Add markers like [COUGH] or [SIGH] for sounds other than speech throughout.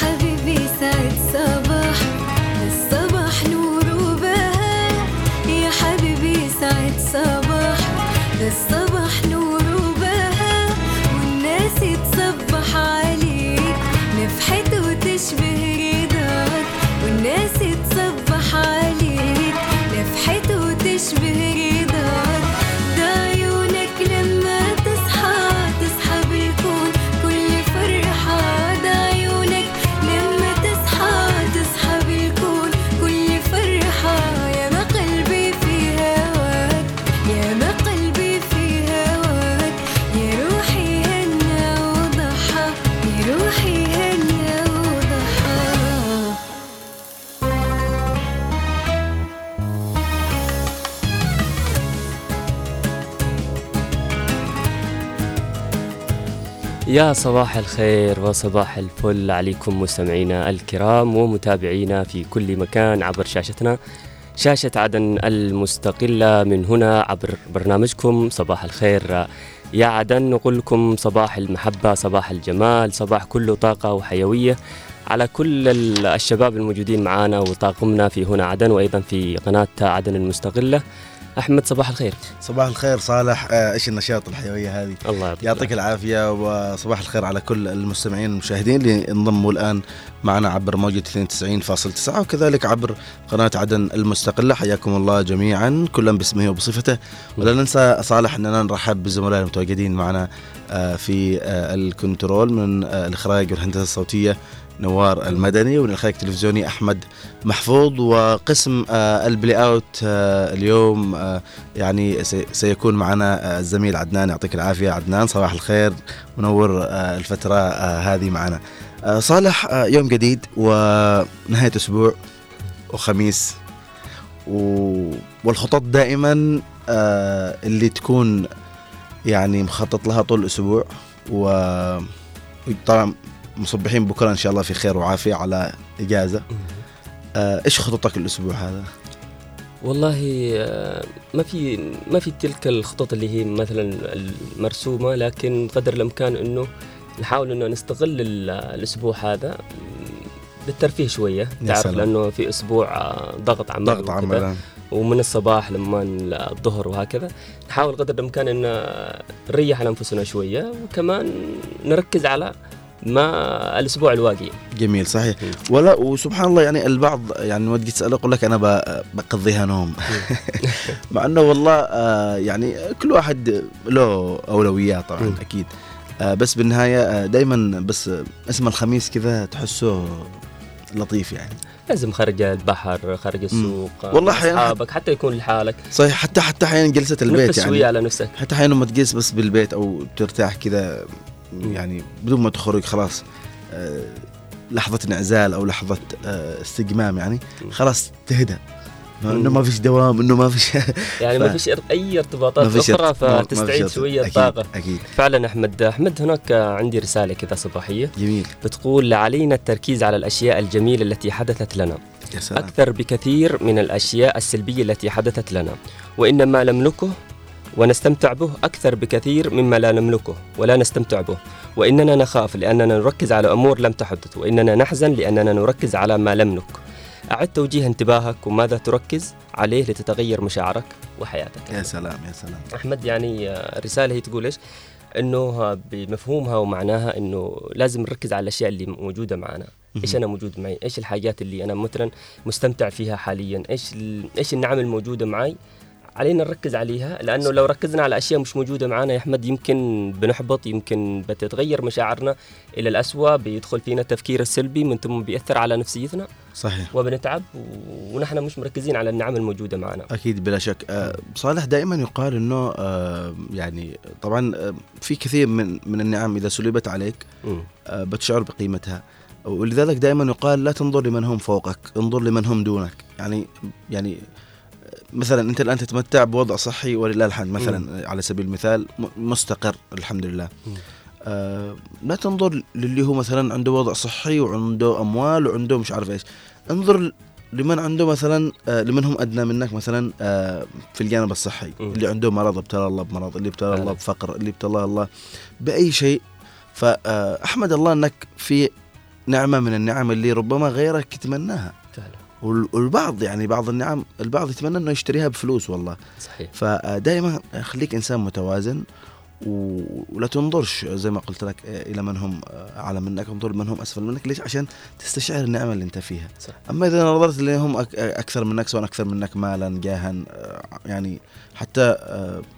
حبيبي. يا صباح الخير وصباح الفل عليكم مستمعينا الكرام ومتابعينا في كل مكان عبر شاشتنا. شاشة عدن المستقلة من هنا عبر برنامجكم صباح الخير. يا عدن نقول لكم صباح المحبة صباح الجمال صباح كله طاقة وحيوية على كل ال- الشباب الموجودين معنا وطاقمنا في هنا عدن وأيضا في قناة عدن المستقلة. أحمد صباح الخير. صباح الخير صالح. آه، إيش النشاط الحيوية هذه؟ الله يعطيك يعطيك العافية. وصباح الخير على كل المستمعين المشاهدين اللي انضموا الآن معنا عبر موجة 92.9 وكذلك عبر قناة عدن المستقلة. حياكم الله جميعا كلا باسمه وبصفته. ولا ننسى صالح أننا نرحب بالزملاء المتواجدين معنا آه، في آه، الكنترول من الإخراج والهندسة الصوتية نوار المدني ومن الاخراج التلفزيوني أحمد محفوظ. وقسم آه، ال play out آه، اليوم آه، يعني سي- سيكون معنا الزميل عدنان. يعطيك العافية عدنان صباح الخير. منور الفترة هذه معنا. صالح يوم جديد ونهاية أسبوع وخميس. و... والخطط دائما اللي تكون يعني مخطط لها طول الأسبوع. وطبعا مصبحين بكرة إن شاء الله في خير وعافية على إجازة آه، إيش خططك الأسبوع هذا؟ والله آه، ما في ما في تلك الخطط اللي هي مثلا المرسومة لكن قدر الإمكان إنه نحاول إنه نستغل ال- الأسبوع هذا م، بالترفيه شوية تعرف. لأنه في أسبوع آه، ضغط عمل ضغط. عمل ومن الصباح لما الظهر وهكذا نحاول قدر الإمكان ان نريح على أنفسنا شوية وكمان نركز على ما الأسبوع الواقي. جميل صحيح. ولا وسبحان الله يعني البعض يعني ودي تساله يقول لك أنا بقضيها نوم. [LAUGHS] مع إنه والله آه، يعني كل واحد له اولويات طبعا. أكيد. آه، بس بالنهاية دائما بس آه، اسم الخميس كذا تحسه لطيف يعني. لازم خارج البحر خارج السوق والله مع أحياناً أصحابك حتى يكون لحالك. صحيح حتى حتى أحيانا جلسة البيت يعني. على نفسك. حتى أحيانا لما تجلس بس بالبيت أو ترتاح كذا. يعني بدون ما تخرج خلاص آه، لحظة انعزال أو لحظة آه، استجمام يعني خلاص تهدى إنه ما فيش دوام إنه ما فيش [LAUGHS] يعني ف- ما فيش اي ارتباطات ما فيش أخرى فتستعيد شوية أكيد طاقة. أكيد. فعلا أحمد أحمد هناك عندي رسالة كذا صباحية. جميل. بتقول علينا التركيز على الأشياء الجميلة التي حدثت لنا. يا سلام. أكثر بكثير من الأشياء السلبية التي حدثت لنا. وان ما نملكه ونستمتع به أكثر بكثير مما لا نملكه ولا نستمتع به. وإننا نخاف لأننا نركز على أمور لم تحدث وإننا نحزن لأننا نركز على ما لم نك. أعد توجيه انتباهك وماذا تركز عليه لتتغير مشاعرك وحياتك. يا سلام يا سلام. أحمد يعني آه، الرساله هي تقول إيش؟ إنه آه، بمفهومها ومعناها إنه لازم نركز على الأشياء اللي موجودة معنا إيش أنا موجود معي؟ إيش الحاجات اللي أنا مثلا مستمتع فيها حاليا؟ إيش إيش النعم الموجودة معي علينا نركز عليها لأنه لو ركزنا على أشياء مش موجودة معنا يا أحمد يمكن بنحبط يمكن بتتغير مشاعرنا إلى الأسوأ بيدخل فينا التفكير السلبي من ثم بيأثر على نفسيتنا. صحيح. وبنتعب ونحن مش مركزين على النعم الموجودة معنا أكيد بلا شك. آه، صالح دائما يقال إنه آه، يعني طبعا آه، في كثير من من النعم إذا سلبت عليك. آه، بتشعر بقيمتها. ولذلك دائما يقال لا تنظر لمن هم فوقك انظر لمن هم دونك. يعني يعني مثلا أنت الآن تتمتع بوضع صحي ولله الحمد مثلا على سبيل المثال م- مستقر الحمد لله مم. آه لا تنظر للي هو مثلا عنده وضع صحي وعنده أموال وعنده مش عارف إيش انظر لمن عنده مثلا آه لمن هم أدنى منك مثلا آه في الجانب الصحي مم. اللي عنده مرض ابتلى الله بمرض اللي ابتلى. الله بفقر اللي ابتلى الله بأي شيء فأحمد الله أنك في نعمة من النعم اللي ربما غيرك يتمناها والبعض يعني بعض النعم البعض يتمنى إنه يشتريها بفلوس والله. صحيح. فدائما خليك إنسان متوازن ولا تنظرش زي ما قلت لك إلى من هم أعلى منك انظر من هم أسفل منك. ليش؟ عشان تستشعر النعمة اللي أنت فيها. صح. أما إذا نظرت لهم أكثر منك سواء أكثر منك مالا جاها يعني حتى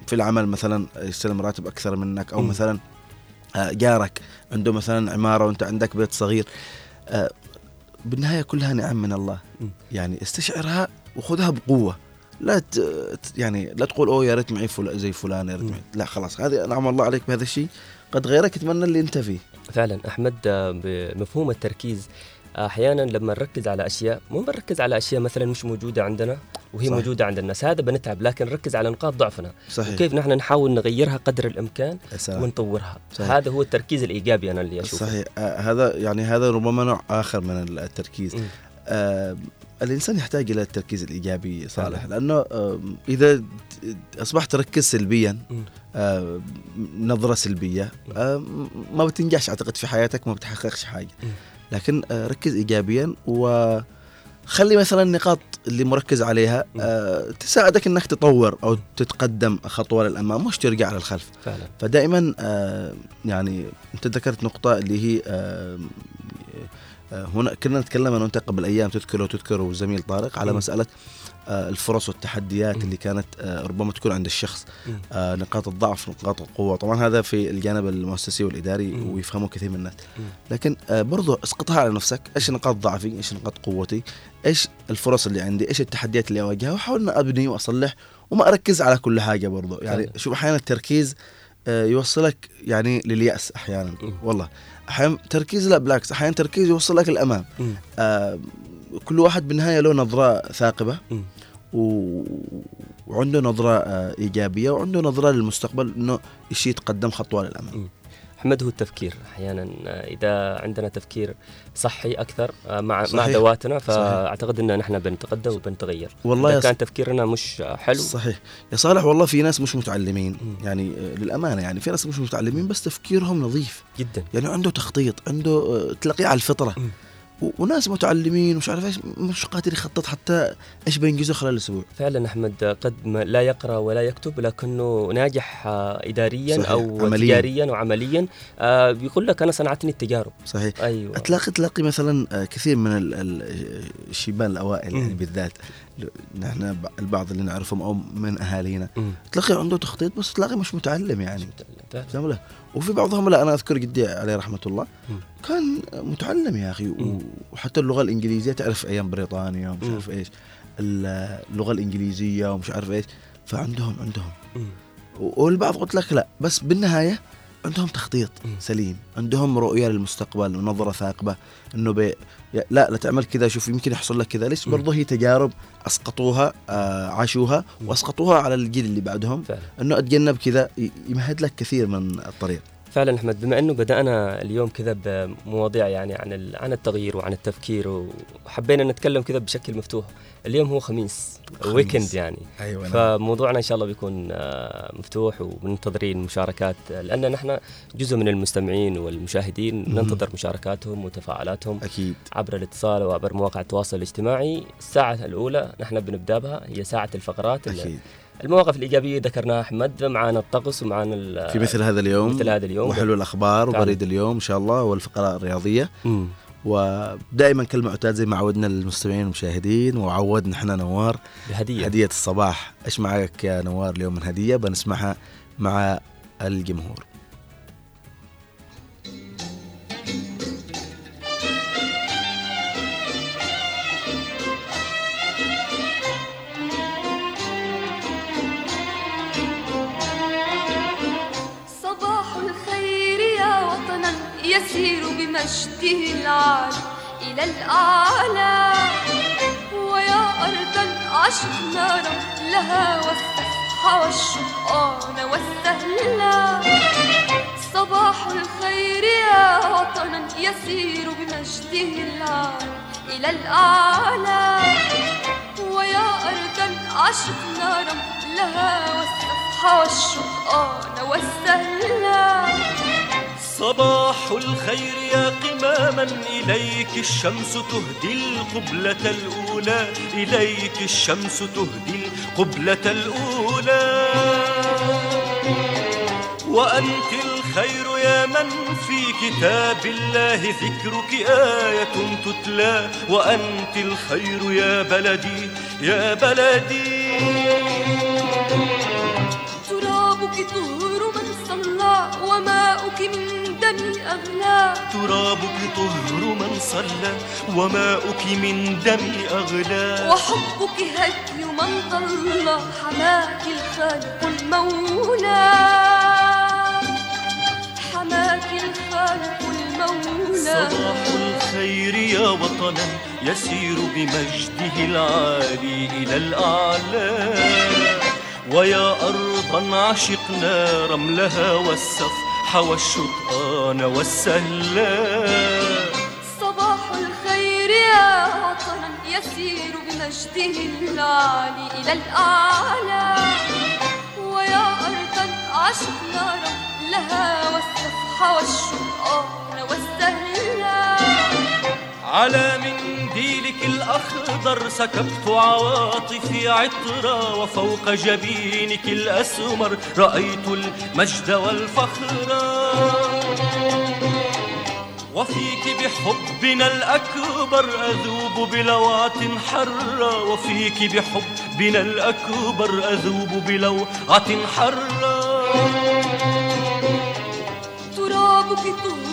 في العمل مثلا يستلم راتب أكثر منك أو مم. مثلا جارك عنده مثلا عمارة وأنت عندك بيت صغير. بالنهاية كلها نعم من الله. يعني استشعرها وخذها بقوة. لا ت... يعني لا تقول أوه يا ريت معي فل... زي فلان يا ريت. معي. لا خلاص هذه نعم الله عليك بهذا الشيء. قد غيرك يتمنى اللي أنت فيه. فعلا أحمد آه، بمفهوم التركيز أحيانا لما نركز على أشياء مو بنركز على أشياء مثلا مش موجودة عندنا وهي صحيح. موجودة عند الناس هذا بنتعب لكن نركز على نقاط ضعفنا صحيح وكيف نحن نحاول نغيرها قدر الإمكان سلام. ونطورها صحيح. هذا هو التركيز الإيجابي أنا اللي أشوفه صحيح آه هذا يعني هذا ربما نوع آخر من التركيز. آه الإنسان يحتاج إلى التركيز الإيجابي صالح فعلا. لأنه آه إذا أصبحت تركز سلبيا. آه نظرة سلبية آه ما بتنجحش أعتقد في حياتك ما بتحققش حاجة مم. لكن آه ركز ايجابيا وخلي مثلا النقاط اللي مركز عليها. آه تساعدك إنك تطور أو تتقدم خطوة للأمام مش ترجع للخلف فعلا فدائما آه، يعني أنت ذكرت نقطة اللي هي هنا كنا نتكلم أنا وانت قبل أيام تذكر وتذكر وزميل طارق على مم. مسألة الفرص والتحديات. اللي كانت آه، ربما تكون عند الشخص. آه، نقاط الضعف نقاط القوة طبعا هذا في الجانب المؤسسي والإداري مم. ويفهمه كثير من الناس. لكن آه، برضو اسقطها على نفسك إيش نقاط ضعفي إيش نقاط قوتي إيش الفرص اللي عندي إيش التحديات اللي أواجهها وأحاول ان أبني وأصلح وما أركز على كل حاجة برضو يعني. شوف أحيانا التركيز آه، يوصلك يعني لليأس أحيانا مم. والله أحيانا تركيز لا بالعكس أحيانا تركيز يوصلك للأمام مم. آه، كل واحد بالنهاية له نظرة ثاقبة مم. و... وعنده نظرة آه، إيجابية وعنده نظرة للمستقبل إنه الشيء يتقدم خطوة للامام مم. أحمد هو التفكير أحيانا آه، إذا عندنا تفكير صحي أكثر آه، مع مع صحيح. ذواتنا صحيح. فأعتقد ان نحن بنتقدم وبنتغير والله إذا كان تفكيرنا مش حلو صحيح يا صالح والله في ناس مش متعلمين مم. يعني للأمانة يعني في ناس مش متعلمين بس تفكيرهم نظيف جدا يعني عنده تخطيط عنده تلاقيه على الفطرة مم. وناس متعلمين ومش عارف إيش مش قادر يخطط حتى إيش بينجزه خلال أسبوع فعلا أحمد قد لا يقرأ ولا يكتب لكنه ناجح آه، اداريا صحيح. أو عملياً. تجاريا وعمليا آه، بيقول لك أنا صنعتني التجارب صحيح أيوه تلاقي تلاقي مثلا آه، كثير من ال- ال- الشيبان الأوائل يعني. بالذات نحن البعض اللي نعرفهم أو من أهالينا. تلاقي عنده تخطيط بس تلاقي مش متعلم يعني. فاهم له؟ وفي بعضهم لا أنا أذكر جدي عليه رحمة الله. كان متعلم يا أخي. وحتى اللغة الإنجليزية تعرف أيام بريطانيا ومش. عارف إيش ال- اللغة الإنجليزية ومش عارف إيش فعندهم عندهم والبعض قلت لك لا بس بالنهاية عندهم تخطيط. سليم عندهم رؤية للمستقبل ونظرة ثاقبة إنه بي لا لا تعمل كذا شوف يمكن يحصل لك كذا ليش مم. برضه هي تجارب أسقطوها آه عاشوها. وأسقطوها على الجيل اللي بعدهم فعلا إنه أتجنب كذا يمهد لك كثير من الطريق فعلا أحمد بما إنه بدأنا اليوم كذا بمواضيع يعني عن عن التغيير وعن التفكير وحبينا نتكلم كذا بشكل مفتوح اليوم هو خميس خميس. ويكند يعني. أيوه فموضوعنا إن شاء الله بيكون آه، مفتوح ومنتظرين مشاركات لأن نحن جزء من المستمعين والمشاهدين. ننتظر مشاركاتهم وتفاعلاتهم أكيد. عبر الاتصال وعبر مواقع التواصل الاجتماعي. الساعة الأولى نحن بنبدأ بها هي ساعة الفقرات أكيد. المواقف الإيجابية ذكرناها أحمد معنا الطقس ومعنا ال- في مثل هذا اليوم مثل هذا اليوم. وحلو الأخبار. وبريد اليوم إن شاء الله والفقرة الرياضية. مم. ودائما كالمعتاد زي ما عودنا المستمعين والمشاهدين وعودنا إحنا نوار. بهدية هدية الصباح. إيش معك يا نوار اليوم من هدية بنسمعها مع الجمهور. بمجده العالي إلى الأعلى ويا أرضا عشقنا لها والسفح والشقان والسهلا صباح الخير يا وطنا يسير بمجده العالي إلى الأعلى ويا أرضا عشقنا لها والسفح والشقان والسهلا صباح الخير يا قماما إليك الشمس تهدي القبلة الأولى إليك الشمس تهدي القبلة الأولى. وأنت الخير يا من في كتاب الله ذكرك آية تتلى. وأنت الخير يا بلدي يا بلدي. ترابك طهر من صلى وماؤك من دم أغلى ترابك طهر من صلى وماؤك من دم أغلى. وحبك هدي من ضل حماك الخالق المولى. حماك الخالق المولى. صباح الخير يا وطنا يسير بمجده العالي إلى الأعلى. ويا أرضا عشقنا رملها والسفح والشطآن والسهلا صباح الخير يا وطنا يسير بمجده العالي إلى الأعلى. ويا أرضا عشقنا لها والسفح والشقان والسهلا على منديلك الأخضر سكبت عواطفي عطرا وفوق جبينك الأسمر رأيت المجد والفخر. وفيك بحبنا الأكبر أذوب بلوعة حرة وفيك بحبنا الأكبر أذوب بلوعة حرة ترابك طهر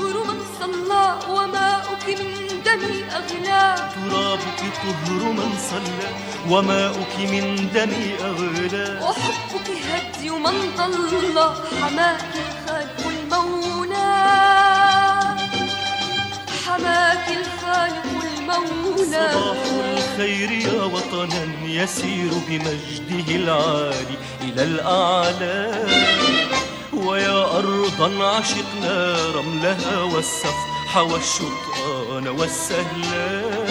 أغلى ترابك طهر من صلى وماؤك من دم أغلى. وحبك هدي من ضل حماك الخالق المولى حماك الخالق المولى صباح الخير يا وطنا يسير بمجده العالي إلى الأعلى. ويا أرضا عشقنا رملها والسفح والشطآن والسهلا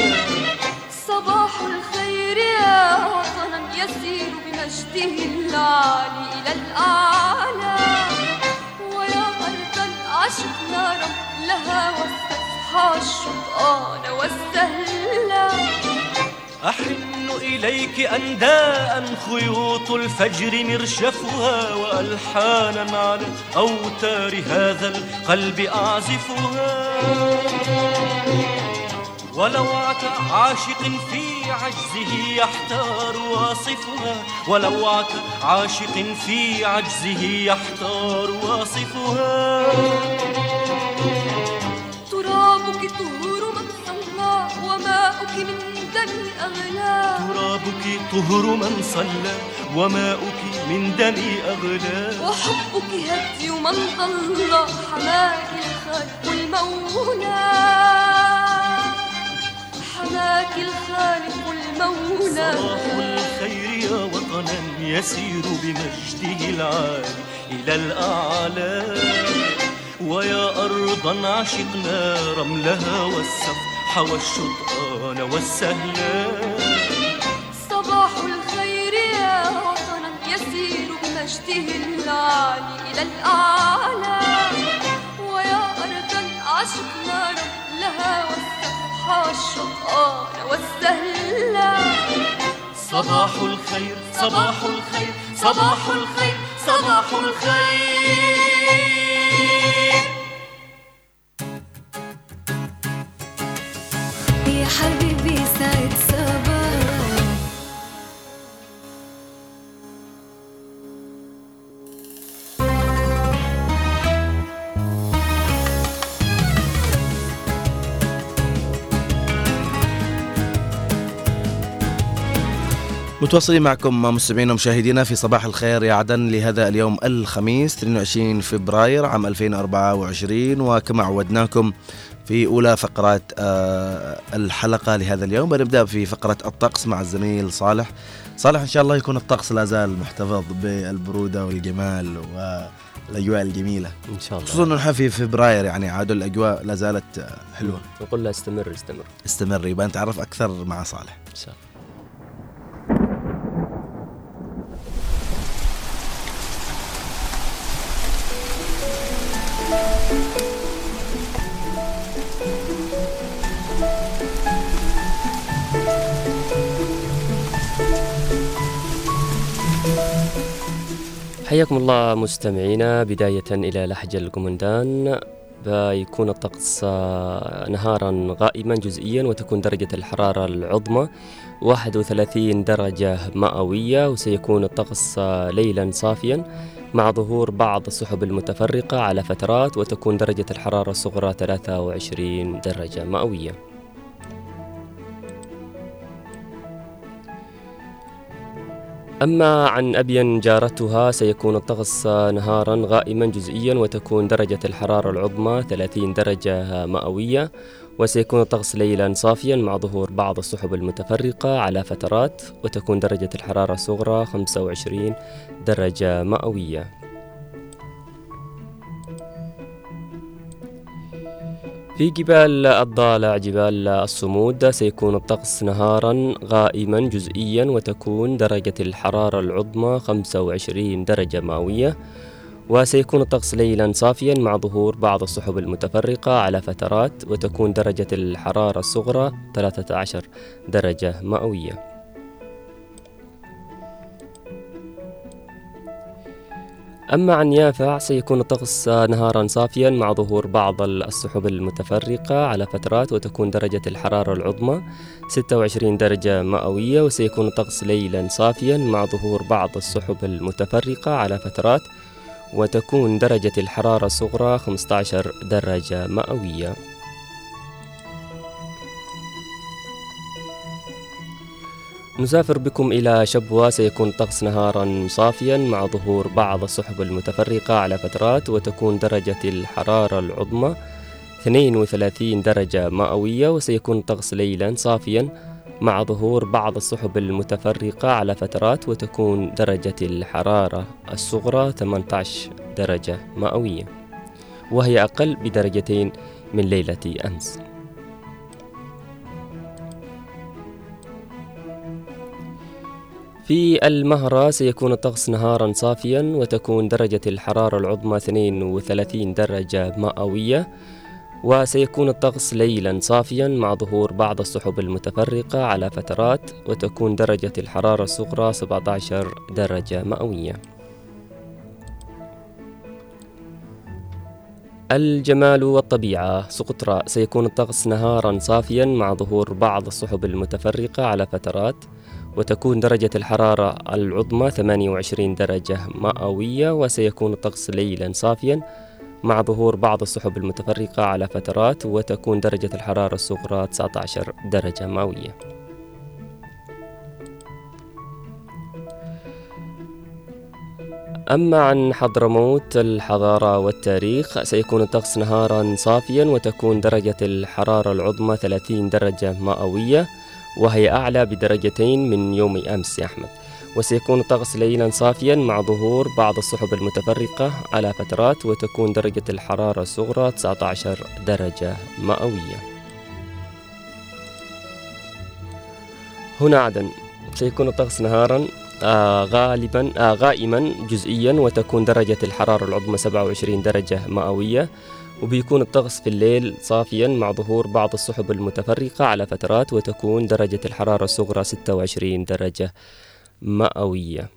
صباح الخير يا وطنا يسير بمجده العالي إلى الأعلى ويا أرضا عشقنا رملها والسفح والشطآن والسهلا أحن إليك أنداء خيوط الفجر مرشفها وألحانا على أوتار هذا القلب أعزفها. ولوعة عاشق في عجزه يحتار واصفها. ولوعة عاشق في عجزه يحتار واصفها. ترابك طهر من صلى وماؤك من دم أغلى ترابك طهر من صلى وماؤك من دم أغلى. وحبك هدي من ضل حماك الخالق المولى. حماك الخالق المولى. صباح الخير يا وطنا يسير بمجده العالي إلى الأعلى. ويا أرضا عشقنا رملها والسفح والشطآن والسهلا صباح الخير يا وطنا يسير بمجده العالي إلى الأعلى ويا أرضا عشقنا لها والسفح والشقان والسهلا صباح الخير صباح الخير صباح الخير صباح الخير. متواصلين معكم مستمعينا ومشاهدينا في صباح الخير يا عدن لهذا اليوم الخميس 22 فبراير عام 2024 وكما عودناكم في أولى فقرات آه، الحلقة لهذا اليوم. بنبدأ في فقرة الطقس مع الزميل صالح. صالح إن شاء الله يكون الطقس لا زال محتفظ بالبرودة والجمال والأجواء الجميلة. إن شاء خصوصا الله أنه نحن في فبراير يعني عاد الأجواء لا زالت حلوة. نقول له استمر استمر. استمر يبقى نتعرف أكثر مع صالح. إن شاء الله. حياكم الله مستمعينا. بداية إلى لحج القمندان. بيكون الطقس نهارا غائما جزئيا وتكون درجة الحرارة العظمى 31 درجة مئوية وسيكون الطقس ليلا صافيا مع ظهور بعض السحب المتفرقة على فترات وتكون درجة الحرارة الصغرى 23 درجة مئوية. أما عن أبين جارتها سيكون الطقس نهارا غائما جزئيا وتكون درجة الحرارة العظمى 30 درجة مئوية وسيكون الطقس ليلا صافيا مع ظهور بعض السحب المتفرقة على فترات وتكون درجة الحرارة الصغرى 25 درجة مئوية. في جبال الضالع جبال الصمود سيكون الطقس نهارا غائما جزئيا وتكون درجة الحرارة العظمى 25 درجة مئوية. وسيكون الطقس ليلا صافيا مع ظهور بعض السحب المتفرقة على فترات وتكون درجة الحرارة الصغرى 13 درجة مئوية. أما عن يافع سيكون الطقس نهارا صافيا مع ظهور بعض السحب المتفرقة على فترات وتكون درجة الحرارة العظمى 26 درجة مئوية وسيكون الطقس ليلا صافيا مع ظهور بعض السحب المتفرقة على فترات وتكون درجة الحرارة الصغرى 15 درجة مئوية. نسافر بكم إلى شبوة سيكون الطقس نهارا صافيا مع ظهور بعض السحب المتفرقة على فترات وتكون درجة الحرارة العظمى 32 درجة مئوية وسيكون الطقس ليلا صافيا مع ظهور بعض السحب المتفرقة على فترات وتكون درجة الحرارة الصغرى 18 درجة مئوية وهي أقل بدرجتين من ليلة أمس. في المهرة سيكون الطقس نهارا صافيا وتكون درجة الحرارة العظمى 32 درجة مئوية وسيكون الطقس ليلا صافيا مع ظهور بعض السحب المتفرقة على فترات وتكون درجة الحرارة الصغرى 17 درجة مئوية. الجمال والطبيعة سقطرى سيكون الطقس نهارا صافيا مع ظهور بعض السحب المتفرقة على فترات وتكون درجة الحرارة العظمى 28 درجة مئوية وسيكون الطقس ليلا صافيا مع ظهور بعض السحب المتفرقة على فترات وتكون درجة الحرارة الصغرى 19 درجة مئوية. أما عن حضرموت الحضارة والتاريخ سيكون الطقس نهارا صافيا وتكون درجة الحرارة العظمى 30 درجة مئوية. وهي أعلى بدرجتين من يوم أمس يا أحمد. وسيكون الطقس ليلا صافيا مع ظهور بعض السحب المتفرقة على فترات وتكون درجة الحرارة الصغرى 19 درجة مئوية. هنا عدن. سيكون الطقس نهارا آه غالبا آه غائما جزئيا وتكون درجة الحرارة العظمى 27 درجة مئوية. وبيكون الطقس في الليل صافيا مع ظهور بعض السحب المتفرقة على فترات وتكون درجة الحرارة الصغرى 26 درجة مئوية.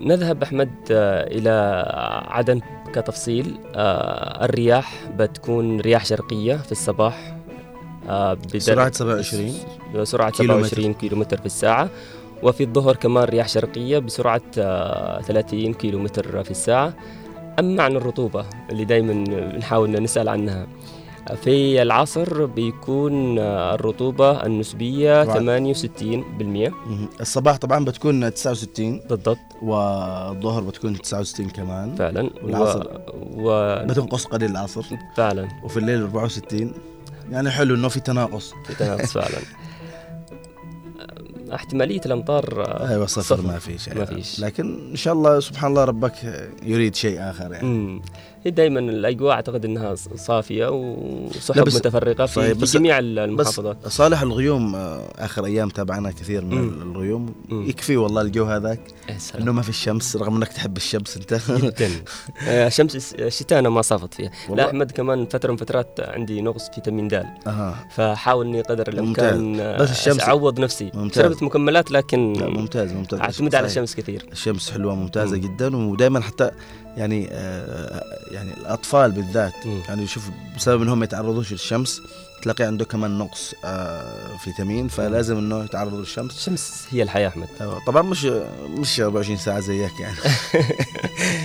نذهب أحمد آه، إلى عدن كتفصيل. آه، الرياح بتكون رياح شرقية في الصباح آه، سرعة 27 سرعة كيلومتر. 27 كيلومتر في الساعة. وفي الظهر كمان رياح شرقية بسرعة آه، 30 كيلومتر في الساعة. أما عن الرطوبة اللي دايما نحاول نسأل عنها. في العصر بيكون الرطوبة النسبية طبعاً. 68% مهم. الصباح طبعا بتكون 69 بالضبط. والظهر بتكون 69 كمان. فعلا. والعصر. و... و... بتنقص قليل العصر. فعلا. وفي الليل 64 يعني حلو إنه في تناقص. في تنافس فعلا. [LAUGHS] احتمالية الأمطار آه، أيوه صفر ما في شيء ما فيش. لكن إن شاء الله سبحان الله ربك يريد شيء آخر يعني مم. هي دائما الأجواء أعتقد إنها صافية وسحب بس- متفرقة في, في بس- جميع بس المحافظات صالح الغيوم آه، آخر أيام تابعنا كثير من مم. الغيوم مم. يكفي والله الجو هذاك سلام. إنه ما في الشمس رغم إنك تحب الشمس أنت جدا [LAUGHS] آه، شمس الشتاء أنا ما صافت فيها والله. لا أحمد كمان فترة من فترات عندي نقص فيتامين د أها فحاول إني قدر الإمكان بس الشمس- أعوض نفسي ممتاز. شربت مكملات لكن لا ممتاز ممتاز أعتمد على. الشمس كثير الشمس حلوة ممتازة مم. جدا ودائما حتى يعني آه يعني الأطفال بالذات مم. يعني شوف بسبب إنهم ما يتعرضوش للشمس تلاقي عنده كمان نقص آه فيتامين فلازم إنه يتعرضوا للشمس الشمس هي الحياة أحمد آه، طبعا مش مش 24 ساعة زيك يعني [LAUGHS]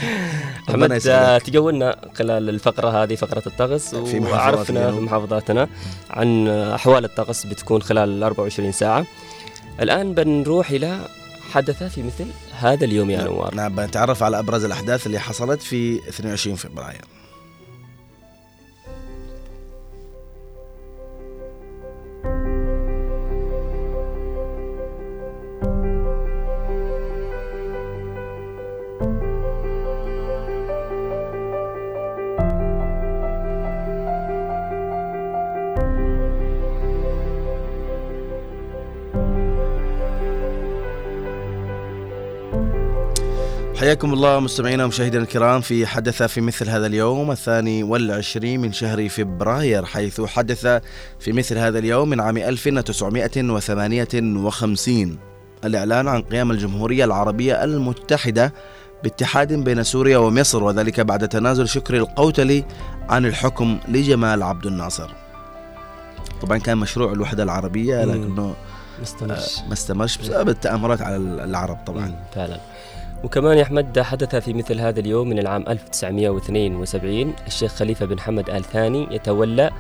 [LAUGHS] أحمد آه،. تجولنا خلال الفقرة هذه فقرة الطقس وعرفنا في. محافظاتنا عن أحوال الطقس بتكون خلال ال 24 ساعة الآن بنروح إلى حدث في مثل هذا اليوم يا نوار نعم بنتعرف على أبرز الأحداث اللي حصلت في 22 فبراير. حياكم الله مستمعينا ومشاهدينا الكرام في حدث في مثل هذا اليوم الثاني والعشرين من شهر فبراير حيث حدث في مثل هذا اليوم من عام 1958 الإعلان عن قيام الجمهورية العربية المتحدة باتحاد بين سوريا ومصر وذلك بعد تنازل شكري القوتلي عن الحكم لجمال عبد الناصر. طبعا كان مشروع الوحدة العربية. لكنه مستمرش ما استمرش بسبب التآمرات على العرب طبعا. فعلا. وكمان يا أحمد حدث في مثل هذا اليوم من العام 1972 الشيخ خليفة بن حمد آل ثاني يتولى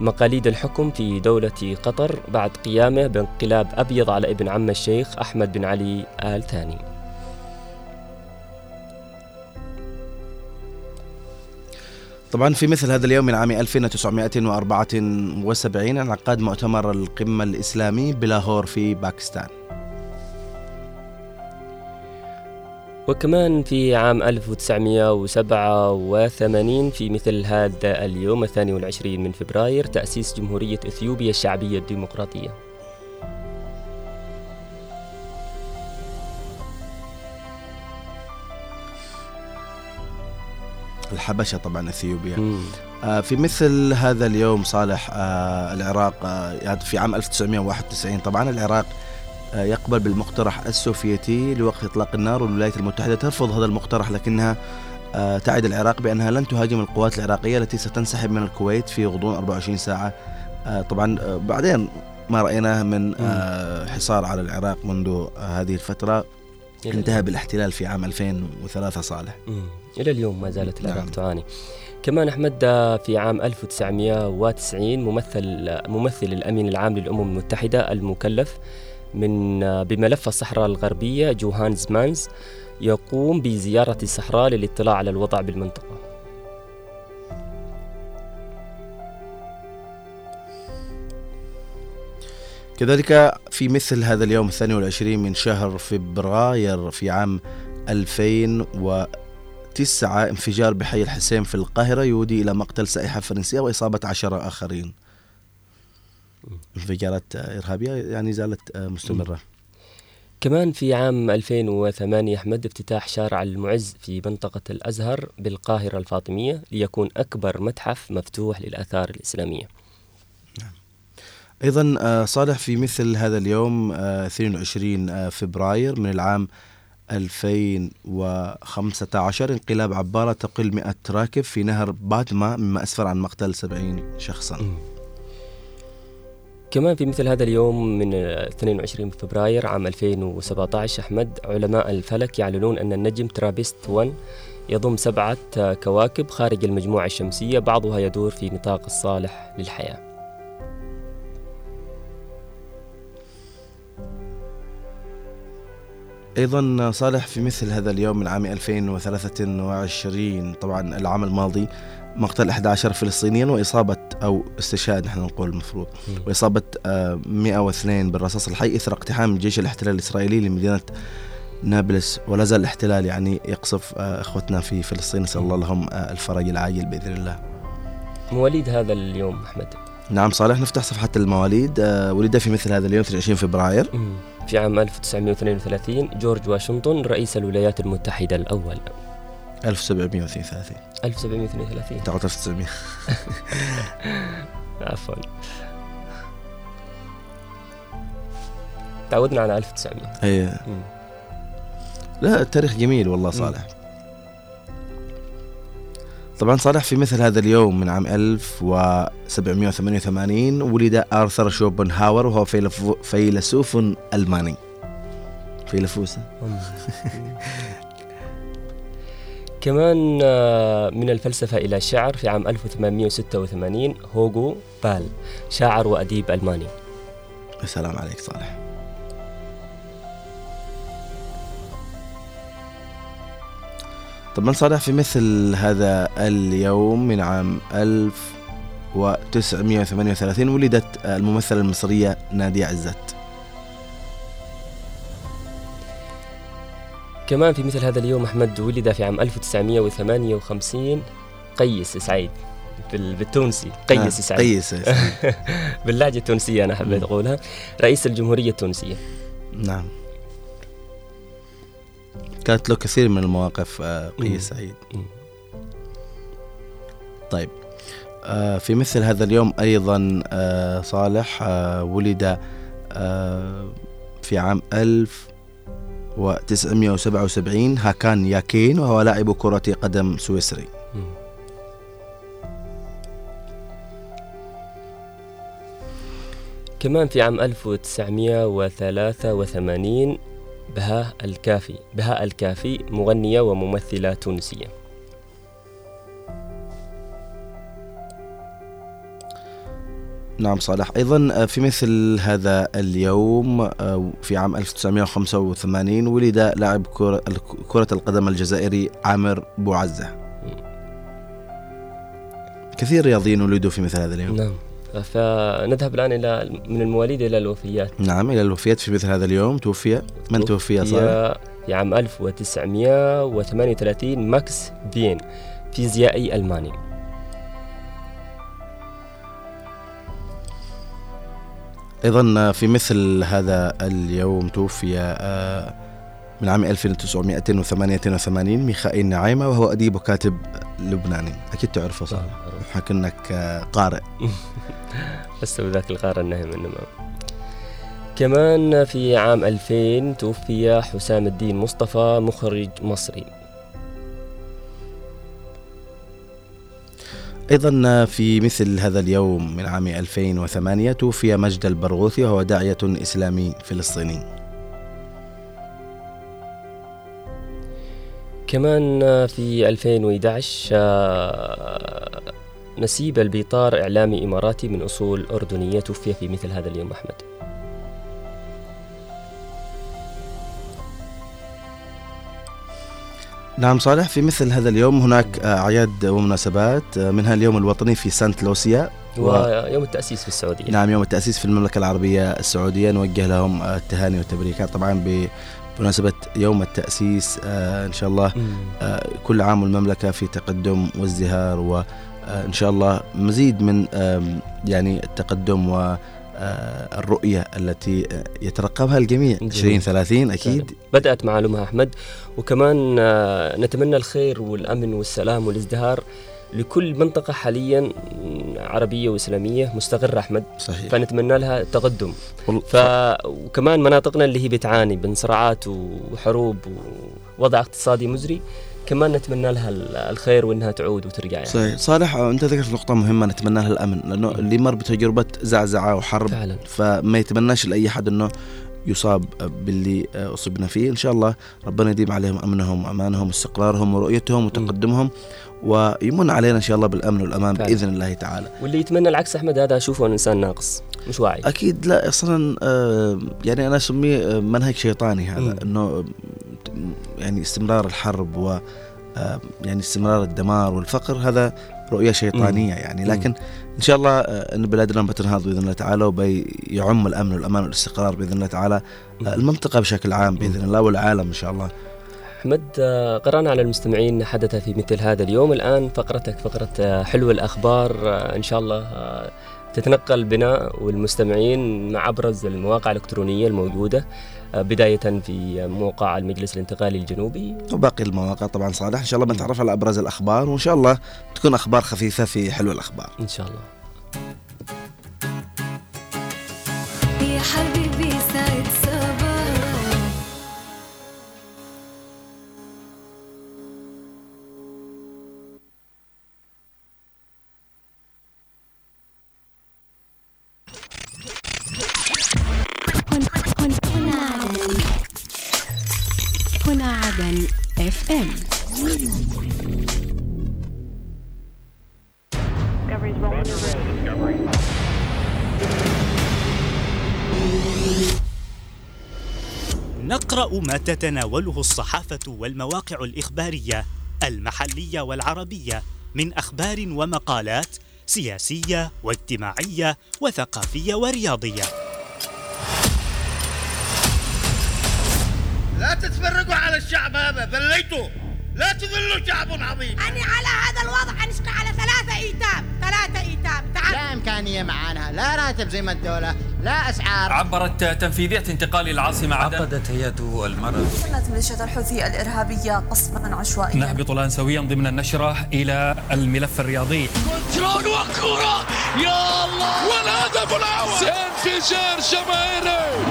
مقاليد الحكم في دولة قطر بعد قيامه بانقلاب أبيض على ابن عم الشيخ أحمد بن علي آل ثاني. طبعا في مثل هذا اليوم من عام 1974 انعقاد مؤتمر القمة الإسلامي بلاهور في باكستان. وكمان في عام 1987 في مثل هذا اليوم الثاني والعشرين من فبراير تأسيس جمهورية إثيوبيا الشعبية الديمقراطية الحبشة طبعا إثيوبيا مم. آه، في مثل هذا اليوم صالح آه، العراق آه، يعني في عام 1991 طبعا العراق يقبل بالمقترح السوفيتي لوقف إطلاق النار والولايات المتحدة ترفض هذا المقترح لكنها آه، تعد العراق بأنها لن تهاجم القوات العراقية التي ستنسحب من الكويت في غضون 24 ساعة. آه، طبعا آه، بعدين ما رأيناه من حصار على العراق منذ هذه الفترة انتهى بالاحتلال في عام 2003 صالح. إلى اليوم ما زالت العراق نعم. تعاني. كمان أحمد آه، في عام 1990 ممثل ممثل الأمين العام للأمم المتحدة المكلف من آه، بملف الصحراء الغربية جوهانز مانز يقوم بزيارة الصحراء للاطلاع على الوضع بالمنطقة. كذلك في مثل هذا اليوم الثاني والعشرين من شهر فبراير في عام 2009 انفجار بحي الحسين في القاهرة يودي إلى مقتل سائحة فرنسية وإصابة عشرة آخرين. انفجارات إرهابية يعني زالت آه، مستمرة. كمان في عام 2008 أحمد افتتاح شارع المعز في منطقة الأزهر بالقاهرة الفاطمية ليكون أكبر متحف مفتوح للآثار الإسلامية. أيضا آه، صالح في مثل هذا اليوم آه، 22 آه، فبراير من العام 2015 انقلاب عبارة تقل 100 راكب في نهر باتما مما أسفر عن مقتل 70 شخصا. كمان في مثل هذا اليوم من آه، 22 فبراير عام 2017 أحمد علماء الفلك يعلنون أن النجم ترابيست 1 يضم سبعة كواكب خارج المجموعة الشمسية بعضها يدور في نطاق الصالح للحياة. أيضا صالح في مثل هذا اليوم من عام 2023 طبعا العام الماضي مقتل 11 فلسطينيا وإصابة أو استشهاد نحن نقول المفروض. وإصابة آه، 102 بالرصاص الحي إثر اقتحام جيش الاحتلال الإسرائيلي لمدينة نابلس. ولا زال الاحتلال يعني يقصف آه، إخوتنا في فلسطين. نسأل الله لهم آه، الفرج العاجل بإذن الله. مواليد هذا اليوم أحمد؟ نعم صالح نفتح صفحة المواليد آه، ولد في مثل هذا اليوم 22 فبراير. في عام 1932 جورج واشنطن رئيس الولايات المتحدة الأول. 1732 1732 تعال 1900 [LAUGHS] عفوا. تعودنا على 1900 اي. لا التاريخ جميل والله صالح. طبعا صالح في مثل هذا اليوم من عام 1788 ولد آرثر شوبنهاور وهو فيلسوف ألماني. فيلسوف [LAUGHS] كمان آه، من الفلسفة إلى الشعر في عام 1886 هوغو بال شاعر وأديب ألماني. السلام عليك صالح. طبعا صالح في مثل هذا اليوم من عام 1938 ولدت الممثلة المصرية نادية عزت. كمان في مثل هذا اليوم أحمد ولد في عام 1958 قيس سعيد بال- بالتونسي قيس آه، سعيد قيس سعيد. [LAUGHS] باللهجة التونسية أنا حبيت أقولها رئيس الجمهورية التونسية نعم كانت له كثير من المواقف آه،. قيس سعيد. طيب آه، في مثل هذا اليوم أيضا آه، صالح آه، ولد آه، في عام 1977 هاكان ياكين وهو لاعب كرة قدم سويسري. كمان في عام 1983 بهاء الكافي بهاء الكافي مغنية وممثلة تونسية نعم صالح. أيضا آه، في مثل هذا اليوم آه، في عام 1985 ولد لاعب كرة كرة القدم الجزائري عامر بوعزة. كثير رياضيين ولدوا في مثل هذا اليوم. نعم. فنذهب الآن إلى من المواليد إلى الوفيات. نعم إلى الوفيات في مثل هذا اليوم. توفي من توفي صالح؟ في عام 1938 ماكس بين فيزيائي ألماني. أيضا في مثل هذا اليوم توفي آه، من عام 1988 ميخائيل نعيمة وهو أديب وكاتب لبناني. أكيد تعرفه صالح حكى أنك آه، قارئ. [LAUGHS] بس ذاك الغار النهم إنما كمان في عام 2000 توفي حسام الدين مصطفى مخرج مصري. أيضا في مثل هذا اليوم من عام 2008 توفي مجد البرغوثي وهو داعية إسلامي فلسطيني. كمان في 2011 آه، نسيب البيطار إعلامي إماراتي من أصول أردنية توفي في مثل هذا اليوم أحمد. نعم صالح في مثل هذا اليوم هناك آه، أعياد ومناسبات آه، منها اليوم الوطني في سانت لوسيا. ويوم التأسيس في السعودية. نعم يوم التأسيس في المملكة العربية السعودية. نوجه لهم آه، التهاني والتبريكات طبعا بمناسبة يوم التأسيس إن شاء الله كل عام والمملكة في تقدم وازدهار وإن شاء الله مزيد من يعني التقدم و الرؤية التي آه، يترقبها الجميع. جميل. 2030 أكيد. بدأت معلومة أحمد. وكمان آه، نتمنى الخير والأمن والسلام والازدهار لكل منطقة حاليا عربية وإسلامية مستقرة أحمد. صحيح. فنتمنى لها تقدم. ف... وكمان مناطقنا اللي هي بتعاني من صراعات وحروب ووضع اقتصادي مزري كمان نتمنى لها ال- الخير وإنها تعود وترجع يعني. صحيح. صالح أنت ذكرت نقطة مهمة نتمنى لها الأمن لأنه اللي مر بتجربة زعزعة وحرب فعلا. فما يتمناش لأي احد إنه يصاب باللي أصبنا فيه إن شاء الله ربنا يديم عليهم أمنهم وامانهم واستقرارهم ورؤيتهم وتقدمهم ويمن علينا إن شاء الله بالأمن والأمان فعلا. بإذن الله تعالى واللي يتمنى العكس أحمد هذا أشوفه إنسان ناقص مش واعي أكيد لا أصلا آه، يعني أنا أسميه آه، منهج شيطاني هذا. إنه يعني استمرار الحرب و يعني استمرار الدمار والفقر هذا رؤية شيطانية يعني. لكن إن شاء الله آه، إن بلادنا بتنهض بإذن الله تعالى وبيعم الأمن والأمان والاستقرار بإذن الله تعالى آه، المنطقة بشكل عام بإذن الله والعالم إن شاء الله. أحمد آه، قرأنا على المستمعين حدث في مثل هذا اليوم. الآن فقرتك فقرة آه، حلو الأخبار. آه، إن شاء الله آه، تتنقل بنا والمستمعين مع أبرز المواقع الإلكترونية الموجودة. آه، بداية في موقع المجلس الانتقالي الجنوبي. وباقي المواقع طبعا صالح. إن شاء الله بنتعرف على أبرز الأخبار وإن شاء الله تكون أخبار خفيفة في حلو الأخبار. إن شاء الله. يا حبيبي ما تتناوله الصحافة والمواقع الإخبارية المحلية والعربية من أخبار ومقالات سياسية واجتماعية وثقافية ورياضية. لا تتفرقوا على الشعب هذا ذليتوا لا تذلوا شعب عظيم أني على هذا الوضع أنشقى على ثلاثة إيتام. ثلاثة إيتام. تعال. لا إمكانية معانا. لا راتب زي ما الدولة. لا أسعار. عبرت تنفيذية انتقال العاصمة عدن. عقدت هيئة المرض. قامت ميليشيات الحوثي الإرهابية قصفا عشوائيا. نهبط الآن سويا ضمن النشرة إلى الملف الرياضي. كنترول وكرة يا الله! والهدف الأول! انفجار جماهيري!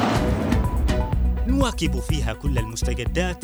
نواكب فيها كل المستجدات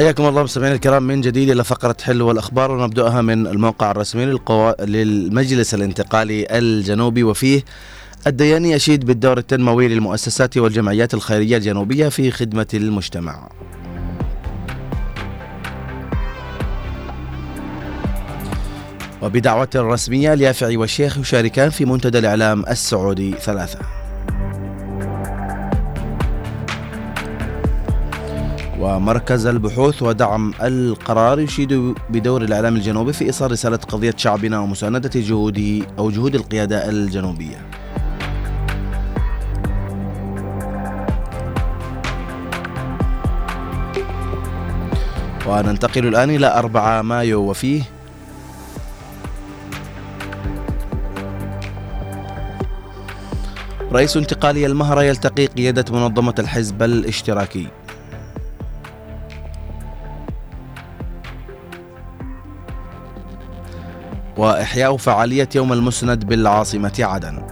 حياكم الله مستمعينا الكرام من جديد إلى فقرة حلو الأخبار ونبدأها من الموقع الرسمي للقوا... للمجلس الانتقالي الجنوبي وفيه الدياني يشيد بالدور التنموي للمؤسسات والجمعيات الخيرية الجنوبية في خدمة المجتمع. وبدعوة رسمية اليافعي والشيخ يشاركان في منتدى الإعلام السعودي ثلاثة ومركز البحوث ودعم القرار يشيد بدور الإعلام الجنوبي في إيصال رسالة قضية شعبنا ومساندة جهوده أو جهود القيادة الجنوبية. وننتقل الآن إلى 4 مايو وفيه. رئيس انتقالي المهرة يلتقي قيادة منظمة الحزب الاشتراكي. وإحياء فعالية يوم المسند بالعاصمة عدن.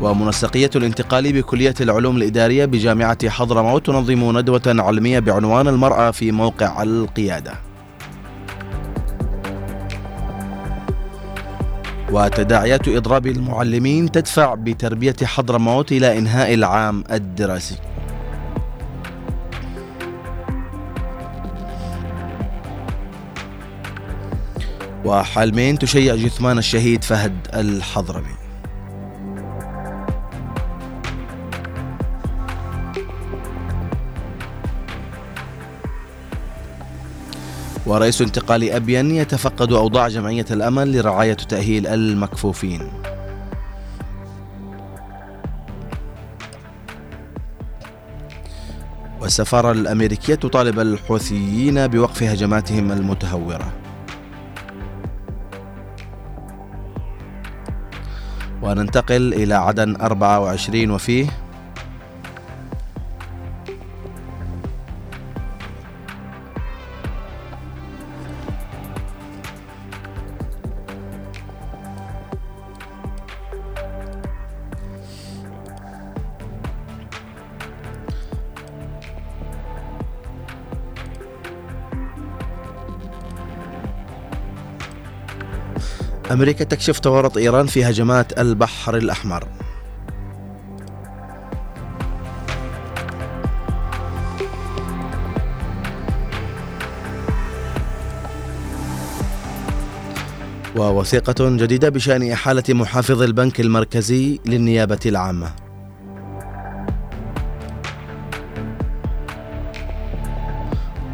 ومنسقية الانتقال بكلية العلوم الإدارية بجامعة حضرموت تنظم ندوة علمية بعنوان المرأة في موقع القيادة. وتداعيات إضراب المعلمين تدفع بتربية حضرموت إلى إنهاء العام الدراسي. وحلمين تشيع جثمان الشهيد فهد الحضرمي. ورئيس انتقال أبين يتفقد أوضاع جمعية الأمل لرعاية تأهيل المكفوفين. والسفارة الأمريكية تطالب الحوثيين بوقف هجماتهم المتهورة. وننتقل إلى عدن 24 وفيه أمريكا تكشف تورط إيران في هجمات البحر الأحمر. ووثيقة جديدة بشأن إحالة محافظ البنك المركزي للنيابة العامة.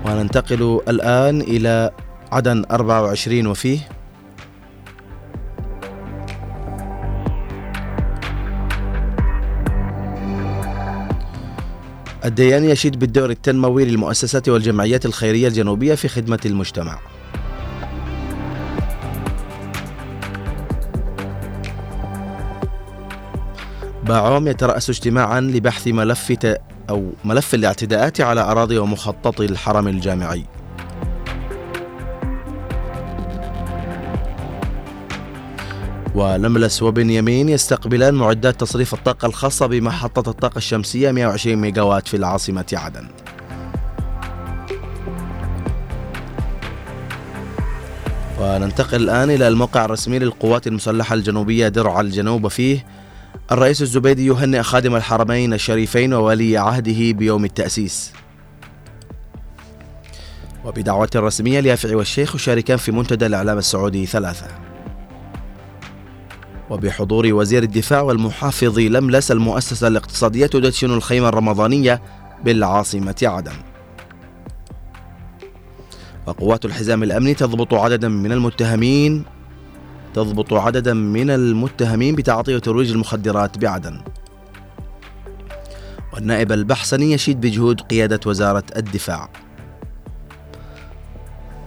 وننتقل الآن إلى عدن 24 وفيه. الديان يشيد بالدور التنموي للمؤسسات والجمعيات الخيرية الجنوبية في خدمة المجتمع. باعوم يترأس اجتماعا لبحث ملف ت... أو ملف الاعتداءات على أراضي ومخطط الحرم الجامعي. ولملس وبنيامين يستقبلان معدات تصريف الطاقة الخاصة بمحطة الطاقة الشمسية 120 ميجاوات في العاصمة عدن. وننتقل الآن إلى الموقع الرسمي للقوات المسلحة الجنوبية درع الجنوب. فيه الرئيس الزبيدي يهنئ خادم الحرمين الشريفين وولي عهده بيوم التأسيس. وبدعوة رسمية ليافع والشيخ يشاركان في منتدى الإعلام السعودي ثلاثة. وبحضور وزير الدفاع والمحافظ لملس المؤسسة الاقتصادية تدشن الخيمة الرمضانية بالعاصمة عدن. وقوات الحزام الأمني تضبط عددا من المتهمين تضبط عددا من المتهمين بتعاطي وترويج المخدرات بعدن. والنائب البحسني يشيد بجهود قيادة وزارة الدفاع.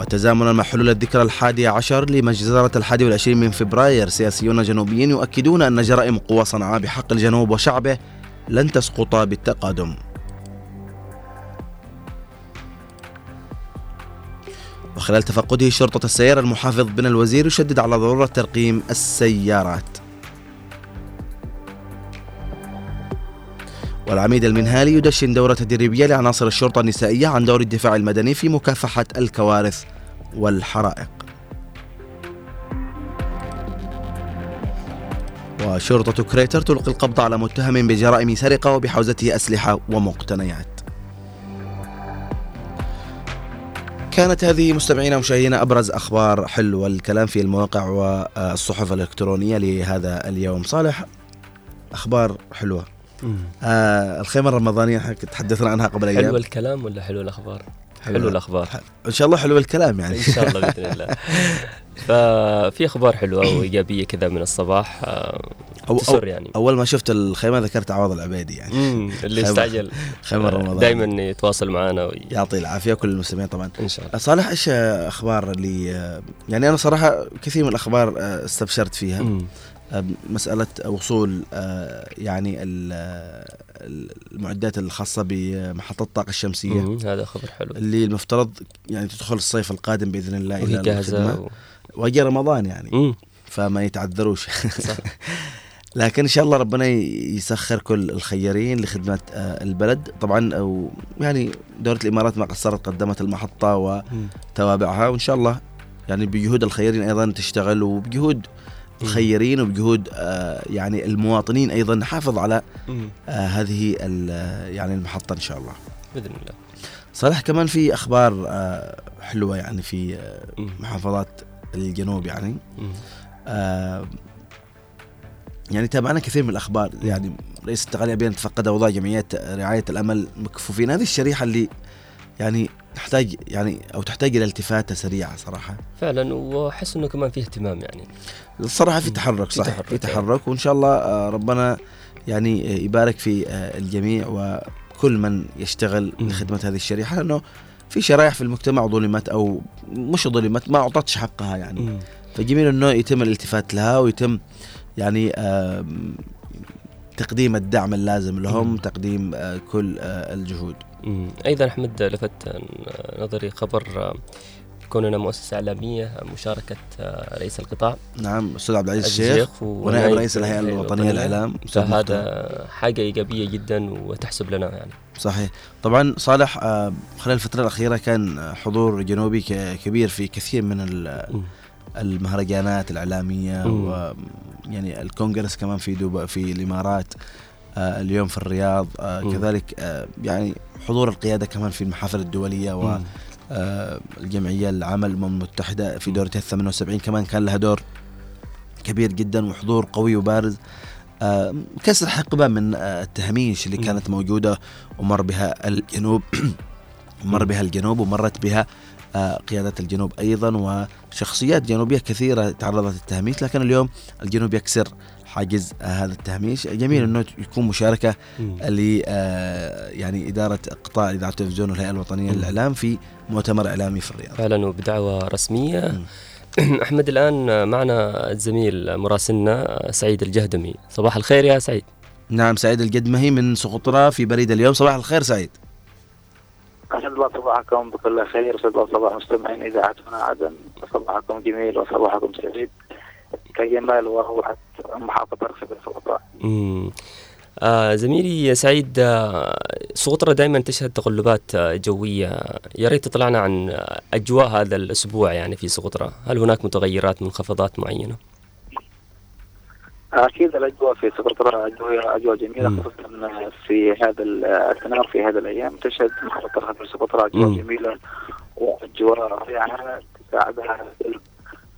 وتزامنا مع حلول الذكرى الحادية عشر لمجزرة الحادي والعشرين من فبراير. سياسيون جنوبيين يؤكدون أن جرائم قوى صنعاء بحق الجنوب وشعبه لن تسقط بالتقادم. وخلال تفقده شرطة السيارة المحافظ بن الوزير يشدد على ضرورة ترقيم السيارات. والعميد المنهالي يدشن دورة تدريبية لعناصر الشرطة النسائية عن دور الدفاع المدني في مكافحة الكوارث والحرائق. وشرطة كريتر تلقي القبض على متهم بجرائم سرقة وبحوزته أسلحة ومقتنيات. كانت هذه مستمعينا ومشاهدينا أبرز أخبار حلو الكلام في المواقع والصحف الإلكترونية لهذا اليوم. صالح أخبار حلوة. آه الخيمة الرمضانية تحدثنا عنها قبل أيام. حلو الكلام ولا حلو الأخبار؟ حلو الأخبار. إن شاء الله حلو الكلام يعني. إن شاء الله بإذن الله. [LAUGHS] ففي أخبار حلوة وإيجابية كذا من الصباح آه، أو تسر يعني. أول ما شفت الخيمة ذكرت عوض العبيدي يعني. مم، اللي خيمة- يستعجل. خيمة رمضان دائما يتواصل معنا وي... يعطي العافية كل المستمعين طبعا. إن شاء الله. صالح إيش أخبار اللي يعني أنا صراحة كثير من الأخبار آه، استبشرت فيها. مم. آه، مسألة وصول آه، يعني ال- المعدات الخاصة بمحطة الطاقة الشمسية. مم، هذا خبر حلو. اللي المفترض يعني تدخل الصيف القادم بإذن الله وهي جاهزة الخدمة. و... وجه رمضان يعني. مم. فما يتعذروش. صح. [LAUGHS] لكن إن شاء الله ربنا يسخر كل الخيارين لخدمة آه، البلد. طبعا أو يعني دولة الإمارات ما قصرت قدمت المحطة وتوابعها. وإن شاء الله يعني بجهود الخيارين أيضا تشتغل وبجهود الخيرين وبجهود آه، يعني المواطنين أيضا. نحافظ على. آه، هذه يعني المحطة إن شاء الله. بإذن الله. صالح كمان في أخبار آه، حلوة يعني في. محافظات الجنوب يعني. يعني تابعنا كثير من الأخبار. يعني رئيس التقنيه بين تفقد أوضاع جمعيات رعاية الأمل مكفوفين. هذه الشريحة اللي يعني نحتاج يعني أو تحتاج إلى التفاته سريعة صراحة فعلا وأحس إنه كمان فيه اهتمام يعني الصراحة في تحرك في صح تحرك، في تحرك وإن شاء الله آه، ربنا يعني آه، يبارك في آه، الجميع وكل من يشتغل. لخدمة هذه الشريحة لأنه في شرائح في المجتمع ظلمت أو مش ظلمت ما أعطتش حقها يعني. فجميل إنه يتم الالتفات لها ويتم يعني تقديم الدعم اللازم لهم. تقديم كل الجهود. أيضا أحمد لفت نظري خبر كوننا مؤسسة إعلامية مشاركة آه، رئيس القطاع نعم أستاذ عبد العزيز الشيخ ونائب رئيس الهيئة الوطنية للإعلام. فهذا حاجة إيجابية جدا وتحسب لنا يعني صحيح طبعا صالح آه، خلال الفترة الأخيرة كان حضور جنوبي كبير في كثير من. المهرجانات الإعلامية مم. و يعني الكونغرس كمان في دبي في الإمارات آه، اليوم في الرياض آه،. كذلك آه، يعني حضور القيادة كمان في المحافل الدولية و مم. آه، الجمعية العمل الأمم المتحدة في دورتها 78 كمان كان لها دور كبير جدا وحضور قوي وبارز آه، كسر حقبة من آه، التهميش اللي. كانت موجودة ومر بها الجنوب [CLEARS THROAT] مر. بها الجنوب ومرت بها آه، قيادة الجنوب أيضا وشخصيات جنوبية كثيرة تعرضت للتهميش لكن اليوم الجنوب يكسر حاجز هذا التهميش. جميل مم. أنه يكون مشاركة مم. ل آه، يعني إدارة قطاع إذاعة التلفزيون والهيئة الوطنية مم. للإعلام في مؤتمر إعلامي في الرياض. فعلا وبدعوة رسمية. [CLEARS THROAT] أحمد الآن معنا الزميل مراسلنا سعيد الجهدمي. صباح الخير يا سعيد. نعم سعيد القدمهي من سقطرى في بريد اليوم. صباح الخير سعيد. أسعد الله صباحكم بكل خير. أسعد الله صباح مستمعين إذاعتنا. عدن صباحكم جميل وصباحكم سعيد. كجمال وروعة محافظة السلطان مم. آه زميلي سعيد آه سقطرى دائما تشهد تقلبات آه جوية يا ريت تطلعنا عن آه، أجواء هذا الأسبوع يعني في سقطرى هل هناك متغيرات منخفضات معينة؟ أكيد الأجواء في سقطرى أجواء أجواء جميلة مم. خصوصا في هذا الأثناء في هذه الأيام تشهد محافظة سقطرى أجواء مم. جميلة وأجواء رائعة تساعدها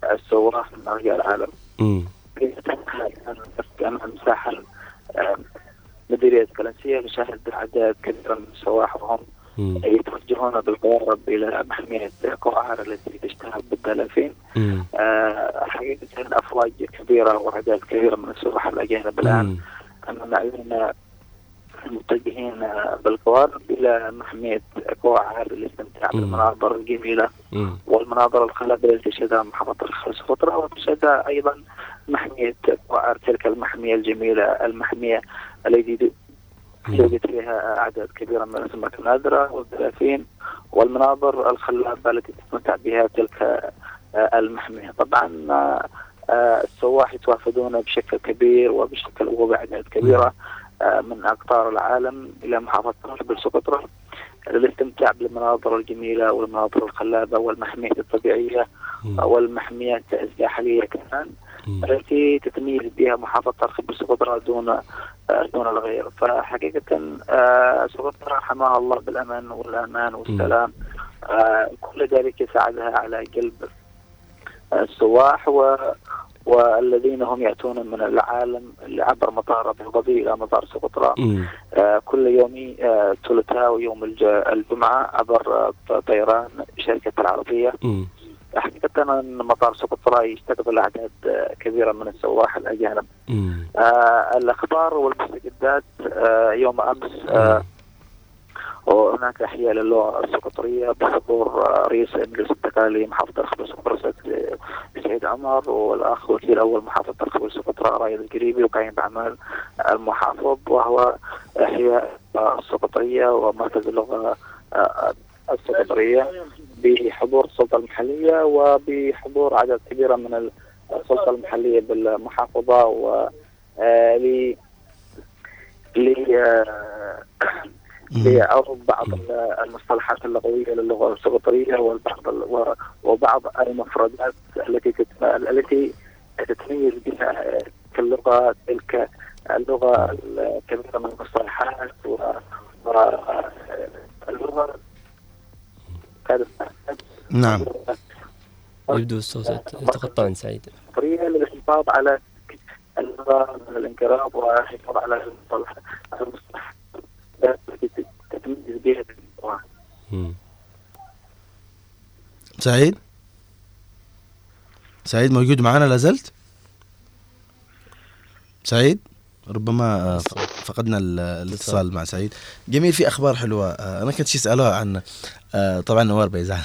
السواح من أرجاء العالم. أمام مساحة آه، مديرية كلنسية نشاهد أعداد كبيرة من السواح وهم. يتوجهون بالقوارب إلى محمية قوعار التي تشتهر بالدلافين. آه، حقيقة أفواج كبيرة وأعداد كبيرة من السواح الأجانب الآن مم. أمام أعيننا متجهين بالقوارب إلى محمية قوعار للاستمتاع مم. بالمناظر الجميلة مم. والمناظر الخلابة التي تشهدها محافظة الخرس فترة وتشهدها أيضا محمية قوعار تلك المحمية الجميلة المحمية التي يوجد فيها أعداد كبيرة من الأسماك النادرة والدلافين والمناظر الخلابة التي تستمتع بها تلك آه، المحمية طبعا آه، آه، السواح يتوافدون بشكل كبير وبشكل وبأعداد كبيرة آه، من أقطار العالم إلى محافظة رشد سقطرى للاستمتاع بالمناظر الجميلة والمناظر الخلابة والمحمية الطبيعية مم. والمحمية الساحلية كمان. التي تتميز بها محافظة رخيب سقطرى دون آه، دون الغير فحقيقة آه، سقطرى حماها الله بالأمن والأمان والسلام آه، كل ذلك يساعدها على آه، السواح و والذين هم يأتون من العالم اللي عبر مطار أبو ظبي إلى مطار سقطرى. آه، كل يوم آه، ثلاثاء ويوم الج- الجمعة عبر آه، طيران شركة العربية مم. حقيقة أن مطار سقطرى يستقبل أعداد آه، كبيرة من السواح الأجانب. آه الأخبار والمستجدات آه يوم أمس آه وهناك أحياء للغة السقطرية بحضور رئيس مجلس التكالي محافظة سقطرى سيد- سعيد عمر والأخ وكيل أول محافظة الخبز سقطرى رايد القريبي وقايم بأعمال المحافظ وهو إحياء آه، السقطرية ومركز اللغة السقطرية بحضور السلطة المحلية وبحضور عدد كبيرة من السلطة المحلية بالمحافظة و آه، ل آه، لعرض بعض المصطلحات اللغوية للغة السقطرية والبعض وبعض المفردات التي التي تتميز بها تلك اللغة تلك اللغة الكبيرة من المصطلحات و كانت نعم. يبدو الصوت يتقطع عن سعيد. للحفاظ على اللغة من الانقراض والحفاظ على المصطلح المصطلحات التي تتميز بها اللغة. مم. سعيد؟ سعيد موجود معنا لازلت سعيد؟ ربما آه، فقدنا ال- الاتصال مع سعيد. جميل في أخبار حلوة. آه، أنا كنت شي اساله عن آه طبعا نوار بيزعل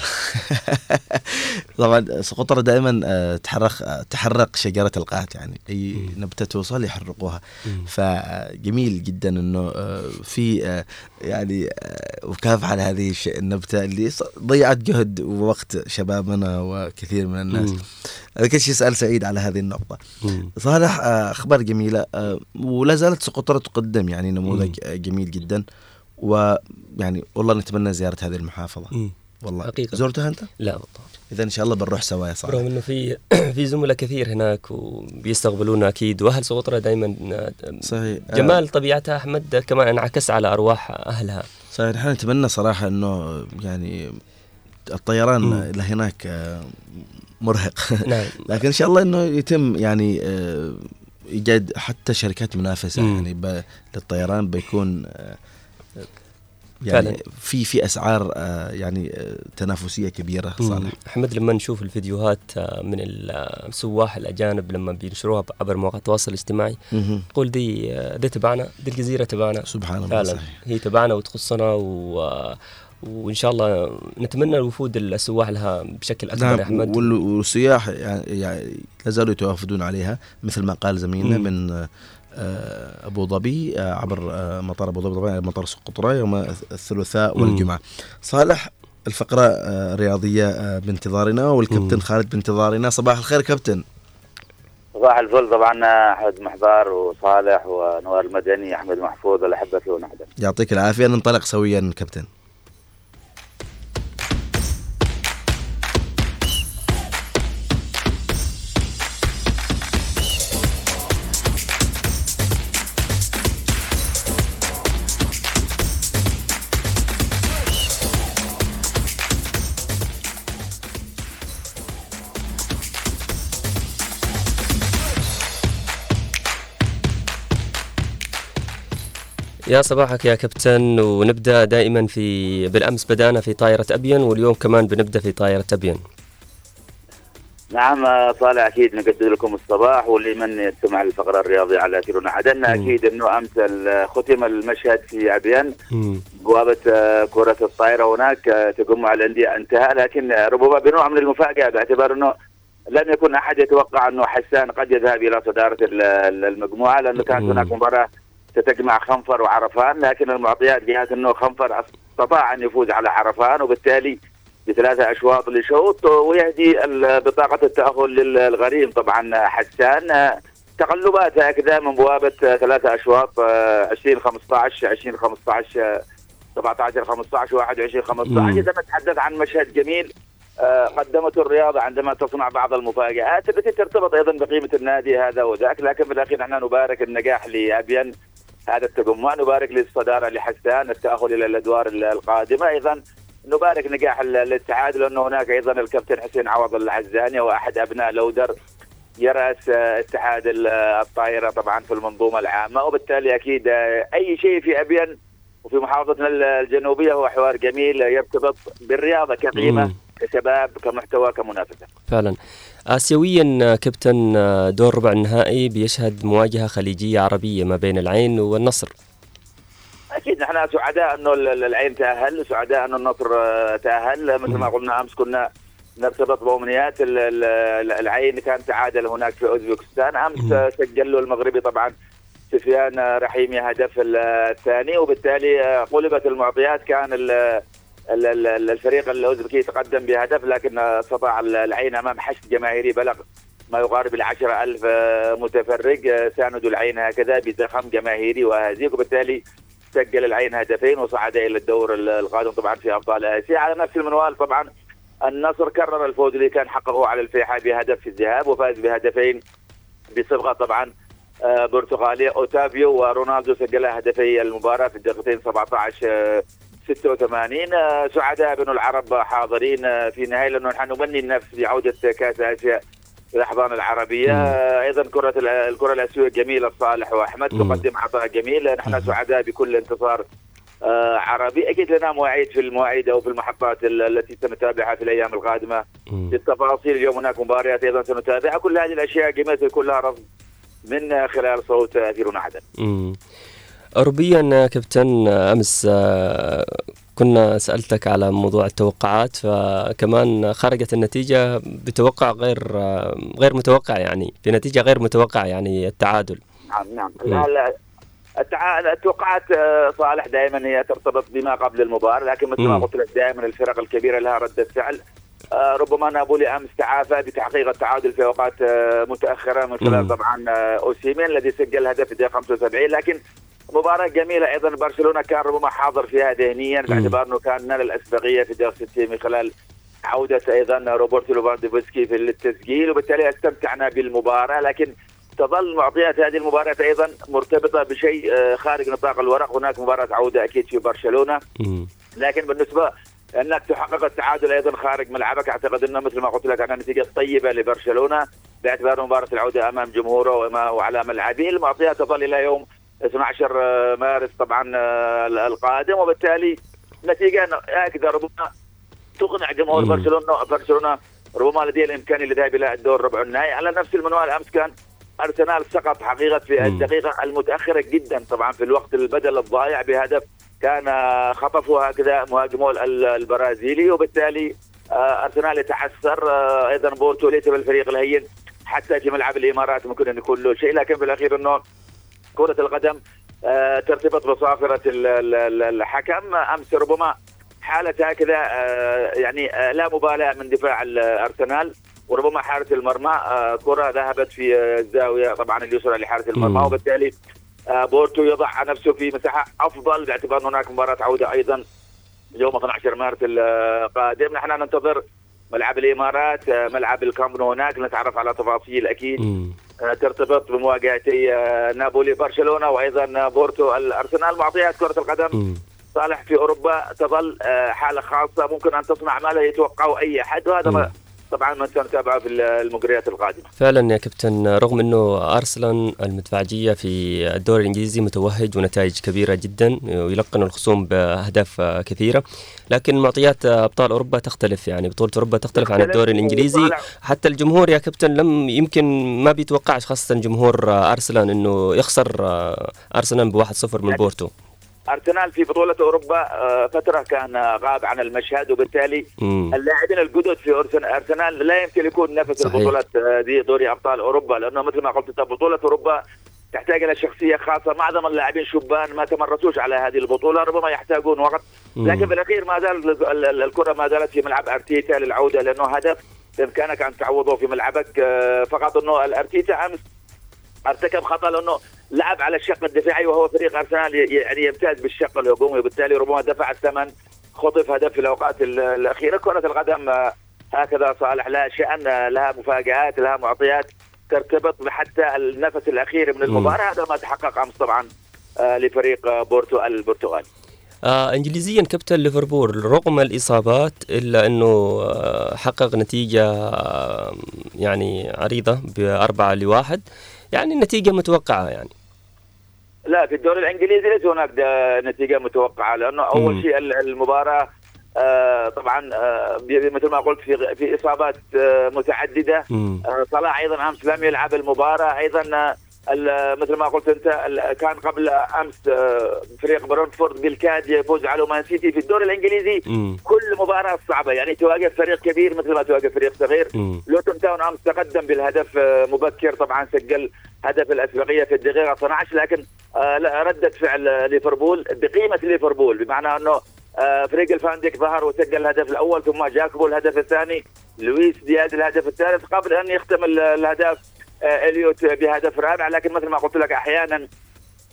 [LAUGHS] طبعا سقطرة دائما آه تحرق آه تحرق شجرة القات يعني. أي نبتة توصل يحرقوها. فجميل جدا إنه آه في آه يعني آه مكافحة على هذه النبتة اللي ضيعت جهد ووقت شبابنا وكثير من الناس. هذا كل شيء سأل سعيد على هذه النقطة. صالح آه، أخبار جميلة آه، ولا زالت سقطرى تقدم يعني نموذج جميل جدا. ويعني والله نتمنى زيارة هذه المحافظة مم. والله حقيقة. زرتها أنت؟ لا بالطبع اذا إن شاء الله بنروح سوا يا صالح رغم إنه في [CLEARS THROAT] في زملاء كثير هناك وبيستقبلونا أكيد وأهل سقطرى دائما صحيح آه، جمال طبيعتها أحمد كمان انعكس على أرواح أهلها صحيح نحن نتمنى صراحة إنه يعني الطيران. لهناك آه، مرهق [LAUGHS] نعم. لكن إن شاء الله إنه يتم يعني آه، إيجاد حتى شركات منافسة مم. يعني للطيران بيكون آه، فعلاً. يعني في في أسعار آه، يعني آه، تنافسية كبيرة صالح أحمد لما نشوف الفيديوهات آه، من السواح الأجانب لما بينشروها عبر مواقع التواصل الاجتماعي. يقول دي دي تبعنا دي الجزيرة تبعنا سبحان الله صحيح. هي تبعنا وتخصنا و وإن شاء الله نتمنى الوفود السواح لها بشكل أكبر يا نعم أحمد وال- والسياح يعني, يعني لا زالوا يتوافدون عليها مثل ما قال زميلنا. من أبو ظبي آه، عبر آه، مطار أبو ظبي طبعا مطار سقطرى يوم الثلاثاء. والجمعة. صالح الفقرة آه، الرياضيه آه، بانتظارنا والكابتن. خالد بانتظارنا. صباح الخير كابتن. صباح الفل. طبعا أحمد محضار وصالح ونوار المدني أحمد محفوظ الاحبه في ونحن يعطيك العافية. ننطلق سويا كابتن. يا صباحك يا كابتن ونبدأ دائما في بالأمس بدأنا في طائرة ابين واليوم كمان بنبدأ في طائرة ابين نعم آه، صالح أكيد نقدم لكم الصباح ولمن يستمع للفقرة الرياضية على اثيرنا عدنا أكيد أنه أمس ختم المشهد في ابين بوابه آه، كرة الطائرة هناك آه، تجمع الأندية انتهى لكن آه، ربما بنوع من المفاجأة باعتبار أنه لم يكن أحد يتوقع أنه حسان قد يذهب إلى صدارة ال- ال- المجموعة لأنه كانت. هناك مباراة تتجمع خنفر وعرفان لكن المعطيات جهت إنه خنفر استطاع أن يفوز على عرفان وبالتالي بثلاثة أشواط لشوط ويهدي بطاقة التأهل للغريم طبعا حسان تقلبات هكذا من بوابة ثلاثة أشواط 20 15 20 15 17 15 21 15 مم. إذا نتحدث عن مشهد جميل آه، قدمته الرياضة عندما تصنع بعض المفاجآت التي ترتبط أيضا بقيمة النادي هذا وذاك لكن في الأخير نحن نبارك النجاح لأبين هذا التجمع نبارك للصدارة لحسان التأهل إلى الأدوار القادمة. أيضا نبارك نجاح ال- الاتحاد لأنه هناك أيضا الكابتن حسين عوض العزاني وأحد أبناء لودر يرأس آه، اتحاد ال- الطائرة طبعا في المنظومة العامة. وبالتالي أكيد آه، أي شيء في أبين وفي محافظتنا ال- الجنوبية هو حوار جميل يرتبط بالرياضة كقيمة مم. كشباب كمحتوى كمنافسة. فعلا. آسيويا كابتن دور ربع النهائي بيشهد مواجهة خليجية عربية ما بين العين والنصر. أكيد نحن سعداء أنه ال- ال- العين تأهل سعداء أنه النصر آه، تأهل. مثل ما قلنا أمس كنا نرتبط بأمنيات ال- ال- ال- العين كان تعادل هناك في أوزبكستان. أمس آه، سجل له المغربي طبعا سفيان آه، رحيمي هدف ال- الثاني وبالتالي آه، قلبت المعطيات كان الفريق الأوزبكي يتقدم بهدف لكن استطاع ال- العين أمام حشد جماهيري بلغ ما يقارب العشرة ألف آه، متفرج آه، ساندوا العين هكذا بزخم جماهيري وهزيق وبالتالي سجل العين هدفين وصعد إلى الدور ال- القادم طبعا في ابطال آسيا. على نفس المنوال طبعا النصر كرر الفوز اللي كان حققه على الفيحاء بهدف في الذهاب وفاز بهدفين بصبغه طبعا آه، برتغاليه أوتافيو ورونالدو سجلا هدفي المباراة في الدقيقتين 17 آه، 86 آه، سعداء بن العرب حاضرين آه، في النهايه لأنه نحن نمني النفس بعودة كأس آسيا في الأحضان العربية. آه، أيضا كرة ال- الكرة الأسيوية جميله صالح وأحمد مم. تقدم عطاء جميل. نحن سعداء بكل انتصار عربي. أكيد لنا مواعيد في المواعيد أو في المحطات ال- التي سنتابعها في الأيام القادمة. بالتفاصيل اليوم هناك مباريات أيضا سنتابعها. كل هذه الأشياء جميله كلها رصد من خلال صوت اثيرنا عدن. أوروبيا كابتن أمس آه، كنا سألتك على موضوع التوقعات فكمان خرجت النتيجة بتوقع غير غير متوقع يعني بنتيجة غير متوقع يعني التعادل نعم نعم. لا التوقعات آه، صالح دائما هي ترتبط بما قبل المباراة لكن مثل ما. قلت لك دائما الفرق الكبيرة لها رده فعل آه، ربما نابولي أمس تعافى بتحقيق التعادل في أوقات آه، متأخرة من خلال. طبعا آه، أوسيمين الذي سجل هدف في الدقيقه 75 لكن مباراة جميلة أيضا. برشلونة كان ربما حاضر فيها ذهنيا باعتبار أنه كان نال الأسبقية في 60 من خلال عودة أيضا روبرتو لوفاندوفسكي في التسجيل وبالتالي استمتعنا بالمباراة. لكن تظل معطيات هذه المباراة أيضا مرتبطة بشيء آه، خارج نطاق الورق. هناك مباراة عودة أكيد في برشلونة. لكن بالنسبة أنك تحقق التعادل أيضا خارج ملعبك أعتقد أنه مثل ما قلت لك انها نتيجه طيبه لبرشلونة باعتبار مباراة العودة أمام جمهوره وما- وعلى ملعبه. المعطيات تظل إلى يوم 12 مارس طبعا آه، القادم وبالتالي نتيجة هكذا ربما تقنع جمهور. برشلونه برشلونة ربما لديه الامكانيه للذهاب إلى الدور ربع النهائي على نفس المنوال أمس كان أرسنال سقط حقيقة في. الدقيقة المتأخرة جدا طبعا في الوقت البدل الضايع بهدف كان خطفه هكذا مهاجمه ال- البرازيلي وبالتالي آه، أرسنال يتعثر آه، أيضا بورتو ليس بالفريق الهين حتى في ملعب الإمارات ممكن أن يكون له شيء لكن بالاخير انه كرة القدم آه، ترتبط ال- الحكم. أمس ربما حالة هكذا آه، يعني آه، لا مبالاة من دفاع الأرسنال وربما حارس المرمى كرة ذهبت في الزاوية طبعا اليسرى لحارس المرمى. وبالتالي بورتو يضع نفسه في مساحة أفضل باعتبار أن هناك مباراة عودة أيضا يوم 12 مارس القادم. نحن ننتظر ملعب الإمارات ملعب الكامب هناك نتعرف على تفاصيل أكيد. ترتبط بمواجهتي آه، نابولي برشلونة وأيضا بورتو الأرسنال. معطيات كرة القدم. صالح في أوروبا تظل آه، حالة خاصة. ممكن أن تصنع ما لا يتوقعه أي أحد. وهذا طبعا ما سنتابعه في المجريات القادمة. فعلا يا كابتن رغم إنه أرسنال المدفعجية في الدوري الإنجليزي متوهج ونتائج كبيرة جدا ويلقن الخصوم بأهداف كثيرة لكن معطيات أبطال أوروبا تختلف يعني بطولة أوروبا تختلف عن الدوري الإنجليزي. حتى الجمهور يا كابتن لم يمكن ما بيتوقعش خاصة جمهور أرسنال إنه يخسر أرسنال ب 1-0 من بورتو. أرسنال في بطولة أوروبا آه، فترة كان غاب عن المشهد وبالتالي مم. اللاعبين الجدد في أرسنال لا يمكن يكون نفس صحيح. البطولات آه، دي دوري أبطال أوروبا لأنه مثل ما قلت بطولة أوروبا تحتاج إلى شخصية خاصة معظم اللاعبين شبان ما تمرسوش على هذه البطولة ربما يحتاجون وقت. لكن بالاخير ما زال ال- ال- ال- الكرة ما زالت في ملعب أرتيتا للعودة لأنه هدف بإمكانك أن تعوضه في ملعبك آه، فقط إنه الارتيتا أمس أرتكب خطأ لأنه لعب على الشق الدفاعي وهو فريق أرسنال يعني يمتاز بالشق الهجومي وبالتالي ربما دفع الثمن خطف هدف في الأوقات ال- الأخيرة. كرة القدم آه، هكذا صالح لها شأن آه، لها مفاجآت لها معطيات ترتبط حتى النفس الأخير من المباراة. هذا ما تحقق أمس طبعا آه، لفريق آه، بورتو البرتغالي آه انجليزيا كابتن ليفربول رغم الإصابات إلا أنه آه حقق نتيجة آه يعني عريضة بأربعة لواحد. يعني النتيجة متوقعة يعني لا في الدوري الإنجليزي ليس هناك نتيجة متوقعة لأنه أول. شيء ال- المباراة آه طبعا آه مثل ما قلت في في إصابات آه متعددة. آه صلاح أيضا أمس لم يلعب المباراة أيضا آه، مثل ما قلت أنت كان قبل أمس آه، فريق برونفورد بالكاد يفوز على مان سيتي في الدوري الإنجليزي مم. كل مباراة صعبة يعني تواجه فريق كبير مثل ما تواجه فريق صغير. لوتون تاون أمس تقدم بالهدف آه، مبكر طبعا سجل هدف الأسبقية في الدقيقة 12 لكن آه، ردة فعل ليفربول بقيمة ليفربول بمعنى أنه فريق ال فانديك ظهر وسجل الهدف الأول ثم جاكبو الهدف الثاني لويس دياز الهدف الثالث قبل أن يختم ال- الهدف إليوت بهدف رابع. لكن مثل ما قلت لك أحيانا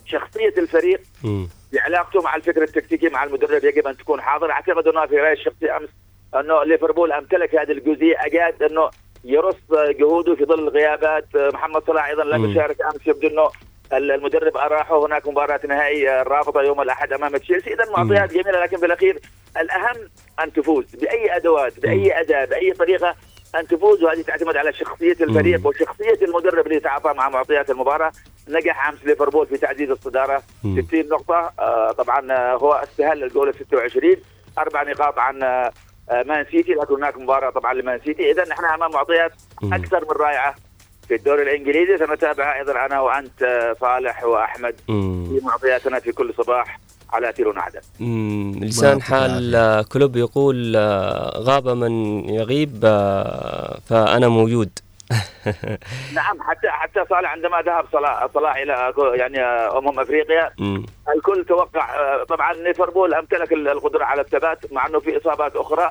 شخصية الفريق. بعلاقته مع الفكر التكتيكي مع المدرب يجب أن تكون حاضر. أعتقد أنه في رأيي الشخصي أمس أنه ليفربول أمتلك هذه الجزئية. أجاد أنه يرص جهوده في ظل الغيابات. محمد صلاح أيضا لم. يشارك أمس. يبدو أنه المدرب اراحه هناك مباراة نهائي الرابطه يوم الأحد أمام تشيلسي. اذا معطيات جميلة لكن بالاخير الأهم أن تفوز بأي أدوات بأي أداة بأي طريقة. أن تفوز وهذه تعتمد على شخصية الفريق وشخصية المدرب اللي يتعاطى مع معطيات المباراة. نجح أمس ليفربول في تعزيز الصدارة 60 نقطة. آه، طبعا آه، هو استهل الجوله 26 أربع نقاط عن آه، آه، مان سيتي. لكن هناك مباراة طبعا لمان سيتي. اذا نحن أمام معطيات أكثر من رائعة في الدوري الإنجليزي. سنتابعها أيضا أنا وأنت صالح وأحمد مم. في معطياتنا في كل صباح. على اثير عدن لسان حال آه، كلوب يقول آه، غاب من يغيب آه، فأنا موجود [LAUGHS] نعم حتى حتى صالح عندما ذهب صلاح صلاح إلى يعني أمم أفريقيا مم. الكل توقع طبعا ليفربول أمتلك القدرة على الثبات مع إنه في إصابات أخرى.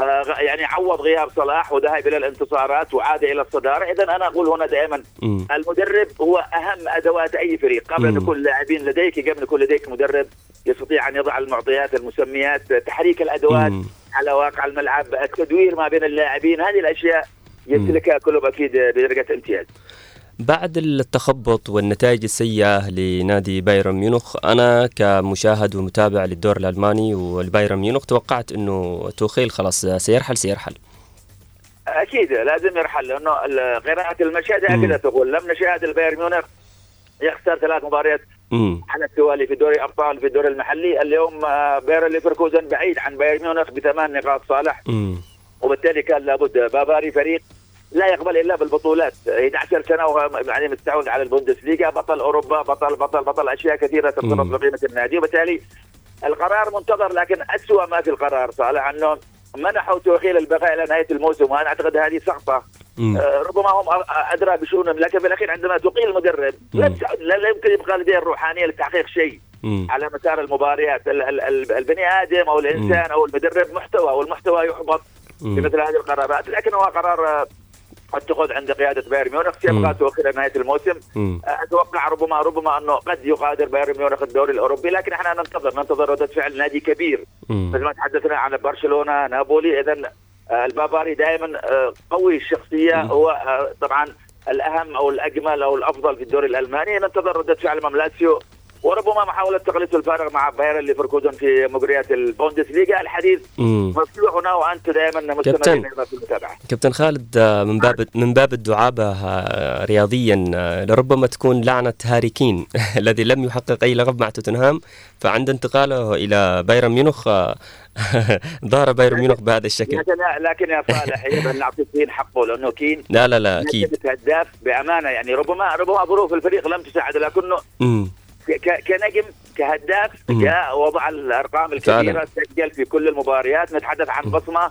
آه، يعني عوض غياب صلاح وذهب إلى الانتصارات وعاد إلى الصدارة اذا أنا أقول هنا دائما مم. المدرب هو أهم أدوات أي فريق قبل أن. يكون لاعبين لديك قبل أن يكون لديك مدرب يستطيع أن يضع المعطيات المسميات تحريك الأدوات مم. على واقع الملعب التدوير ما بين اللاعبين هذه الأشياء يمتلكها كلوب أكيد بدرجة امتياز بعد التخبط والنتائج السيئة لنادي بايرن ميونخ أنا كمشاهد ومتابع للدوري الألماني والبايرن ميونخ توقعت أنه توخيل خلاص سيرحل سيرحل. أكيد لازم يرحل لأنه ال- قراءه المشهد هكذا تقول. لم نشاهد البايرن ميونخ يخسر ثلاث مباريات على التوالي في دوري ابطال في الدوري المحلي اليوم آه، باير ليفركوزن بعيد عن بايرن ميونخ بثمان نقاط صالح. مم. وبالتالي كان لابد بافاري فريق لا يقبل إلا بالبطولات. 11 سنة وهو يعني مستحوذ على البوندسليغا. بطل أوروبا بطل بطل بطل أشياء كثيرة ترتبط. بقيمة النادي. وبالتالي القرار منتظر لكن اسوء ما في القرار صالح أنه منحوا توخيل البقاء إلى نهاية الموسم. وأنا أعتقد هذه سقطة ربما هم أدرى بشؤونهم لكن في الأخير عندما تقيل المدرب لا يمكن يبقى لديه الروحانيه لتحقيق شيء مم. على مسار المباريات ال- ال- ال- البني آدم أو الإنسان أو المدرب محتوى والمحتوى يحبط في. مثل هذه القرارات لكن هو قرار آه، اتخذ عند قيادة بايرن ميونخ. سيبقى توخيل نهاية الموسم مم. آه، أتوقع ربما ربما أنه قد يغادر بايرن ميونخ الدوري الأوروبي لكن إحنا ننتظر ننتظر ردة فعل نادي كبير. مثل ما تحدثنا عن برشلونة نابولي اذا آه، البافاري دائما آه، قوي الشخصيه هو آه، طبعا الأهم أو الأجمل أو الأفضل في الدوري الألماني. ننتظر ردة فعل امام لاتسيو. وربما محاولة تقليص الفارق مع باير ليفركوزن في مباريات البوندسليغا الحديث. مم. مفتوح هنا وأنت دائما كابتن. مستمرين في المتابعة. كابتن خالد آه، من باب من باب الدعابة آه، رياضيا آه، لربما تكون لعنة هاري كين [LAUGHS] الذي لم يحقق أي لقب مع توتنهام فعند انتقاله إلى بايرن ميونخ [LAUGHS] ظهر بايرن ميونخ بهذا الشكل. لكن لكن يا صالح [LAUGHS] يجب ان نعطي كين حقه لأنه كين لا لا لا نجد هداف بأمانة يعني ربما ربما ظروف الفريق لم تساعد لكنه كنجم كهداف. جاء وضع الأرقام. الكبيرة سجل في كل المباريات نتحدث عن بصمة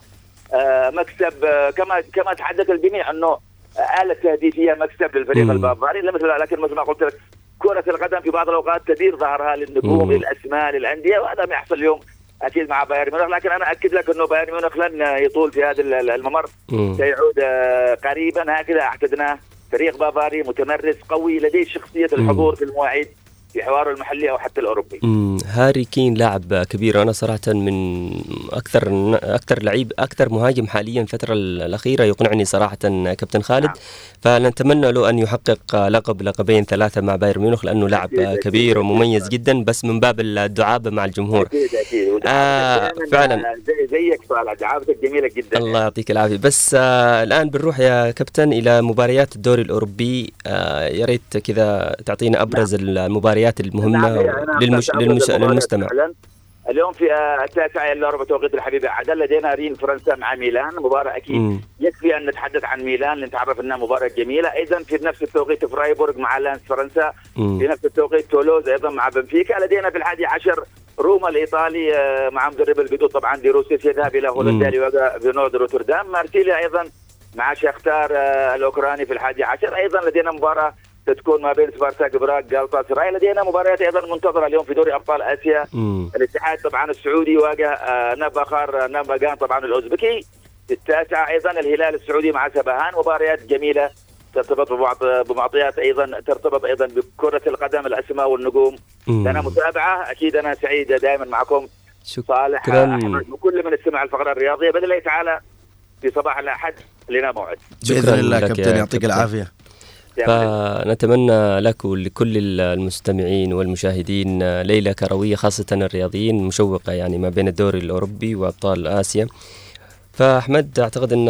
آه، مكسب آه، كما كما تحدث الجميع أنه آلة تهديفية مكسب للفريق. البافاري مثل لكن مثل ما قلت لك كرة القدم في بعض الأوقات تدير ظهرها للنجوم مم. للأسماء للأندية وهذا ما يحصل اليوم أكيد مع بايرن ميونخ لكن أنا أأكد لك أنه بايرن ميونخ لن يطول في هذا ال- الممر مم. سيعود آه، قريبا هكذا اعتدناه فريق بافاري متمرس قوي لديه شخصية الحضور في المواعيد في حواره المحلي أو حتى الأوروبي مم. هاري كين لاعب كبير أنا صراحة من أكثر أكثر لعيب أكثر مهاجم حاليا الفترة الأخيرة يقنعني صراحة كابتن خالد نعم. فنتمنى له أن يحقق لقب لقبين ثلاثة مع بايرن ميونخ لأنه لاعب أكيد، أكيد، كبير أكيد. ومميز جدا بس من باب الدعابة مع الجمهور أكيد أكيد آه، فعلاً. زي زيك صالح دعابتك جميلة جدا. الله يعطيك العافية. بس آه الآن بنروح يا كابتن إلى مباريات الدوري الأوروبي. آه يا ريت كذا تعطينا أبرز المباريات المهمة نعم، للمش... للمش... للمستمع. فعلاً. اليوم في آه، التاسعة إلا ربع توقيت الحبيب. عدن لدينا رين فرنسا مع ميلان. مباراة أكيد مم. يكفي أن نتحدث عن ميلان. لنتعرف أنها مباراة جميلة. أيضا في نفس التوقيت فرايبورغ مع لانس فرنسا. مم. في نفس التوقيت تولوز أيضا مع بنفيكا. لدينا في الحادي عشر روما الإيطالي آه، مع مدربه طبعا دي روسي يذهب إلى هولندا. ليواجه في فينورد روتردام. مارسيليا أيضا مع شختار آه، الأوكراني في الحادي عشر. أيضا لدينا مباراة ستكون ما بين سبارتا براغ جالطة سراي لدينا مباريات أيضا منتظرة اليوم في دوري أبطال آسيا. مم. الاتحاد طبعا السعودي يواجه آه، نبخور نمنغان طبعا الأوزبكي. في التاسعة أيضا الهلال السعودي مع سبهان. مباريات جميلة ترتبط بمعط- بمعطيات أيضا ترتبط أيضا بكرة القدم الأسماء والنجوم. لنا متابعة أكيد أنا سعيد دائما معكم. صالح شكراً. أحمد وكل من استمع الفقرة الرياضية. باذن الله تعالى في صباح الأحد لنا موعد. بإذن الله كابتن يعطيك. العافية. فنتمنى لك ولكل المستمعين والمشاهدين ليلة كروية خاصة الرياضيين مشوقة يعني ما بين الدوري الأوروبي وأبطال آسيا. فأحمد أعتقد أن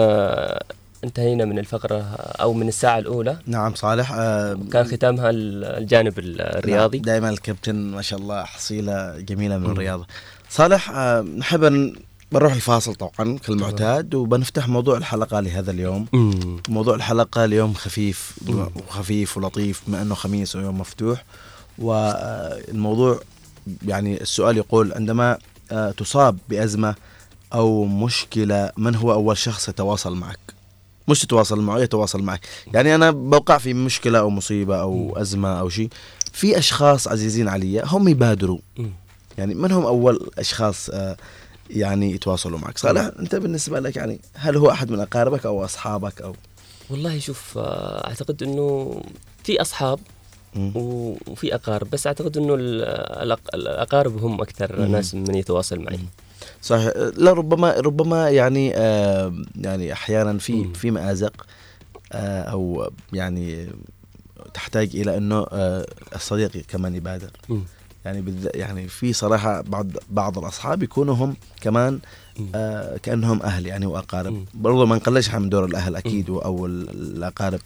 انتهينا من الفقرة أو من الساعة الأولى. نعم صالح آه كان ختامها الجانب الرياضي. دائما الكابتن ما شاء الله حصيلة جميلة من الرياضة. صالح آه نحب أن بنروح الفاصل طبعا كالمعتاد وبنفتح موضوع الحلقة لهذا اليوم. مم. موضوع الحلقة اليوم خفيف وخفيف ولطيف بما أنه خميس ويوم مفتوح. والموضوع يعني السؤال يقول عندما آه، تصاب بأزمة أو مشكلة من هو أول شخص يتواصل معك؟ مش تتواصل معه يتواصل معك. يعني أنا بوقع في مشكلة أو مصيبة أو أزمة أو شيء في أشخاص عزيزين علي هم يبادروا. يعني من هم أول أشخاص آه، يعني يتواصلوا معك؟ صالح أنت بالنسبة لك يعني هل هو أحد من أقاربك أو أصحابك أو؟ والله شوف آه، أعتقد إنه في. و- وفي أقارب بس أعتقد إنه الأقارب هم أكثر. ناس من يتواصل معي. صحيح. لا ربما ربما يعني آه يعني أحيانا في. في مآزق آه أو يعني تحتاج إلى أنه آه الصديق كمان يبادر. مم. يعني بالذ- يعني في صراحة بعض بعض الأصحاب يكونوا هم كمان آه كأنهم أهل يعني وأقارب. برضو ما نقللش إحنا من دور الأهل أكيد أو ال- الأقارب.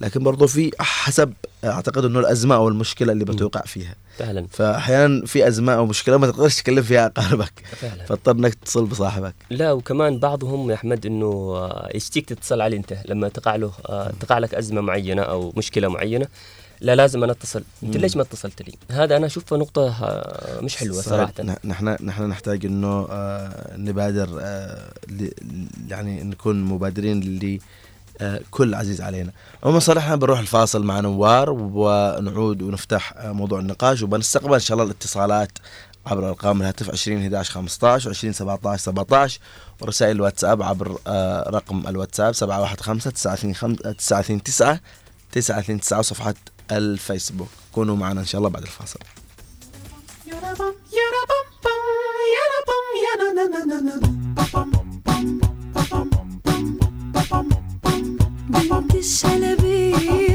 لكن برضو في حسب أعتقد إنه الأزمة أو المشكلة اللي بتوقع فيها. فعلا. فاحيانا في أزمة أو مشكلة ما تقدرش تتكلم فيها أقاربك. فعلا. فاضطر إنك تتصل بصاحبك. لا وكمان بعضهم يا أحمد إنه يشتيك تتصل عليه أنت لما تقع له آه، تقع لك أزمة معينة أو مشكلة معينة. لا لازم أنا أتصل. أنت. ليش ما اتصلت لي؟ هذا أنا اشوفها نقطة آه، مش حلوة. صراحة. نح- نحن نحن نحتاج إنه آه نبادر يعني نكون مبادرين آه كل عزيز علينا عموما صراحة بنروح الفاصل مع نوار ونعود ونفتح آه موضوع النقاش وبنستقبل ان شاء الله الاتصالات عبر ارقام الهاتف 20 11 15 و 20 17 17 ورسائل الواتساب عبر آه رقم الواتساب 715 925 929 929 وصفحة الفيسبوك كونوا معنا ان شاء الله بعد الفاصل بنت Bildi şelebi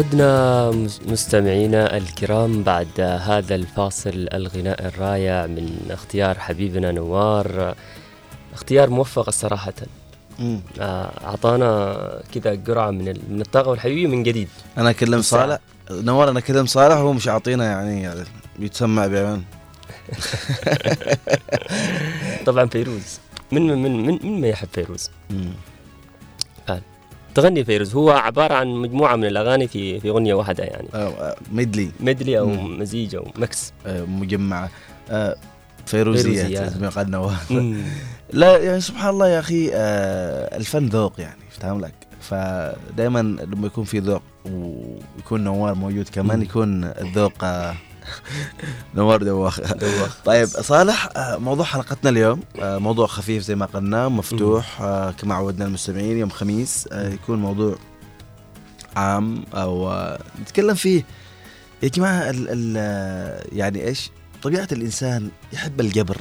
عدنا مس- مستمعينا الكرام بعد هذا الفاصل الغناء الرائع من اختيار حبيبنا نوار. اختيار موفق صراحة. آه، أعطانا كذا جرعة من من الطاقة والحيوية من جديد. أنا أكلم الساعة. صالح. نوار أنا أكلم صالح وهو مش عاطينا يعني, يعني بيتسمع بيعمل [LAUGHS] طبعا فيروز. من من من من, ما يحب فيروز؟ تغني فيروز هو عبارة عن مجموعة من الأغاني في في أغنية واحدة يعني medley medley أو مم. مزيج أو mix مجمعة آه، فيروزيات فيروزيات. زي ما قال. لا يعني سبحان الله يا أخي آه الفن ذوق يعني فاهم لك فدائما لما يكون في ذوق ويكون نوار موجود كمان. يكون الذوق آه نوار دواخ. دواخ. طيب صالح آه موضوع حلقتنا اليوم آه موضوع خفيف زي ما قلنا مفتوح آه كما عودنا المستمعين يوم خميس يكون موضوع عام أو نتكلم فيه. يا جماعة ال ال يعني إيش؟ طبيعة الإنسان يحب الجبر.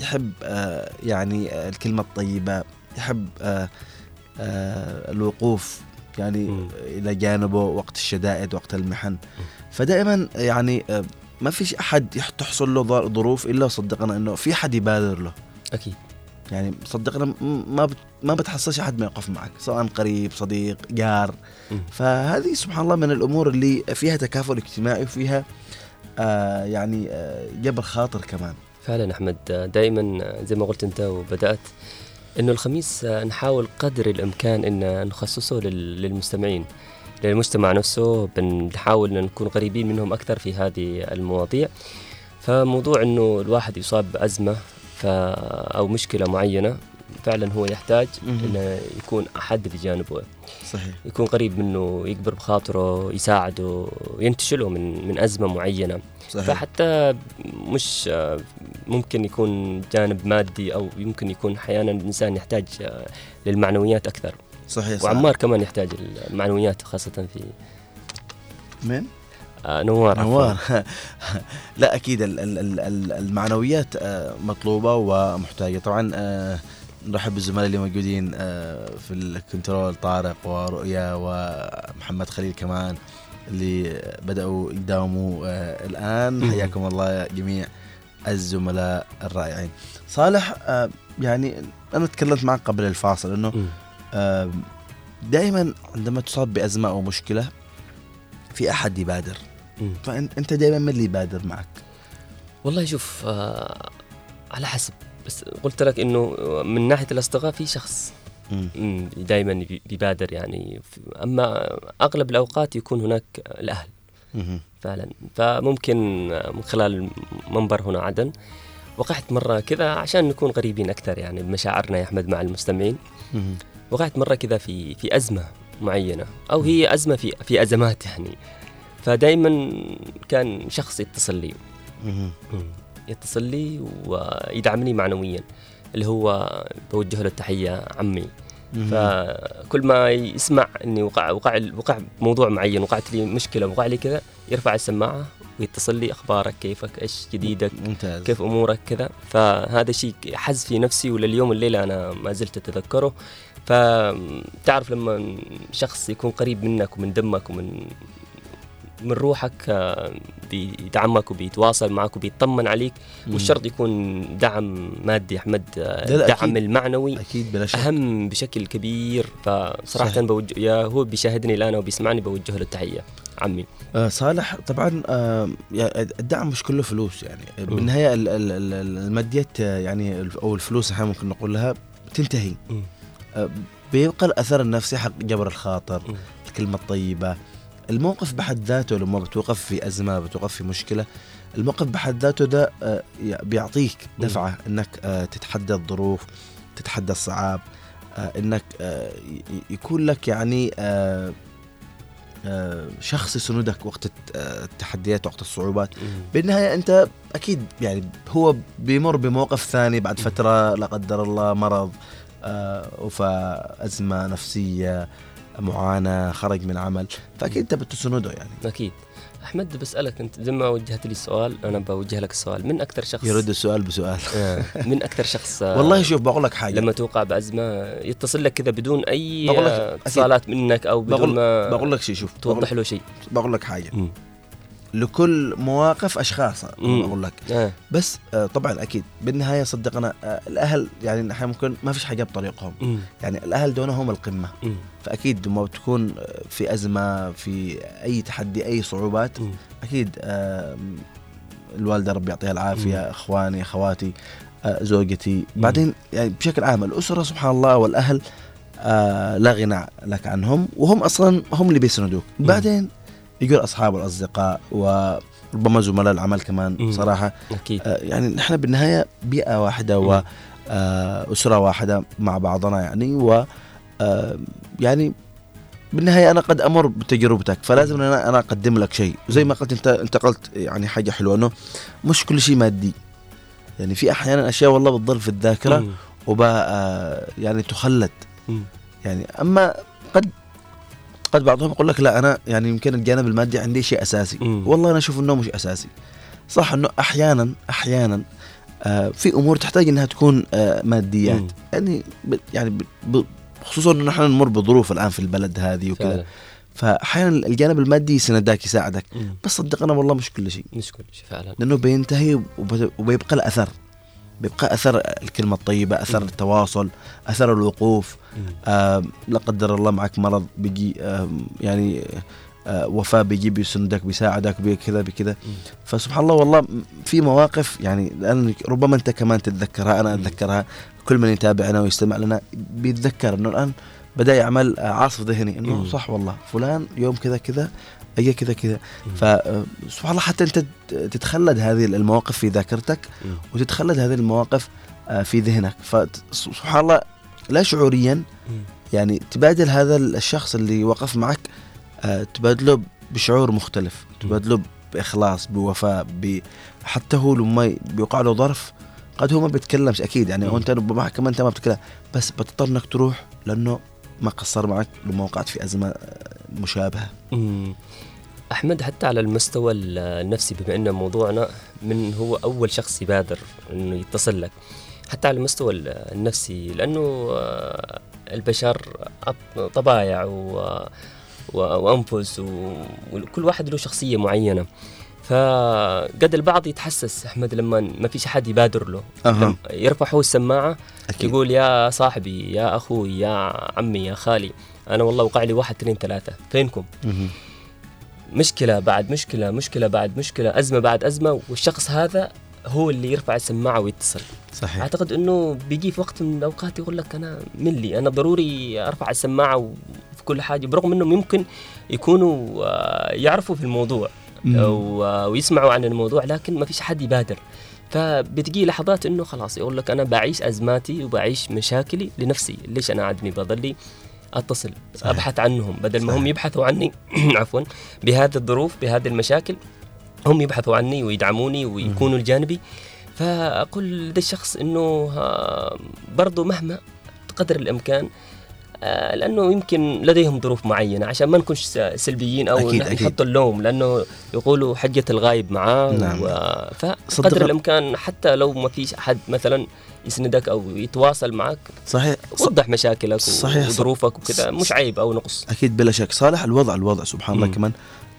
يحب يعني الكلمة الطيبة يحب الوقوف يعني إلى جانبه وقت الشدائد وقت المحن. فدائما يعني ما فيش أحد تحصل له ظر- ظروف إلا وصدقنا إنه في حد يبادر له. أكيد. يعني صدقنا ما بت ما بتحصلش أحد ما يقف معك سواء قريب صديق جار. فهذه سبحان الله من الأمور اللي فيها تكافل اجتماعي وفيها آه يعني آه جبر خاطر كمان. فعلا أحمد دائما زي ما قلت أنت وبدأت إنه الخميس نحاول قدر الإمكان إن نخصصه لل- للمستمعين. للمجتمع نفسه بنحاول إن نكون قريبين منهم أكثر في هذه المواضيع. فموضوع إنه الواحد يصاب بأزمة ف أو مشكلة معينة فعلا هو يحتاج. إنه يكون أحد بجانبه صحيح. يكون قريب منه يكبر بخاطره يساعده ينتشله من من أزمة معينة. صحيح. فحتى مش ممكن يكون جانب مادي أو يمكن يكون أحيانا الإنسان يحتاج للمعنويات أكثر. صحيح صح. وعمار كمان يحتاج المعنويات خاصة في من؟ آه نوار نوار [LAUGHS] لا أكيد ال- ال- ال- ال- المعنويات آه، مطلوبة ومحتاجة طبعا آه، نرحب بالزملاء اللي موجودين آه، في الكنترول طارق ورؤيا ومحمد خليل كمان اللي بدأوا يداوموا الآن. حياكم الله جميع الزملاء الرائعين صالح يعني أنا تكلمت معك قبل الفاصل إنه دائما عندما تصاب بأزمة أو مشكلة في أحد يبادر مم. فانت دائما من اللي يبادر معك والله شوف آه على حسب بس قلت لك إنه من ناحية الأصدقاء في شخص. دائما بيبادر يعني أما أغلب الأوقات يكون هناك الأهل. فعلا فممكن من خلال منبر هنا عدن وقعت مرة كذا عشان نكون قريبين أكثر يعني بمشاعرنا يا أحمد مع المستمعين. وقعت مرة كذا في في أزمة معينة أو هي أزمة في في أزمات يعني. فدائما كان شخص يتصل لي. يتصل لي ويدعمني معنويا اللي هو بوجه له التحية عمي. فكل ما يسمع إني وقع وقع وقع موضوع معين وقعت لي مشكلة وقع لي كذا يرفع السماعة ويتصل لي أخبارك كيفك إيش جديدك ممتاز. كيف أمورك كذا. فهذا شيء حز في نفسي ولليوم الليلة أنا ما زلت أتذكره. فتعرف لما شخص يكون قريب منك ومن دمك ومن من روحك آه، بيدعمك وبيتواصل معك وبيطمن عليك. مش شرط يكون دعم مادي احمد آه، الدعم أكيد. المعنوي أكيد بلا شك أهم بشكل كبير فصراحة صحيح. بوجه يا هو بيشاهدني الآن وبيسمعني بوجه له التحية عمي آه صالح طبعا آه الدعم مش كله فلوس يعني بالنهاية ال- ال- ال- الماديات آه، يعني أو الفلوس أحيانا ممكن نقول لها تنتهي. آه بيبقى الاثر النفسي حق جبر الخاطر الكلمة الطيبة. الموقف بحد ذاته لما بتوقف في أزمة بتوقف في مشكلة الموقف بحد ذاته ده يع- بيعطيك دفعة إنك آه، تتحدى الظروف تتحدى الصعاب إنك يكون لك يعني شخص يسندك وقت الت- التحديات وقت الصعوبات. بالنهاية أنت أكيد يعني هو بيمر بموقف ثاني بعد فترة لا قدر الله مرض آه، وفاة أزمة نفسية معاناة خرج من عمل فأكيد أنت بتسنده يعني. أكيد. أحمد بسألك أنت زي ما وجهت لي السؤال أنا بوجه لك السؤال من أكثر شخص يرد السؤال بسؤال. [LAUGHS] آه، من أكثر شخص آه، والله شوف بقول لك حاجة. لما توقع بأزمة يتصل لك كذا بدون أي أكيد. اتصالات منك أو بدون بقول ما بقول لك شيء شوف. توضح له شيء. بقول لك حاجة. لكل مواقف أشخاص مم. بقول لك آه. بس آه طبعا أكيد بالنهاية صدقنا آه الأهل يعني أحيانا ممكن ما فيش حاجة بطريقهم مم. يعني الأهل دول هم القمة مم. فأكيد لما بتكون آه، في أزمة في أي تحدي أي صعوبات مم. أكيد الوالدة ربي يعطيها العافية إخواني أخواتي زوجتي بعدين يعني بشكل عام الأسرة سبحان الله والأهل آه لا غنى لك عنهم وهم أصلا هم اللي بيسندوك بعدين يقول أصحاب والاصدقاء وربما زملاء العمل كمان مم. صراحة أكيد آه يعني نحن بالنهاية بيئة واحدة و آه، أسرة واحدة مع بعضنا يعني و آه، يعني بالنهاية أنا قد أمر بتجربتك فلازم ان أنا أنا أقدم لك شيء زي ما قلت أنت أنت قلت يعني حاجة حلوة إنه مش كل شيء مادي يعني في أحيانا أشياء والله بتضل في الذاكرة مم. وبا آه، يعني تخلد مم. يعني أما قد قد بعضهم يقول لك لا أنا يعني يمكن الجانب المادي عندي شيء أساسي مم. والله أنا أشوف إنه مش أساسي صح إنه أحيانا أحيانا آه في أمور تحتاج إنها تكون آه ماديات مم. يعني ب يعني ب خصوصا إنه نحن نمر بظروف الآن في البلد هذه وكذا. فاحيانا الجانب المادي يسندك يساعدك مم. بس صدقنا والله مش كل شيء مش كل شيء فعلا لأنه بينتهي وب- وبيبقى له اثر بيبقى أثر الكلمة الطيبة أثر التواصل أثر الوقوف. آه لا قدر الله معك مرض بيجي آه يعني آه وفاة بيجي بيسندك بيساعدك بكذا بكذا. فسبحان الله والله في مواقف يعني لأن ربما أنت كمان تتذكرها أنا أتذكرها. كل من يتابعنا ويستمع لنا بيتذكر إنه الآن بدأ يعمل عصف ذهني إنه. صح والله فلان يوم كذا كذا اجى كذا كذا فسبحان الله حتى أنت تتخلد هذه المواقف في ذاكرتك. وتتخلد هذه المواقف آه، في ذهنك فسبحان الله لا شعوريا. يعني تبادل هذا الشخص اللي وقف معك آه، تبادله بشعور مختلف تبادله بإخلاص بوفاء. حتى هو لما بيوقع له ظرف قد هو ما بيتكلمش أكيد يعني. وانت ربما كمان أنت ما بتتكلم بس بتضطر إنك تروح لأنه ما قصر معك لما وقعت في أزمة آه، مشابهة. أحمد حتى على المستوى ال- النفسي بما إن موضوعنا من هو أول شخص يبادر إنه يتصل لك حتى على المستوى ال- النفسي لأنه آه، البشر طبايع و وأنفس وكل واحد له شخصية معينة فقد البعض يتحسس أحمد لما ما فيش أحد يبادر له. لما يرفع هو السماعة أكيد. يقول يا صاحبي يا أخوي يا عمي يا خالي أنا والله وقع لي واحد اثنين ثلاثة فينكم؟ مهم. مشكلة بعد مشكلة مشكلة بعد مشكلة أزمة بعد أزمة والشخص هذا هو اللي يرفع السماعة ويتصل. صحيح. أعتقد إنه بيجي في وقت من الأوقات يقول لك أنا من لي أنا ضروري أرفع السماعة وفي كل حاجة برغم انهم يمكن يكونوا آه، يعرفوا في الموضوع. و- ويسمعوا عن الموضوع لكن ما فيش حد يبادر. فبتجي لحظات إنه خلاص يقول لك أنا بعيش أزماتي وبعيش مشاكلي لنفسي. ليش أنا عادني بضلي؟ أتصل صحيح. أبحث عنهم. بدل ما هم يبحثوا عني [CLEARS THROAT] عفوا بهذه الظروف بهذه المشاكل هم يبحثوا عني ويدعموني ويكونوا الجانبي. فأقول لدى الشخص إنه آه، برضو مهما قدر الإمكان لأنه يمكن لديهم ظروف معينة عشان ما نكون س- سلبيين أو أكيد، نح- أكيد. نحط اللوم لأنه يقولوا حجة الغايب معاه نعم. و... فقدر الإمكان حتى لو ما فيش أحد مثلا يسندك أو يتواصل معك صحيح وضح مشاكلك صحيح. وظروفك وكذا مش عيب أو نقص أكيد بلا شك صالح الوضع الوضع سبحان الله. كمان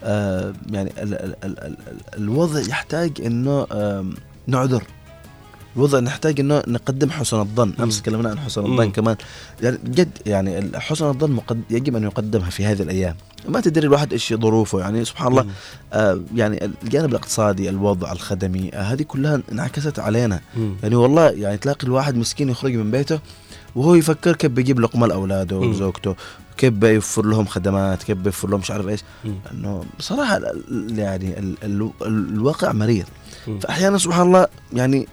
آه يعني ال ال ال ال الوضع يحتاج إنه آم، نعذر الوضع نحتاج إنه نقدم حسن الظن أمس تكلمنا عن حسن الظن. كمان يعني جد يعني حسن الظن مقد يجب أن يقدمها في هذه الأيام ما تدري الواحد إيش ظروفه يعني سبحان الله آه يعني الجانب الاقتصادي الوضع الخدمي آه هذه كلها انعكست علينا مم. يعني والله يعني تلاقي الواحد مسكين يخرج من بيته وهو يفكر كيف بيجيب لقمة لأولاده. وزوجته كيف بيوفر لهم خدمات كيف بيوفر لهم مش عارف إيش. إنه بصراحة ال- ال- يعني ال ال الواقع مرير مم. فأحيانا سبحان الله يعني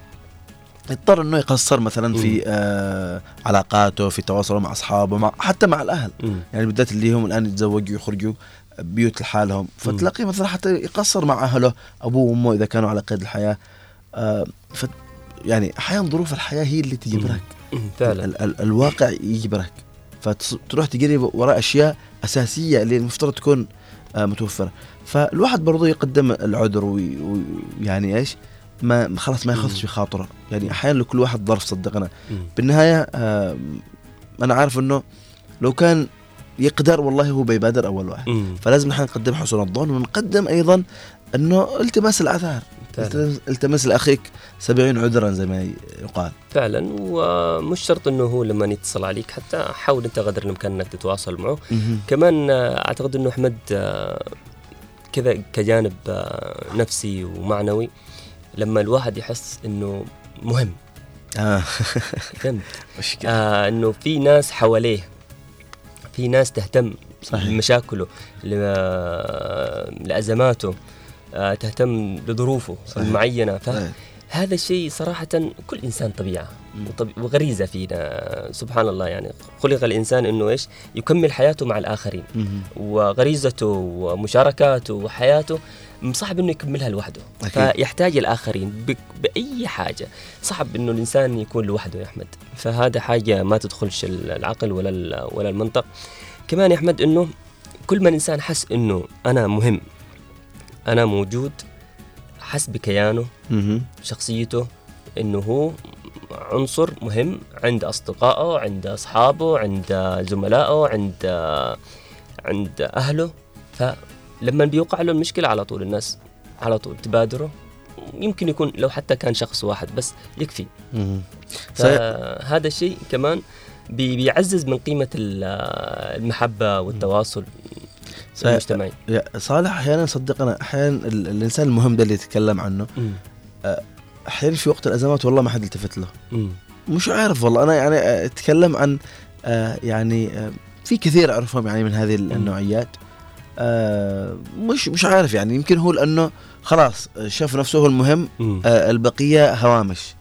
يضطر إنه يقصر مثلا في آه علاقاته في تواصله مع أصحابه مع حتى مع الأهل. مم. يعني بالذات اللي هم الآن يتزوجوا يخرجوا بيوت لحالهم. فتلاقيه مثلا حتى يقصر مع أهله أبوه وأمه إذا كانوا على قيد الحياة. آه ف يعني أحيانا ظروف الحياة هي اللي تجبرك. فعلا. ال ال الواقع يجبرك فتروح تجري وراء أشياء أساسية اللي المفترض تكون آه متوفرة. فالواحد برضو يقدم العذر وي- ويعني إيش؟ ما خلاص ما ياخذش في خاطره. يعني أحيانا لكل واحد ظرف صدقنا. بالنهاية أنا عارف إنه لو كان يقدر والله هو بيبادر أول واحد. مم. فلازم نحن نقدم حسن الظن ونقدم أيضا إنه التماس الاعذار فعلا. التمس- لأخيك سبعين عذرا زي ما يقال. فعلا. ومش شرط إنه هو لما يتصل عليك حتى حاول أنت قدر الامكان انك تتواصل معه. كمان آه، أعتقد إنه أحمد آه، كذا كجانب آه، نفسي ومعنوي. لما الواحد يحس إنه مهم آه. [LAUGHS] فهمت مشكلة. آه إنه في ناس حواليه في ناس تهتم صحيح. لمشاكله لأزماته آه تهتم لظروفه صحيح. المعينة. فهذا الشيء صراحة كل إنسان طبيعة وغريزة فينا سبحان الله يعني خلق الإنسان إنه إيش يكمل حياته مع الآخرين. وغريزته ومشاركاته وحياته صعب إنه يكملها لوحده. أكيد. فيحتاج الآخرين بأي حاجة. صعب إنه الإنسان يكون لوحده يا أحمد. فهذا حاجة ما تدخلش العقل ولا ولا المنطق. كمان يا أحمد إنه كل ما الإنسان حس إنه أنا مهم أنا موجود حس بكيانه مهم. شخصيته إنه هو عنصر مهم عند أصدقائه عند أصحابه عند زملائه عند عند أهله. فلما بيوقع له المشكلة على طول الناس على طول تبادره. يمكن يكون لو حتى كان شخص واحد بس يكفي. فهذا الشيء كمان بي- بيعزز من قيمة ال- المحبة والتواصل. المجتمعي. صالح أحيانا صدقنا أحيانا ال- الإنسان المهم ده اللي يتكلم عنه. أحيانا في وقت الأزمات والله ما حد التفت له. مش عارف والله. أنا يعني أتكلم عن يعني في كثير أعرفهم يعني من هذه ال- النوعيات. آه، مش مش عارف يعني يمكن هو لأنه خلاص شاف نفسه هو المهم. آه، البقية هوامش.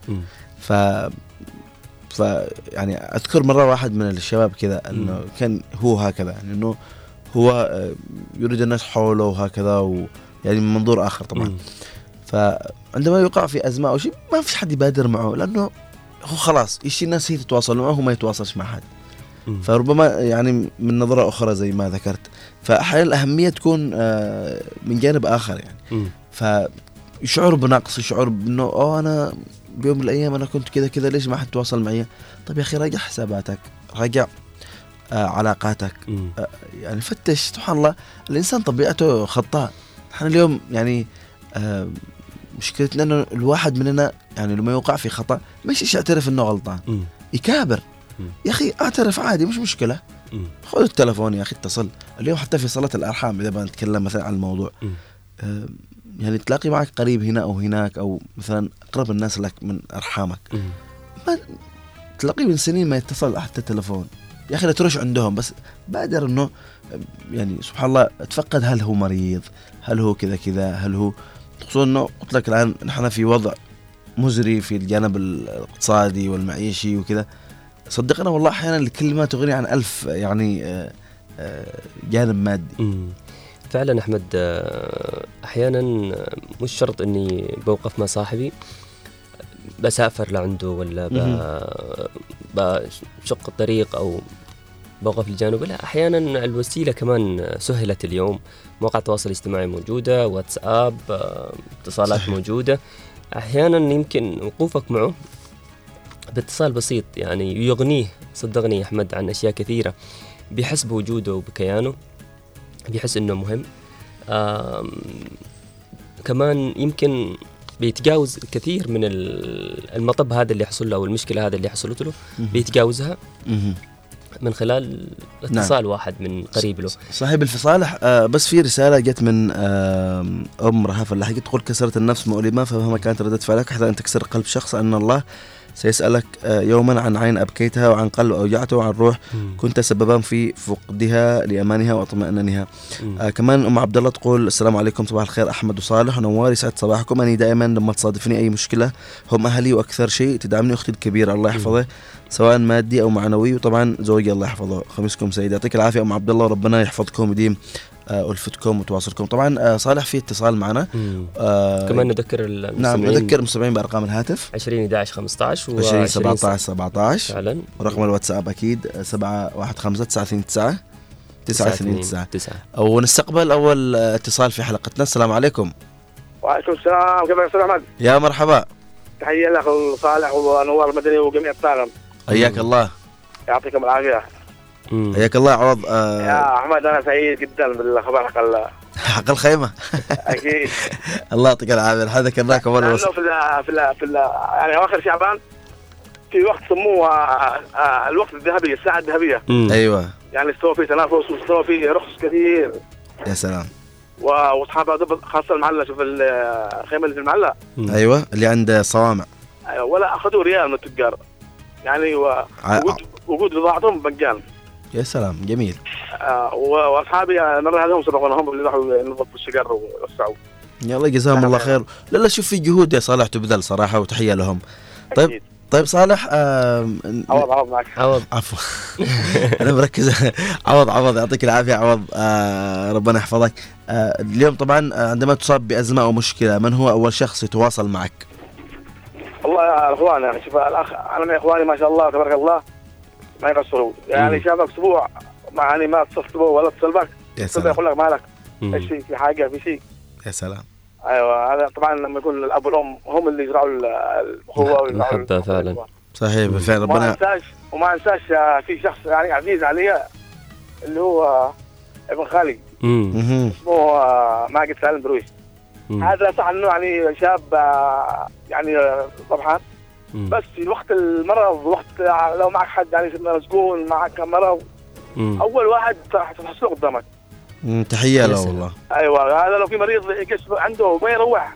ف ف يعني أذكر مرة واحد من الشباب كذا إنه. كان هو هكذا يعني إنه هو آه، يريد الناس حوله وهكذا و يعني من منظور آخر طبعا مم. فعندما يقع في أزمة أو شيء ما فيش حد يبادر معه لأنه هو خلاص يشي الناس هي تتواصل معه وما يتواصلش مع حد فربما يعني من نظرة أخرى زي ما ذكرت. فأحيانا الأهمية تكون آه، من جانب آخر يعني. فيشعر بنقص يشعر بأنه أوه أنا بيوم من الأيام أنا كنت كذا كذا ليش ما حد تواصل معي؟ طيب يا أخي راجع حساباتك راجع آه علاقاتك. آه يعني فتش سبحان الله. الإنسان طبيعته خطاء. إحنا اليوم يعني مشكلتنا إنه الواحد مننا يعني لما يوقع في خطأ مش يعترف إنه غلطان. يكابر. يا أخي اعترف عادي مش مشكلة. خذ التلفون يا أخي اتصل اليوم حتى في صلاة الأرحام إذا بنتكلم مثلا عن الموضوع. آه، يعني تلاقي معك قريب هنا أو هناك أو مثلا أقرب الناس لك من أرحامك. ما تلاقيه من سنين ما يتصل حتى تلفون يا أخي لا تروح عندهم بس بادر إنه يعني سبحان الله تفقد هل هو مريض هل هو كذا كذا هل هو خصوصا إنه قلت لك الآن نحن في وضع مزري في الجانب الاقتصادي والمعيشي وكذا صدقنا والله أحيانا الكلمة تغني عن ألف يعني آه، آه، جانب مادي. مم. فعلا أحمد آه، أحيانا مش شرط إني بوقف مع صاحبي بسافر لعنده ولا بشق الطريق أو بوقف لجانبه. لا أحيانا الوسيلة كمان سهلت اليوم. مواقع التواصل الاجتماعي موجودة واتساب اتصالات صحيح. موجودة. أحيانا يمكن وقوفك معه باتصال بسيط يعني يغنيه صدقني يا أحمد عن أشياء كثيرة بيحس بوجوده وبكيانه بيحس إنه مهم كمان يمكن بيتجاوز كثير من ال- المطب هذا اللي يحصل له أو المشكلة هذا اللي حصلت له. بيتجاوزها. من خلال اتصال واحد من قريب له صاحب الفصالح آه بس في رسالة جت من آه أم رهف اللحقي تقول كسرت النفس مؤلمة فمهما كانت ردة فعلك حتى أن تكسر قلب شخص أن الله سيسألك آه يوما عن عين أبكيتها وعن قلب أوجعته وعن روح كنت سببا في فقدها لأمانها واطمئنانها. آه كمان أم عبد الله تقول السلام عليكم صباح الخير أحمد وصالح ونوار يسعد صباحكم أني دائما لما تصادفني أي مشكلة هم أهلي وأكثر شيء تدعمني أختي الكبيرة الله يحفظه سواء مادي أو معنوي وطبعا زوجي الله يحفظه. خميسكم سعيد يعطيك العافية أم عبد الله وربنا يحفظكم ويديم. ألفتكم وتواصلكم طبعا آه، صالح في اتصال معنا. آه، كمان نذكر نعم المستمعين. نذكر المستمعين بأرقام الهاتف. 20 11 15 و 20 17 17 فعلا. ورقم الواتساب أكيد 715 929 929 9 ونستقبل أول اتصال في حلقتنا. السلام عليكم. وعليكم السلام. كيف أستاذ أحمد؟ يا مرحبا. تحية لك وصالح ونوار المدني وجميع الطاقم. حياك الله. يعطيكم العافية. حياك الله عوض آه، يا احمد أنا سعيد جدا بالخبر حق حق الخيمة. [LAUGHS] أكيد. [LAUGHS] الله يعطيك العافية. هذا اول لأنه وصل. في ال في ال في ال يعني اواخر شعبان في وقت سموه آه، آه، الوقت الذهبي الساعة الذهبية. أيوه. يعني استوى فيه تنافس واستوى فيه رخص كثير. يا سلام. و- واصحابها ضبط خاصة المعلة شوف ال- الخيمه اللي في المعلة أيوه اللي عند صوامع. أيوة، ولا أخذوا ريال من التجار. يعني وجود وجود بضاعتهم مجان يا سلام جميل. آه، و- وأصحابي المره هذه هم سبقونا هم اللي راحوا ينظفوا الشجر ويوسعوا يلا جزاهم الله خير. لا لا شوف في جهود يا صالح تبذل صراحة وتحية لهم. طيب طيب صالح آم، عوض عوض معك. عوض. عفوا. [LAUGHS] أنا مركز. عوض عوض يعطيك العافية عوض. آه ربنا يحفظك. آه اليوم طبعا آه، عندما تصاب بأزمة أو مشكلة من هو أول شخص يتواصل معك؟ والله يا إخوان يعني شوف الأخ أنا من إخواني ما شاء الله تبارك الله ما يقصروا يعني. شافك أسبوع ما يعني ما اتصلت به ولا اتصل بك. يا سلام. يقول لك مالك. إيش في في حاجة؟ في شيء. يا سلام. أيوه هذا طبعا لما يكون الأب والأم هم اللي يزرعوا ال- الاخوه ويزرعوا محبة فعلا. صحيح بالفعل وما ربنا انساش وما أنساش آه، في شخص يعني عزيز علي اللي هو آه، ابن خالي. اسمه آه، ماجد سالم درويش. هذا صح انه يعني شاب يعني آه، بس في وقت المرض وقت لو معك حد يعني مسجون معك مرض. أول واحد راح تحصله قدامك مم، تحية له والله. أيوه هذا لو في مريض يكشف عنده ما يروح.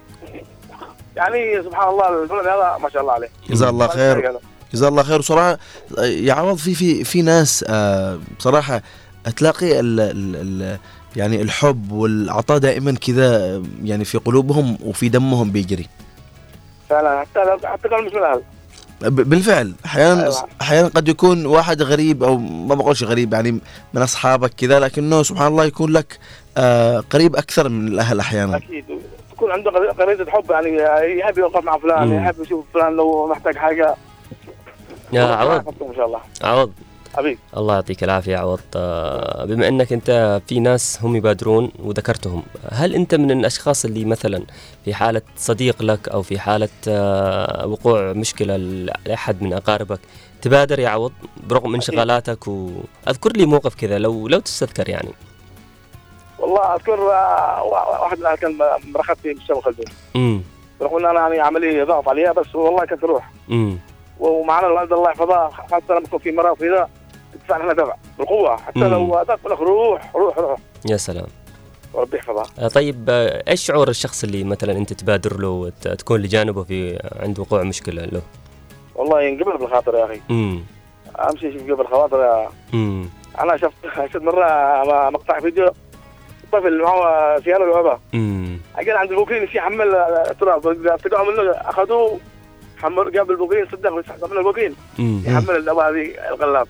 يعني سبحان الله الولد هذا ما شاء الله عليه. جزاه الله خير. جزاه الله خير. وصراحه آه، يا عوض في في في ناس آه بصراحه تلاقي ال ال ال يعني الحب والعطاء دائما كذا يعني في قلوبهم وفي دمهم بيجري. فعلا. حتى لو حتى كانوا مش من الاهل ب- بالفعل. أحيانا أيوة. أحيانا قد يكون واحد غريب أو ما بقولش غريب يعني من أصحابك كذا لكنه سبحان الله يكون لك آه قريب أكثر من الأهل أحيانا. أكيد. تكون عنده غري- غريزه حب يعني يحب يوقف مع فلان. يحب يشوف فلان لو محتاج حاجة. يا عوض. إن شاء الله. عوض. حبيبي. الله يعطيك العافية عوض. آه، بما إنك أنت في ناس هم يبادرون وذكرتهم هل أنت من الأشخاص اللي مثلا في حالة صديق لك أو في حالة آه، وقوع مشكلة لأحد من أقاربك تبادر يا عوض برغم انشغالاتك؟ وأذكر لي موقف كذا لو لو تستذكر يعني. والله أذكر آه، وا- واحد من كان مرخص في مستشفى خلدون. امم رغم إن أنا يعني عملية ضغط عليها بس والله كنت أروح امم ومعنا الوالده الله يحفظها حتى لما يكون في مرض كذا لنا دفع. بالقوه حتى مم. لو هذاك يقول لك روح روح روح. يا سلام. وربي يحفظها. آه، طيب آه، إيش شعور الشخص اللي مثلا أنت تبادر له وتكون لجانبه في عند وقوع مشكلة له؟ والله ينقبل بالخاطر يا أخي. امم اهم شيء ينقبل بالخواطر يا امم أنا شفت [LAUGHS] شفت مرة مقطع فيديو طفل معه سيارة لعبة. امم أجل عند البوكين في حمل تراب. منه أخذوه حمل قبل البوكين صدق ويسحب من يحمل الدواء هذه الغلاب.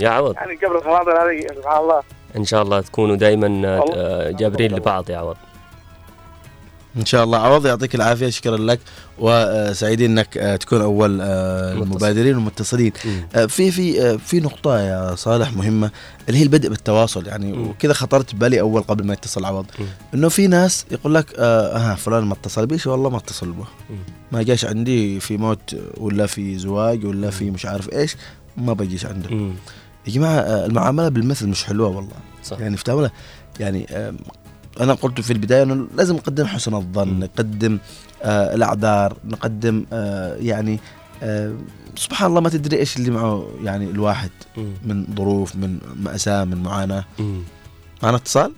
يا عوض. يعني قبل الخواطر هذه سبحان الله. إن شاء الله تكونوا دائما. آه، جابرين لبعض يا عوض. إن شاء الله. عوض يعطيك العافية. شكرا لك. وسعيدين إنك آه، تكون أول آه، المبادرين والمتصلين. آه، في في آه، في نقطة يا صالح مهمة اللي هي البدء بالتواصل. يعني وكذا خطرت ببالي أول قبل ما يتصل عوض. إنه في ناس يقول لك آه ها فلان ما اتصل بيش والله ما اتصل به. ما جاش عندي في موت ولا في زواج ولا في مش عارف إيش ما بجيش عنده يا جماعة آه، المعاملة بالمثل مش حلوة والله. صح. يعني في تعاملة يعني أنا قلت في البداية إنه لازم نقدم حسن الظن نقدم آه الأعذار نقدم آه يعني آه سبحان الله ما تدري إيش اللي معه يعني الواحد مم. من ظروف من مأساة من معاناة. معنا اتصال؟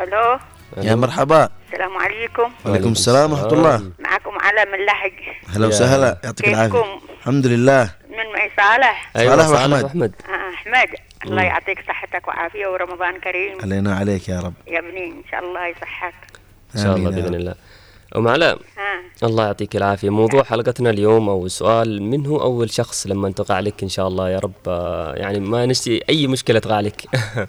ألو؟ يا مرحبا. السلام عليكم. وعليكم السلام ورحمة الله. معكم على من لحق هلا وسهلا يعطيك العافية. كيفكم؟ الحمد لله. من معي صالح؟ أيوة، صالح صالح وأحمد. احمد آه أحمد. الله. يعطيك صحتك وعافية ورمضان كريم علينا عليك يا رب يا ابني إن شاء الله يصحك إن شاء الله رب. الله أم علاء ها. الله يعطيك العافية. موضوع حلقتنا اليوم أو السؤال من هو أول شخص لما تقع لك إن شاء الله يا رب؟ آه، يعني ما نشتي أي مشكلة تقع لك.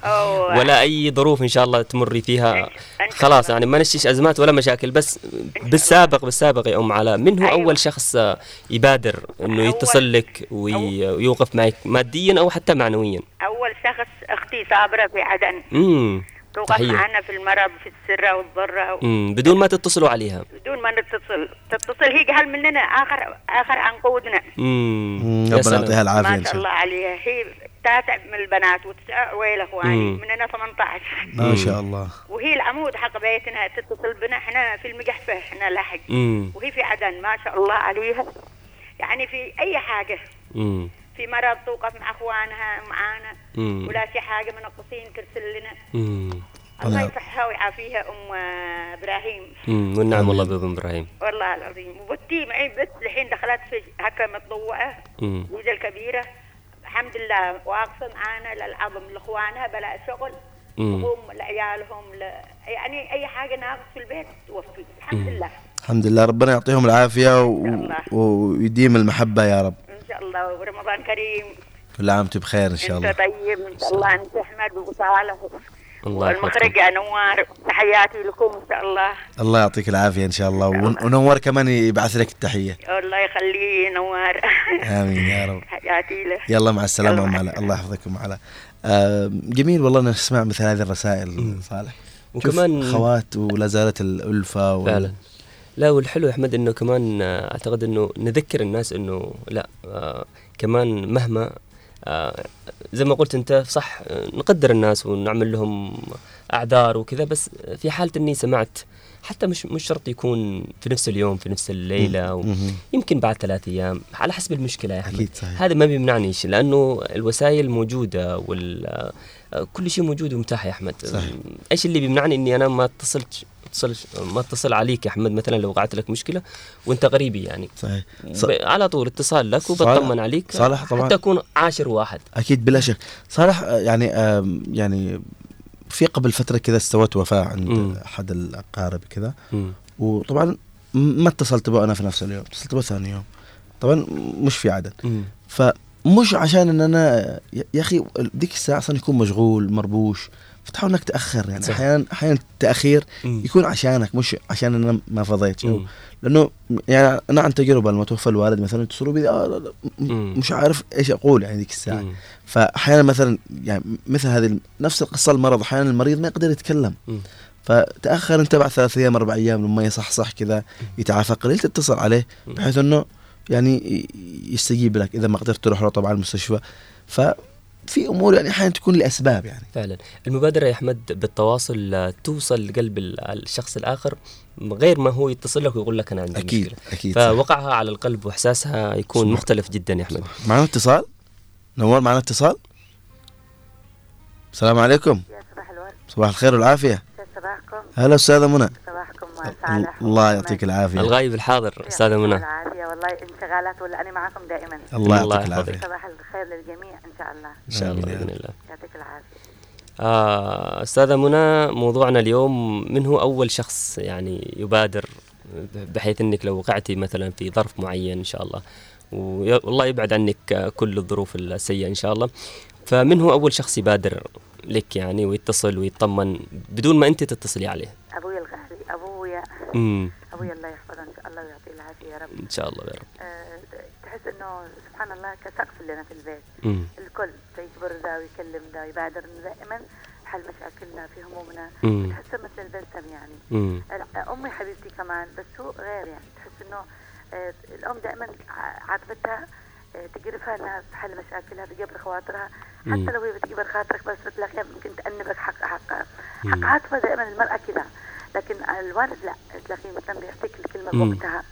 [LAUGHS] ولا أي ظروف إن شاء الله تمري فيها. خلاص يعني ما نشتيش أزمات ولا مشاكل بس بالسابق بالسابق يا أم علاء من هو أيوة. أول شخص آه، يبادر إنه يتصل لك وي- ويوقف معك ماديا أو حتى معنويا؟ أول شخص أختي صابرة في عدن. امم توقف تحية. معنا في المرض في السره والضره امم بدون ما تتصلوا عليها. بدون ما نتصل. تتصل هي قهل مننا آخر آخر عنقودنا امم يا ربنا سلام. يعطيها العافية ما شاء شاء الله عليها. هي تاسع من البنات وتسع ويل أخواني مم. مننا 18 ما شاء الله. وهي العمود حق بيتنا تتصل بنا. إحنا في المقحفه إحنا لحق مم. وهي في عدن ما شاء الله عليها. يعني في أي حاجة. امم في مرض توقف مع أخوانها معانا. ولا في حاجة منقصين ترسل لنا. الله يصحها ويعافيها أم إبراهيم. امم والنعم والله بابن إبراهيم. والله العظيم. وبنتي معي بس الحين دخلت في هكا متطوعه امم زوجة الكبيرة. الحمد لله واقفة معانا للعظم لإخوانها بلا شغل. هم لعيالهم ل... يعني أي حاجة ناقص في البيت توفي. الحمد لله. الحمد لله. ربنا يعطيهم العافية و... ويديم المحبة يا رب. شاء الله ورمضان كريم. كل عام وأنتم بخير إن شاء الله. أنت طيب إن شاء الله أنت أحمد وصالح. الله يحفظكم والمخرج يا نوار تحياتي لكم إن شاء الله. الله يعطيك العافية إن شاء الله ون... ونور كمان يبعث لك التحية. الله يخليه نوار [LAUGHS] آمين يا رب. تحياتي له. يلا مع أم مع علاء الله يحفظك أم علاء آه جميل والله نسمع مثل هذه الرسائل صالح. وكمان- خوات ولا زالت الألفة وال... فعلا. لا والحلو يا أحمد إنه كمان آه، أعتقد إنه نذكر الناس إنه لا آه كمان مهما آه زي ما قلت أنت صح آه، نقدر الناس ونعمل لهم أعذار وكذا بس في حالة إني سمعت حتى مش مش شرط يكون في نفس اليوم في نفس الليلة. يمكن بعد ثلاث أيام على حسب المشكلة يا أحمد أكيد صحيح. هذا ما بيمنعنيش لأنه الوسائل موجودة وال آه، كل شيء موجود ومتاح يا أحمد صحيح. إيش اللي بيمنعني إني أنا ما اتصلت اتصل ما اتصل عليك يا أحمد مثلا لو وقعت لك مشكلة وأنت غريبي يعني صحيح على طول اتصال لك وبطمن عليك صالح طبعاً. حتى أكون عاشر واحد أكيد بلا شك صالح آه، يعني آم، يعني في قبل فترة كذا استوت وفاة عند مم. أحد الأقارب كذا. وطبعا م- ما اتصلت به أنا في نفس اليوم اتصلت به ثاني يوم طبعا مش في عدد مم. فمش عشان إن أنا يا أخي ديك الساعة أصلا يكون مشغول مربوش فتحاول إنك تأخر يعني. أحيانا أحيانا التأخير. يكون عشانك مش عشان أنا ما فضيت مم. لأنه يعني أنا عن تجربة لما توفى الوالد مثلا اتصلوا بي آه لا لا م- مش عارف إيش أقول يعني ذيك الساعة. فاحيانا مثلا يعني مثل هذه نفس القصة المرض أحيانا المريض ما يقدر يتكلم مم. فتأخر انت بعد ثلاث أيام أربع أيام لما يصحصح كذا يتعافى قليل تتصل عليه بحيث إنه يعني يستجيب لك إذا ما قدرت تروح له طبعا المستشفى. ففي أمور يعني أحيانا تكون لأسباب يعني. فعلا. المبادرة يا أحمد بالتواصل توصل لقلب ال- الشخص الآخر غير ما هو يتصل لك ويقول لك أنا عندي أكيد، مشكلة. أكيد، صح. فوقعها على القلب وإحساسها يكون صح. مختلف جدا يا أحمد. معنا اتصال نوار معنا اتصال السلام عليكم. يا صباح الورد. صباح الخير والعافية. صباحكم؟ هلا أستاذة منى. صباحكم الله يعطيك العافية. الغايب الحاضر أستاذة منى. العافية. والله انشغالات ولا أنا معكم دائما. الله يعطيك العافية. صباح الخير للجميع إن شاء الله. إن شاء الله بإذن الله. يعطيك العافية. آه أستاذة منى موضوعنا اليوم من هو أول شخص يعني يبادر بحيث أنك لو وقعتي مثلا في ظرف معين إن شاء الله وي- والله يبعد عنك كل الظروف السيئة إن شاء الله. فمن هو أول شخص يبادر لك يعني ويتصل ويطمن بدون ما أنت تتصلي عليه؟ أبويا امم أبويا الله يحفظه إن شاء الله ويعطيه العافية يا رب إن شاء الله يا رب آه، تحس إنه سبحان الله كسقف لنا في البيت مم. الكل فيجبر ذا ويكلم ذا ويبادر دائما حل مشاكلنا في همومنا مم. تحس مثل البلسم يعني مم. أمي حبيبتي كمان بس هو غير يعني تحس إنه آه، الأم دائما عاطفتها آه، تقرفها إنها تحل مشاكلها بجبر خواطرها. حتى لو هي بتجبر خاطرك بس بتلاقيها ممكن تأنبك حق حق حق. عاطفه دائما المرأة كذا لكن الوالد لا تلاقيه مثلا بيعطيك الكلمة. بوقتها.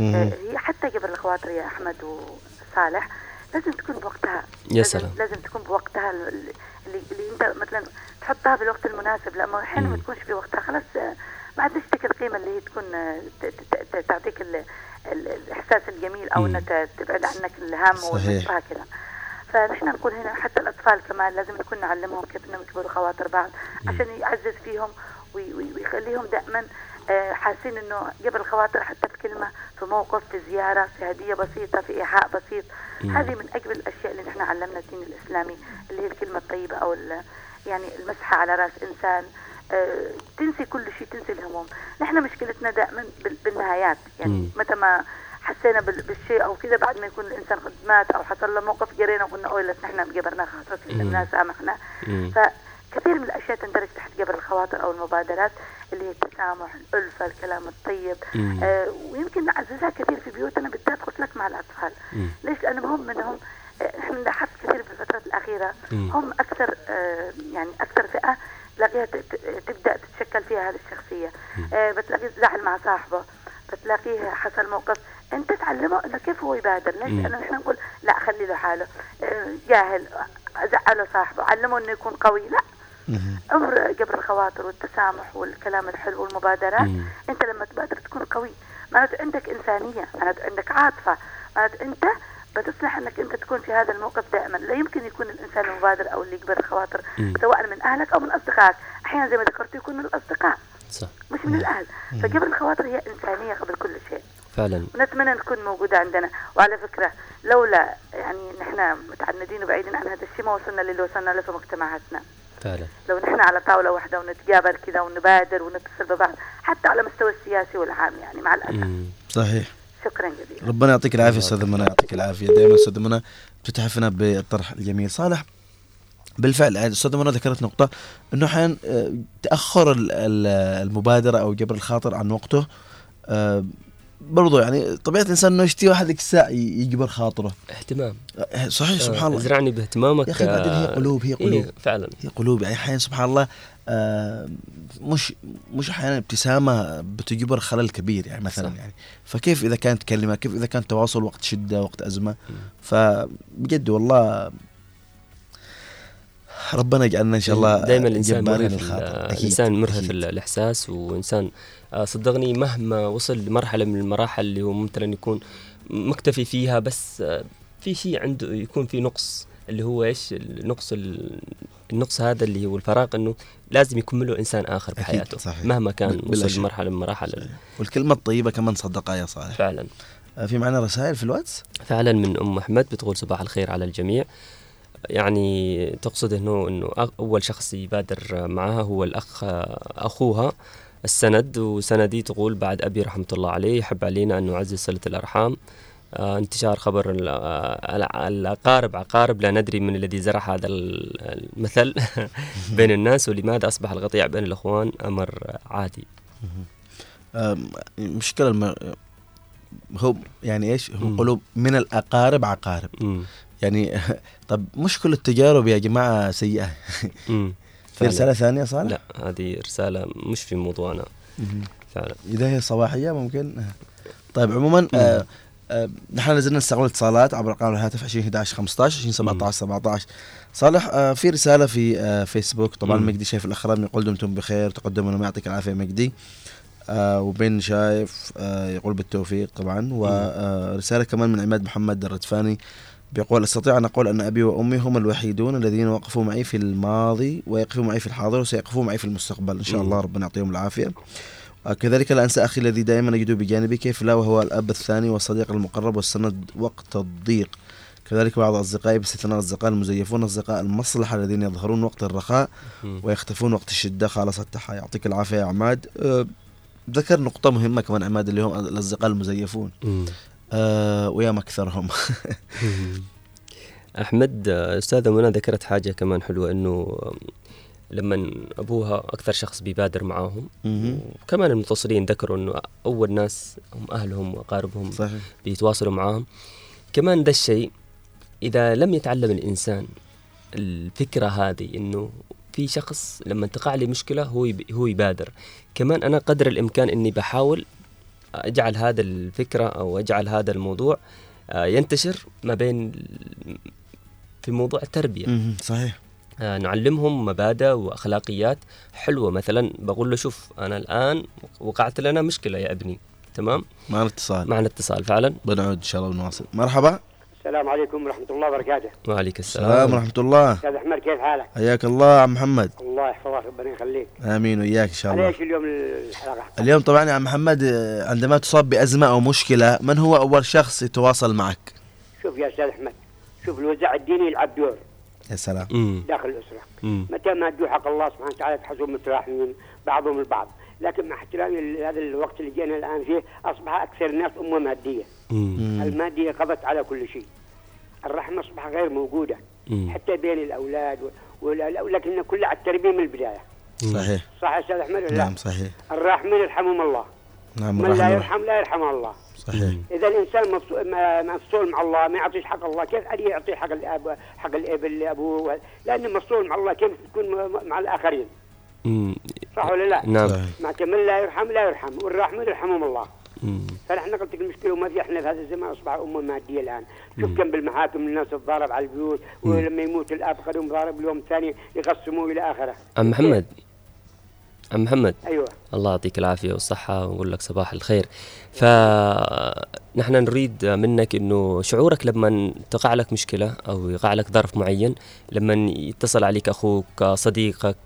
آه، هي حتى جبر الخواطر يا أحمد وصالح لازم تكون بوقتها يا سلام. لازم تكون بوقتها ال- ال- اللي, اللي أنت مثلا تحطها بالوقت المناسب لما أحيانا ما تكونش في وقتها خلاص آه، ما عادش تلك القيمه اللي هي تكون آه، تعطيك ال- ال- الإحساس الجميل أو ت- تبعد عنك الهم صحيح. كذا فنحن نقول هنا حتى الأطفال كمان لازم نكون نعلمهم كيف انهم يكبروا خواطر بعض عشان يعزز فيهم ويخليهم دائما آه، حاسين إنه قبل الخواطر حتى في كلمه في موقف في زيارة في هدية بسيطة في إيحاء بسيط. هذه من أجمل الأشياء اللي نحن علمنا الدين الإسلامي اللي هي الكلمة الطيبة أو يعني المسحة على رأس إنسان آه، تنسي كل شيء تنسي الهموم نحن مشكلتنا دائما بال- بالنهايات يعني. متى ما حسينا بال- بالشيء أو كذا بعد ما يكون الإنسان قد مات أو حصل له موقف جرينا وقلنا اوه لا نحن جبرنا خاطرك مم. الناس سامحنا مم. فكثير من الأشياء تندرج تحت جبر الخواطر أو المبادرات اللي هي التسامح الألفة الكلام الطيب. آه ويمكن نعززها كثير في بيوتنا بالذات قلت لك مع الأطفال. مم. ليش؟ لانهم هم منهم آه، نحن لاحظت كثير في الفترات الأخيرة مم. هم أكثر آه يعني أكثر فئة تلاقيها ت- ت- تبدأ تتشكل فيها هذه الشخصية. آه بتلاقيه زعل مع صاحبه بتلاقيه حصل موقف. أنت تعلمه إنه كيف هو يبادر. ليش. لأنه نحن نقول لا خلي له حاله. آه، جاهل زعله صاحبه. علمه إنه يكون قوي. لا. أمر جبر الخواطر والتسامح والكلام الحلو والمبادرات. أنت لما تبادر تكون قوي معناته عندك إنسانية معناته عندك عاطفة معناته أنت بتصلح أنك أنت تكون في هذا الموقف دائما. لا يمكن يكون الإنسان المبادر أو اللي يجبر الخواطر. سواء من أهلك أو من أصدقائك. أحيانا زي ما ذكرت يكون من الأصدقاء صح. مش من الأهل. فجبر الخواطر هي إنسانية قبل كل شيء. فعلا. ونتمنى تكون موجودة عندنا. وعلى فكرة لولا يعني نحن متعندين وبعيدين عن هذا الشيء ما وصلنا للي وصلنا له في مجتمعاتنا. فعلا. لو نحن على طاولة واحدة ونتقابل كذا ونبادر ونتصل ببعض حتى على مستوى السياسي والعام يعني مع الأسف. صحيح. شكرا جزيلا. ربنا يعطيك العافية أستاذ منى يعطيك العافية. دائما أستاذ منى بتتحفنا بالطرح الجميل. صالح بالفعل يعني أستاذ منى ذكرت نقطة إنه أحيانا آه، تأخر ال- ال- المبادرة أو جبر الخاطر عن وقته برضو يعني طبيعة الإنسان إنه يشتي واحد الساعة يجبر خاطره. اهتمام. آه، صحيح سبحان آه، الله. ازرعني باهتمامك. يا أخي بعدين هي آه، قلوب هي إيه، قلوب. فعلا. هي قلوب. يعني أحيانا سبحان الله آه، مش مش أحيانا ابتسامة بتجبر خلل كبير يعني مثلا صح. يعني. فكيف إذا كانت كلمة كيف إذا كان تواصل وقت شدة وقت أزمة. فبجد والله ربنا يجعلنا إن شاء الله دائما الإنسان مرهف الإنسان مرهف الإحساس وإنسان صدقني مهما وصل لمرحلة من المراحل اللي هو مثلا يكون مكتفي فيها بس آه، في شيء عنده يكون في نقص اللي هو إيش؟ النقص ال- النقص هذا اللي هو الفراغ إنه لازم يكمله إنسان آخر بحياته صحيح. مهما كان وصل. لمرحلة من مراحل ال- والكلمة الطيبة كمان صدقها يا صالح. فعلا. آه، في معنا رسائل في الواتس؟ فعلا من أم احمد بتقول صباح الخير على الجميع. يعني تقصد إنه إنه أول شخص يبادر معها هو الأخ أخوها. السند وسندي تقول بعد أبي رحمة الله عليه يحب علينا أن نعزز صلة الأرحام. آه، انتشار خبر آه، الأقارب عقارب لا ندري من الذي زرع هذا ال- المثل [LAUGHS] بين الناس ولماذا أصبح القطيع بين الإخوان أمر عادي. المشكلة الم... هو يعني إيش؟ هم يقولوا من الأقارب عقارب. يعني [LAUGHS] طب مش كل التجارب يا جماعة سيئة. [LAUGHS] في. رسالة ثانية صالح؟ لا هذه رسالة مش في موضوعنا. فعلا. إذا هي صباحية ممكن؟ طيب عموما آه آه نحن لازلنا نستقبل اتصالات عبر ارقام الهاتف 20 11 15 20 17 17 صالح آه في رسالة في آه فيسبوك. طبعا مم. مجدي شايف الاخرام يقول دمتم بخير تقدموا ما يعطيك العافية مجدي. آه وبن شايف آه يقول بالتوفيق. طبعا. ورساله كمان من عماد محمد الردفاني بيقول أستطيع أن أقول أن أبي وأمي هم الوحيدون الذين وقفوا معي في الماضي ويقفوا معي في الحاضر وسيقفوا معي في المستقبل. إن شاء. الله ربنا يعطيهم العافية. كذلك لا أنسى أخي الذي دائما اجده بجانبي كيف لا وهو الأب الثاني والصديق المقرب والسند وقت الضيق. كذلك بعض أصدقائي باستثناء الأصدقاء المزيفون اصدقاء المصلحة الذين يظهرون وقت الرخاء. ويختفون وقت الشدة. خالص التحيه يعطيك العافية يا عماد. آه، ذكر نقطة مهمة كمان عماد اللي هم الأصدقاء المزيفون. آه ويا أكثرهم [LAUGHS] أحمد آه، أستاذة منى ذكرت حاجة كمان حلوة إنه لما أبوها أكثر شخص بيبادر معاهم. وكمان المتصلين ذكروا إنه أول ناس هم أهلهم وأقاربهم صحيح. بيتواصلوا معاهم. كمان ده الشيء إذا لم يتعلم الإنسان الفكرة هذه إنه في شخص لما تقع لي مشكلة هو هو يبادر. كمان أنا قدر الإمكان إني بحاول أجعل هذا الفكرة أو أجعل هذا الموضوع آه، ينتشر ما بين في موضوع التربية. صحيح. آه، نعلمهم مبادئ وأخلاقيات حلوة. مثلا بقول له شوف أنا الآن وقعت لنا مشكلة يا ابني تمام؟ معنا اتصال معنا اتصال فعلا. بنعود إن شاء الله ونواصل. مرحبا. السلام عليكم ورحمة الله وبركاته. وعليك السلام. السلام ورحمة الله. أستاذ أحمد كيف حالك؟ حياك الله عم محمد. الله يحفظك ربنا يخليك. آمين وإياك إن شاء الله. إيش اليوم الحلقة؟ اليوم طبعا يا عم محمد آه، عندما تصاب بأزمة أو مشكلة من هو أول شخص يتواصل معك؟ شوف يا أستاذ أحمد شوف الوزع الديني يلعب دور. يا سلام. داخل الأسرة. مم. متى ما ادوا حق الله سبحانه وتعالى تحسهم متراحمين بعضهم البعض. لكن مع احترامي لهذا الوقت اللي جينا الآن فيه أصبح أكثر الناس أمة مادية المادية قضت على كل شيء. الرحمة أصبح غير موجودة مم. حتى بين الأولاد و- ولا- لكن كلها على التربية من البداية. صحيح. صح يا أستاذ أحمد ولا لا؟ نعم صحيح. الراحمين يرحمهم الله. نعم من لا يرحم لا يرحمه الله. صحيح. إذا الإنسان مفصول- مع الله ما يعطيش حق الله كيف عليه يعطي حق الاب حق الاب اللي ابوه لأنه مفصول مع الله كيف تكون مع الآخرين؟ مم. صح ولا لا؟ نعم. معناته من لا يرحم لا يرحم والراحمين يرحمهم الله. مم. فنحن قلت لك المشكلة وما في أحنا في هذا الزمان اصبح أمة مادية الآن. شوف كم بالمحاكم الناس تتضارب على البيوت ولما يموت الاب قد ضارب اليوم الثاني يقسموه إلى آخره. عم محمد عم محمد؟ أيوه. الله يعطيك العافية والصحة ونقول لك صباح الخير. فنحن نريد منك إنه شعورك لما تقع لك مشكلة أو يقع لك ظرف معين لما يتصل عليك أخوك صديقك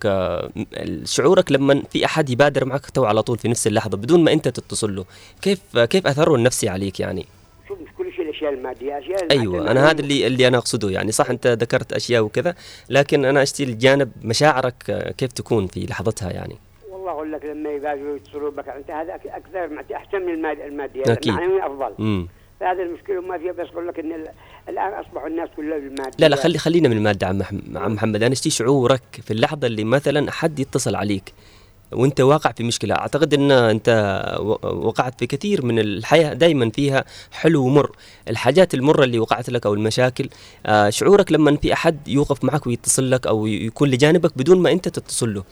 شعورك لما في أحد يبادر معك تو على طول في نفس اللحظة بدون ما أنت تتصل له كيف كيف اثره النفسي عليك يعني؟ شوف مش كل شيء الأشياء المادية أشياء أيوه أنا هذا اللي اللي أنا أقصده يعني صح أنت ذكرت أشياء وكذا لكن أنا اشتي الجانب مشاعرك كيف تكون في لحظتها يعني؟ أقول لك لما يبادروا يتصلوا بك. أنت هذا أكثر أحسن من الماد- المادية. أكيد. المعنوي أفضل. امم فهذا المشكلة ما فيها بس أقول لك إن ال- الآن أصبحوا الناس كلها بالماديه لا لا خلي خلينا من المادة عم عم محمد. أنا اشتي شعورك في اللحظة اللي مثلا حد يتصل عليك وأنت واقع في مشكلة؟ أعتقد إن أنت وقعت في كثير من الحياة دائما فيها حلو ومر. الحاجات المرة اللي وقعت لك أو المشاكل آه شعورك لما في أحد يوقف معك ويتصل لك أو يكون لجانبك بدون ما أنت تتصل له.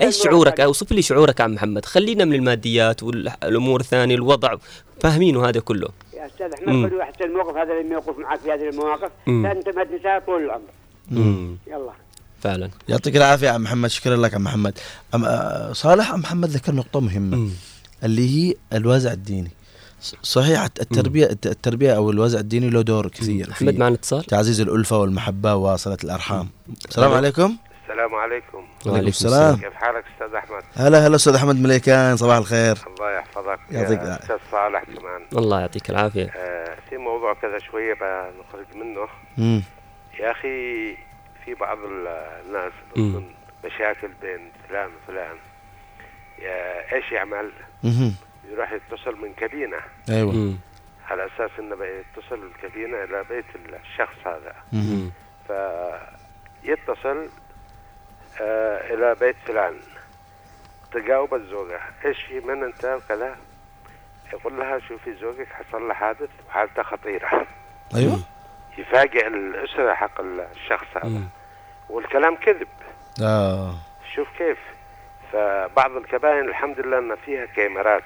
إيش شعورك. أوصف لي شعورك عم محمد. خلينا من الماديات والأمور الثانية الوضع. فاهمينه هذا كله. يا أستاذ مم. احمد خلوا احسن الموقف هذا لما يوقف معك في هذه المواقف. مم. فانت ما تنساها طول العمر. يلا. فعلا. يعطيك العافية عم محمد. شكرا لك عم محمد. أم آه، صالح عم محمد ذكر نقطة مهمة. اللي هي الوازع الديني. صحيح الت- التربية الت- التربية أو الوازع الديني له دور كثير أحمد في معنا اتصال؟ تعزيز الألفة والمحبة وصلة الأرحام. السلام. عليكم. السلام عليكم وعليكم السلام. كيف حالك أستاذ أحمد هلا هلا أستاذ أحمد مليكان صباح الخير الله يحفظك يعطيك يا العافية. أستاذ صالح كمان الله يعطيك العافية آه في موضوع كذا شوية بنخرج منه مم. يا أخي في بعض ال- الناس مم. مشاكل بين فلان وفلان يا إيش يعمل؟ مهم. يروح يتصل من كابينة أيوه على أساس إنه بيتصل الكابينة إلى بيت الشخص هذا مهم. فيتصل آه إلى بيت فلان. تجاوب الزوجة. إيش في من أنت؟ وكذا يقول لها شوفي زوجك حصل له حادث وحالته خطيرة. أيوه. يفاجئ الأسرة حق الشخص هذا. والكلام كذب. آه. شوف كيف. فبعض الكباين الحمد لله إن فيها كاميرات.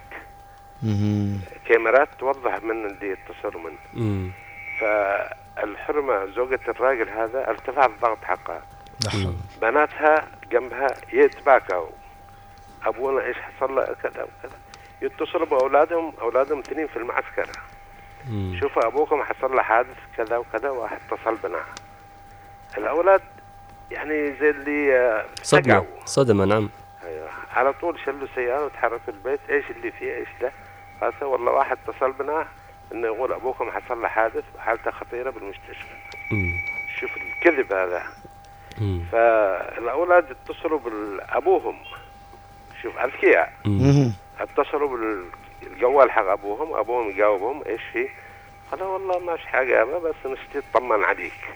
مهم. كاميرات توضح من اللي يتصلوا منه. مم. فالحرمة زوجة الراجل هذا ارتفع الضغط حقها. بناتها جنبها يتباكوا ابونا إيش حصل له كذا وكذا. يتصلوا بأولادهم أولادهم اثنين في المعسكر. شوفوا أبوكم حصل له حادث كذا وكذا واحد اتصل بنا. الأولاد يعني زي اللي آه، سقعوا صدمة نعم. أيوه. على طول شلوا سياره وتحركوا البيت. إيش اللي فيه؟ إيش ده قالت والله واحد اتصل بنا إنه يقول أبوكم حصل له حادث وحالته خطيرة بالمستشفى. شوف الكذب هذا. فالاولاد اتصلوا بابوهم شوف أذكياء. اتصلوا بالجوال حق أبوهم أبوهم يجاوبهم إيش في قالوا والله ما في حاجة يابا بس نشتي اطمن عليك.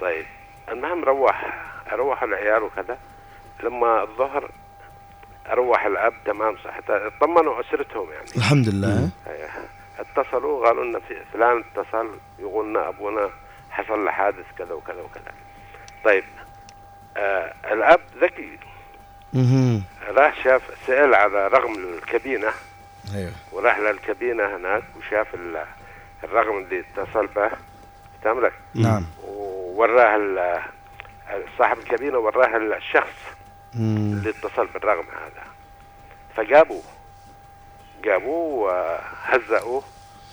طيب. المهم روح أروح العيال وكذا. لما الظهر أروح الأب تمام صح. اطمنوا أسرتهم يعني. الحمد لله. أيه. اتصلوا قالوا إن في فلان اتصل يقول لنا أبونا حصل له حادث كذا وكذا وكذا. طيب آه الأب ذكي. راح شاف سأل على رقم الكابينة. أيوه. وراح للكابينة هناك وشاف ال- الرقم اللي اتصل به. تملك نعم. ووراه ال- صاحب الكابينة وراه الشخص مم. اللي اتصل بالرقم هذا. فجابوه. جابوه وهزأوه.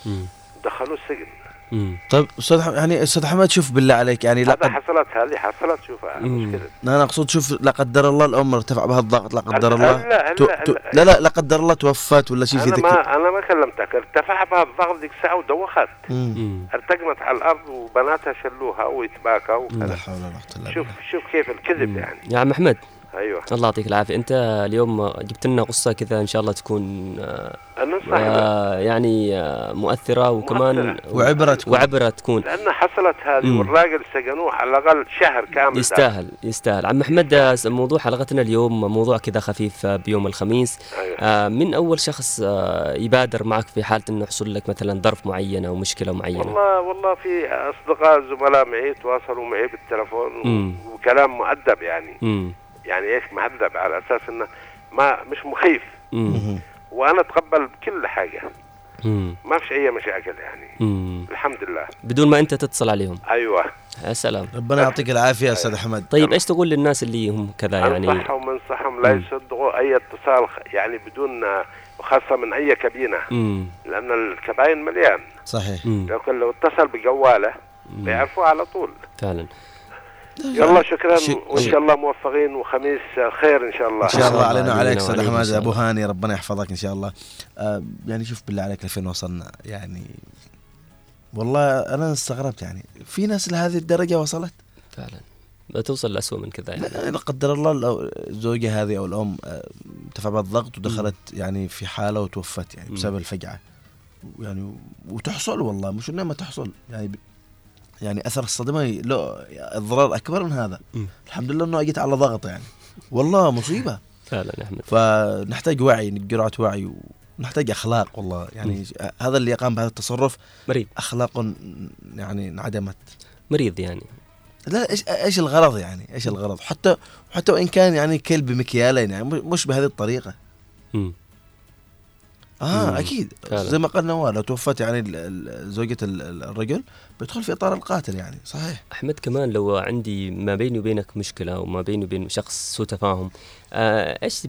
مم. دخلوه السجن. مم. طيب أستاذ يعني أستاذ حماد شوف بالله عليك يعني لا هذا قد... حصلت هذه حصلت شوفها مم. مش كذا أنا أقصد شوف لا قدر الله الام ارتفع بها الضغط لا قدر الله هلا- تو... هلا- تو... هلا. لا لا لا قدر الله توفت ولا شيء في أنا ذيك ما أنا ما كلمتك ارتفع بها الضغط ذيك الساعة ودوخت مم. مم. ارتطمت على الأرض وبناتها شلوها ويتباكوا لا حول ولا قوة إلا شوف بالله شوف كيف الكذب يعني يا عم أحمد أيوه الله يعطيك العافية أنت اليوم جبت لنا قصة كذا إن شاء الله تكون آه، آه، يعني آه، مؤثرة وكمان مؤثرة. وعبرة تكون. وعبرة تكون لأن حصلت هذه مم. والراجل سجنوه على الأقل شهر كامل يستاهل يستاهل عم احمد آه، موضوع حلقتنا اليوم موضوع كذا خفيف آه، بيوم الخميس أيوة. آه، من أول شخص آه، يبادر معك في حالة إنه يحصل لك مثلا ظرف معين أو مشكلة معينة والله والله في أصدقاء زملاء معي تواصلوا معي بالتلفون مم. وكلام مؤدب يعني امم يعني إيش مهذب على أساس إنه ما مش مخيف. وأنا أتقبل بكل حاجة. ما فيش أي مشاكل يعني. الحمد لله. بدون ما أنت تتصل عليهم. أيوه. يا سلام. ربنا يعطيك العافية يا أستاذ أحمد. طيب إيش تقول للناس اللي هم كذا يعني؟ انصحهم انصحهم لا يصدقوا أي اتصال يعني بدون وخاصة من أي كابينة. لأن الكباين مليان. صحيح. لكن لو اتصل بجوالة بيعرفوه على طول. فعلا. يلا شكرا شك- وإن شاء الله موفقين وخميس خير إن شاء الله. إن شاء الله علينا وعليك أستاذ احمد أبو. هاني ربنا يحفظك إن شاء الله. آه يعني شوف بالله عليك لفين وصلنا يعني والله أنا استغربت يعني. في ناس لهذه الدرجة وصلت؟ فعلا. بتوصل لأسوأ من كذا يعني. لا لا قدر الله لو الزوجه هذه أو الأم آه، بها الضغط ودخلت يعني في حالة وتوفت يعني بسبب الفجعة. يعني وتحصل والله مش إنها ما تحصل. يعني يعني أثر الصدمة له اضرار أكبر من هذا. مم. الحمد لله إنه اجت على ضغط يعني. والله مصيبة. فعلا يا احمد فنحتاج وعي جرعه وعي ونحتاج أخلاق والله. يعني هذا اللي قام بهذا التصرف مريض. أخلاق يعني انعدمت. مريض يعني. لا إيش إيش الغرض يعني؟ إيش الغرض؟ حتى حتى وإن كان يعني كلب بمكيالين يعني م- مش بهذه الطريقة. امم آه مم. أكيد. فعلا. زي ما قال نوال لو توفت يعني زوجة ال- ال- الرجل بيدخل في إطار القاتل يعني صحيح. أحمد كمان لو عندي ما بيني وبينك مشكلة وما بيني وبين شخص سوء تفاهم آه إيش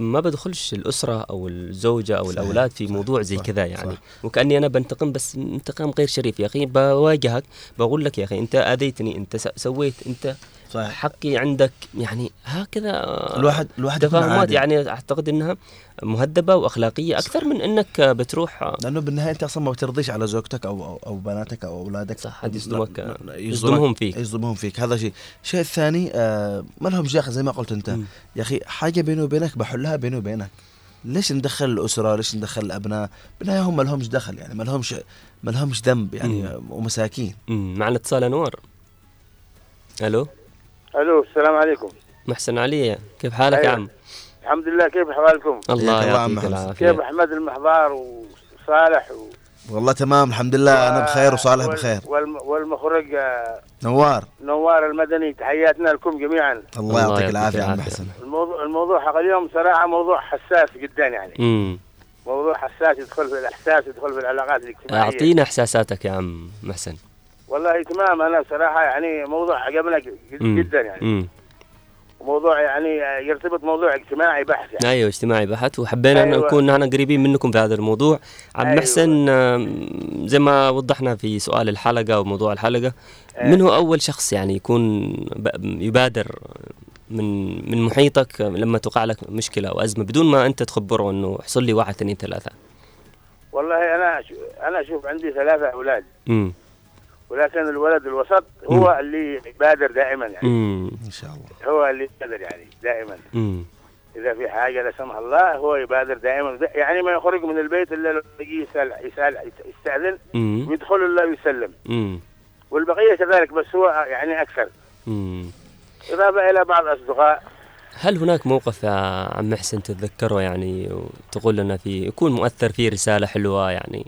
ما بدخلش الأسرة أو الزوجة أو صحيح، الأولاد في صح، موضوع زي كذا يعني؟ صح. وكاني أنا بنتقم بس انتقام غير شريف. يا أخي بواجهك بقول لك يا أخي أنت آذيتني أنت سويت أنت صحيح. حقي عندك يعني هكذا الواحد الواحد تفاهمات. يعني أعتقد إنها مهذبة وأخلاقية أكثر من إنك بتروح لأنه بالنهاية أنت أصلا ما بترضيش على زوجتك أو أو, أو بناتك أو أولادك. صح حد يصدمك يصدمهم فيك. يصدمهم فيك. هذا شيء. الشيء الثاني آه ما لهمش دخل زي ما قلت أنت. يا أخي حاجة بيني وبينك بحلها بيني وبينك. ليش ندخل الأسرة؟ ليش ندخل الأبناء؟ بالنهاية هم ما لهمش دخل يعني ما لهمش ما لهمش ذنب يعني مم. ومساكين. مم. معنا اتصال انوار ألو؟ ألو السلام عليكم. محسن علي كيف حالك يا أيوة. عم؟ الحمد لله كيف احوالكم؟ الله يعطيك عم العافية. كيف أحمد المحضار وصالح و... والله تمام الحمد لله. أنا بخير وصالح وال- بخير. والم... والمخرج آه، نوار. نوار المدني. تحياتنا لكم جميعا. الله يعطيك العافية يا عم محسن. الموضوع الموضوع حق اليوم صراحة موضوع حساس جدا يعني. امم موضوع حساس يدخل في الإحساس يدخل في العلاقات الاجتماعية. أعطينا إحساساتك يا عم محسن. والله تمام. أنا صراحة يعني موضوع عجبنا مم. جدا يعني. امم وموضوع يعني يرتبط موضوع اجتماعي بحت يعني. أيوه اجتماعي بحت. وحبينا أيوة. نكون نحن قريبين منكم في هذا الموضوع. عم أيوة. محسن زي ما وضحنا في سؤال الحلقة وموضوع الحلقة أيوة. من هو أول شخص يعني يكون يبادر من من محيطك لما تقع لك مشكلة أو أزمة بدون ما أنت تخبره إنه حصل لي واحد اثنين ثلاثة؟ والله أنا أنا أشوف عندي ثلاثة أولاد. امم ولكن الولد الوسط هو اللي يبادر دائما يعني. امم إن شاء الله. هو اللي يبادر يعني دائما. امم إذا في حاجة لا سمح الله هو يبادر دائما. يعني ما يخرج من البيت إلا لو يجي يسال يسال يستأذن امم ويدخل الا ويسلم. امم والبقية كذلك بس هو يعني أكثر. امم إضافة إلى بعض الأصدقاء. هل هناك موقف يا عم محسن تتذكره يعني وتقول لنا فيه؟ يكون مؤثر فيه رسالة حلوة يعني.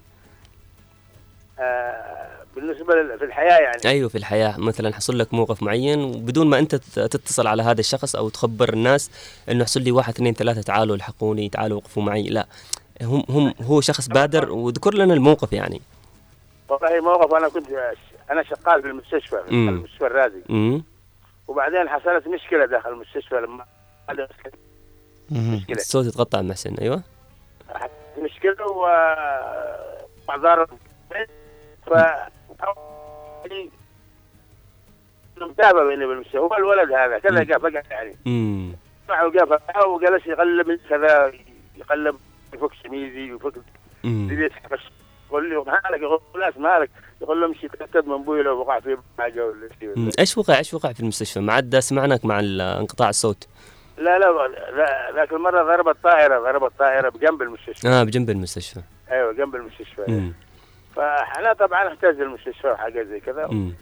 آه بالنسبة لل- في الحياة يعني. أيوه في الحياة. مثلا حصل لك موقف معين وبدون ما أنت تت- تتصل على هذا الشخص أو تخبر الناس إنه حصل لي واحد اثنين ثلاثة تعالوا الحقوني تعالوا وقفوا معي. لا. هم هم هو شخص بادر وذكر لنا الموقف يعني. والله موقف أنا كنت أنا شغال في المستشفى في مم. المستشفى الرازي. امم وبعدين حصلت مشكلة داخل المستشفى لما مشكلة. الصوت يتقطع محسن أيوه. مشكلة و ف متابع بيني وبين المستشفى هو الولد هذا كذا فقط يعني. امم معه فقط وجلس يقلب كذا يقلب يفك شميزي دي يقول لي مالك يقول لا مالك. يقول له امشي تأكد من أبوي لو وقع في حاجة ولا شيء. إيش وقع إيش وقع في المستشفى؟ ما عاد سمعناك مع انقطاع الصوت. لا لا ذاك المرة ضربت طائرة ضربت طائرة بجنب المستشفى. آه بجنب المستشفى. أيوه جنب المستشفى. فاحنا طبعا أحتاج المستشفى وحاجات زي كذا. امم